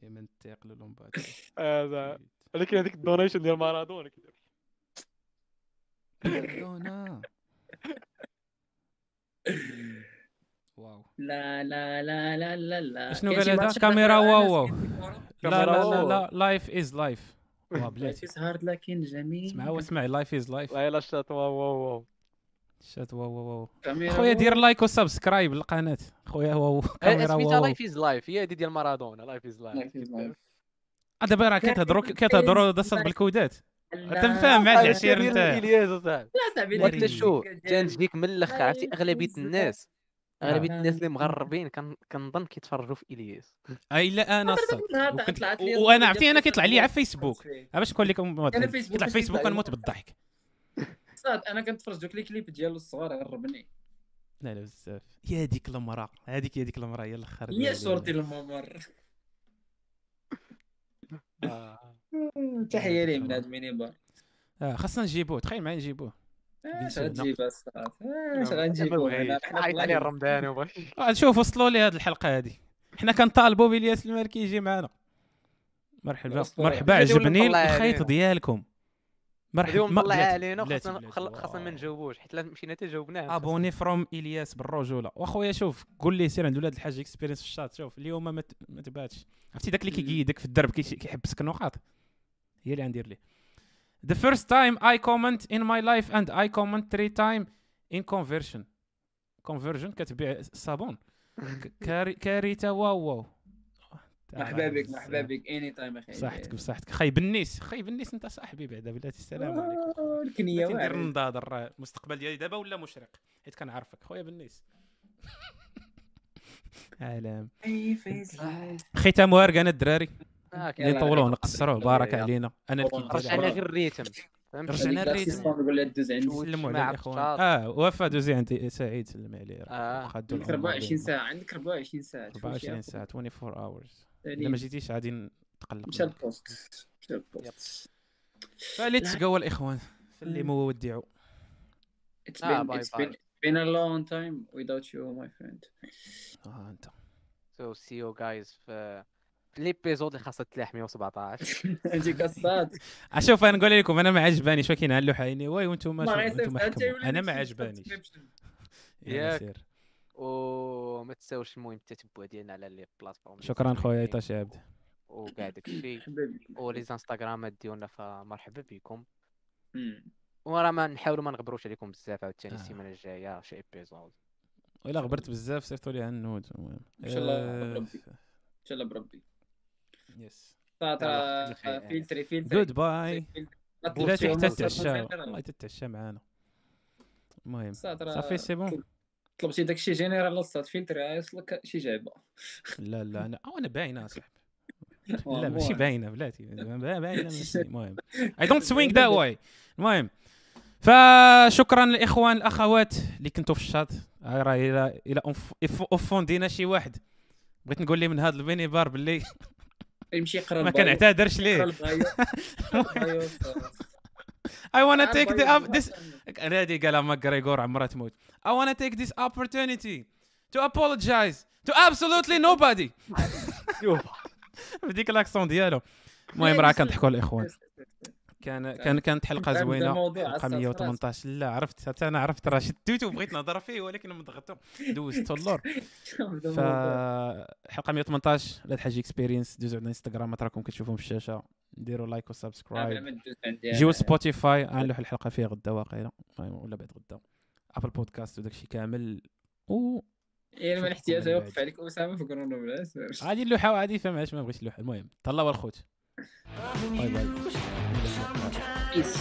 في من تيقلو لهم هذا. ولكن هذيك الدونيشن ديال مارادونا مارادونا. wow. لا لا لا لا لا لا. شنو قال هذا؟ كاميرا واو واو. لا كاميرا لا لا. life is life بلاتي. hard لكن جميل. اسمع هو اسمع life is life لا لا chat wow wow wow. chat wow wow wow. كاميرا خويا دير. like و subscribe للقناة. خويا واو كاميرا سميتها واو لايف از لايف هي هذه ديال مارادونا life is life Life is life. دابا راه كتهضروا كتهضروا Life- بالكودات. لا. تنفهم مع العشير نتاعك. لا صاحبي شوف تنجيك من الآخر عرفتي أغلبية الناس. اغلبيه آه. الناس اللي مغربين كن- كنظن كيتفرجوا في إلياس. أي لا أنا الصاد وأنا عرفتي أنا كيطلع لي على فيسبوك. باش نقول لكم أنا فيسبوك كيطلع ماشي فيسبوك كنموت. بالضحك. صاد أنا كنتفرج دوك لي كليب ديالو الصغار غربني لا لا بزاف. يا ديك المرأة. هذيك هي ديك المرأة. هي الآخر هي ديال- صورتي الممر آه. تحية ليه من هذا الميني بار آه خاصنا نجيبوه. تخيل معايا نجيبوه. اش. غتجيب اصاحبي اش غنجيبو عيط عليه الرمضاني آه، شوف وصلوا لي هذه الحلقة هذه حنا كنطالبوا بالياس المالكي يجي معنا. مرحبا. مرحبا عجبني الخيط. ديالكم. مرحبا. اليوم بلاتي- علينا خاصنا ما. نجاوبوش حيت مشينا حتى جاوبناه أبوني فروم إلياس بالرجولة. وأخويا شوف قول لي سير عند ولاد الحاج اكسبيرينس في الشات شوف اليوم ما ما تباتش. عرفتي داك اللي. كيقيدك في الدرب كيش- كيحبسك النقاط هي اللي غندير ليه The first time I comment in my life and I comment three time in conversion. Conversion كتبيع الصابون كاري كاريتا واو واو. مرحبا بك مرحبا بك اني تايم أخي بصحتك بصحتك. خاي بنيس خاي بنيس أنت صاحبي بعدا بلاتي السلام عليكم. آه، الكنية بغيتي ندير النضاضر راه المستقبل ديالي دابا ولا مشرق؟ حيت كنعرفك. خويا بنيس عالم ختام وارقنا الدراري. آه، اللي عليكم. نقصروه بارك. علينا. أنا رجعنا غير الريتم. رجعنا الريتم. نقول لها دوز عندي سلموا على الاخوان بالشاط. آه وفاء دوزي عند سعيد سلم عليه آه. خدوا عندك 24 ساعة عندك 24 ساعة. تفوت 24 شي ساعة 24 hours. يعني الا ما جيتيش غادي نتقلق مشى. البوست مشى البوست. فليتس. جو الاخوان سلموا ودعوا It's آه، been باي it's been been a long time without you my friend. آه أنت. سو سي يو جايز في في ليبيزود اللي خاصها تلاح 117 انت قصاد أشوف أنا نقول لكم أنا ما عجبانيش ولكن هلو حيني واي وأنتم أنا ما عجبانيش. ياك. وما تنساوش المهم التتبع ديالنا على لي بلاتفورم. شكرا خويا ايتاشي عبد. وكاع داكشي ولي انستغرامات ديالنا فمرحبا بكم. وراه ما نحاولوا ما نغبروش عليكم بزاف عاوتاني آه. السيمانة الجاية شي ايبيزود ولا غبرت بزاف صيفطوا لي النود المهم. إن شاء الله آه، بربي. إن شاء الله بربي. يس خلي خير. فلتري فلتري. جود باي بلاتي حتى بلاتي تعشى والله تتعشى معانا. المهم. صافي سي بون. طلبتي داكشي جينيرال الصاد فلتري يوصلك شي جعبه لا لا أنا أو أنا باينة أصاحبي. لا. ماشي باينة بلاتي. باينة المهم. I don't swing that way المهم. فشكرا للاخوان الأخوات اللي كنتوا في الشاط. آه، راه إلى إلى offend ينا شي واحد. بغيت نقول لي من هذا المنبر باللي يمشي يقرا ما. كنعتذرش ليه. I wanna take the up this هذه قالها ماكريغور عمرها تموت. I wanna take this opportunity to apologize to absolutely nobody. بديك ال accent ديالو. المهم راه كنضحكوا الإخوان. كان كان كانت حلقة زوينة حلقة عصا 118 لا عرفت حتى أنا عرفت راه شديته وبغيت نهضر فيه ولكن مضغطو دوزت اللور ف. حلقة 118 ولاد حاجي experience دوزوا عندنا انستغرام راكم كتشوفوهم في الشاشة. ديروا like و subscribe ما جيو. Spotify غنلوح الحلقة فيها غدا واقيلا. المهم ولا بعد غدا. Apple Podcast وداكشي كامل. و يعني ما الاحتياج من بعد. يوقف عليك أسامة في كورونا بلا سير. غادي نلوحها وعادي فهم علاش ما بغيتش نلوح المهم تهلاو الخوت. باي باي Peace.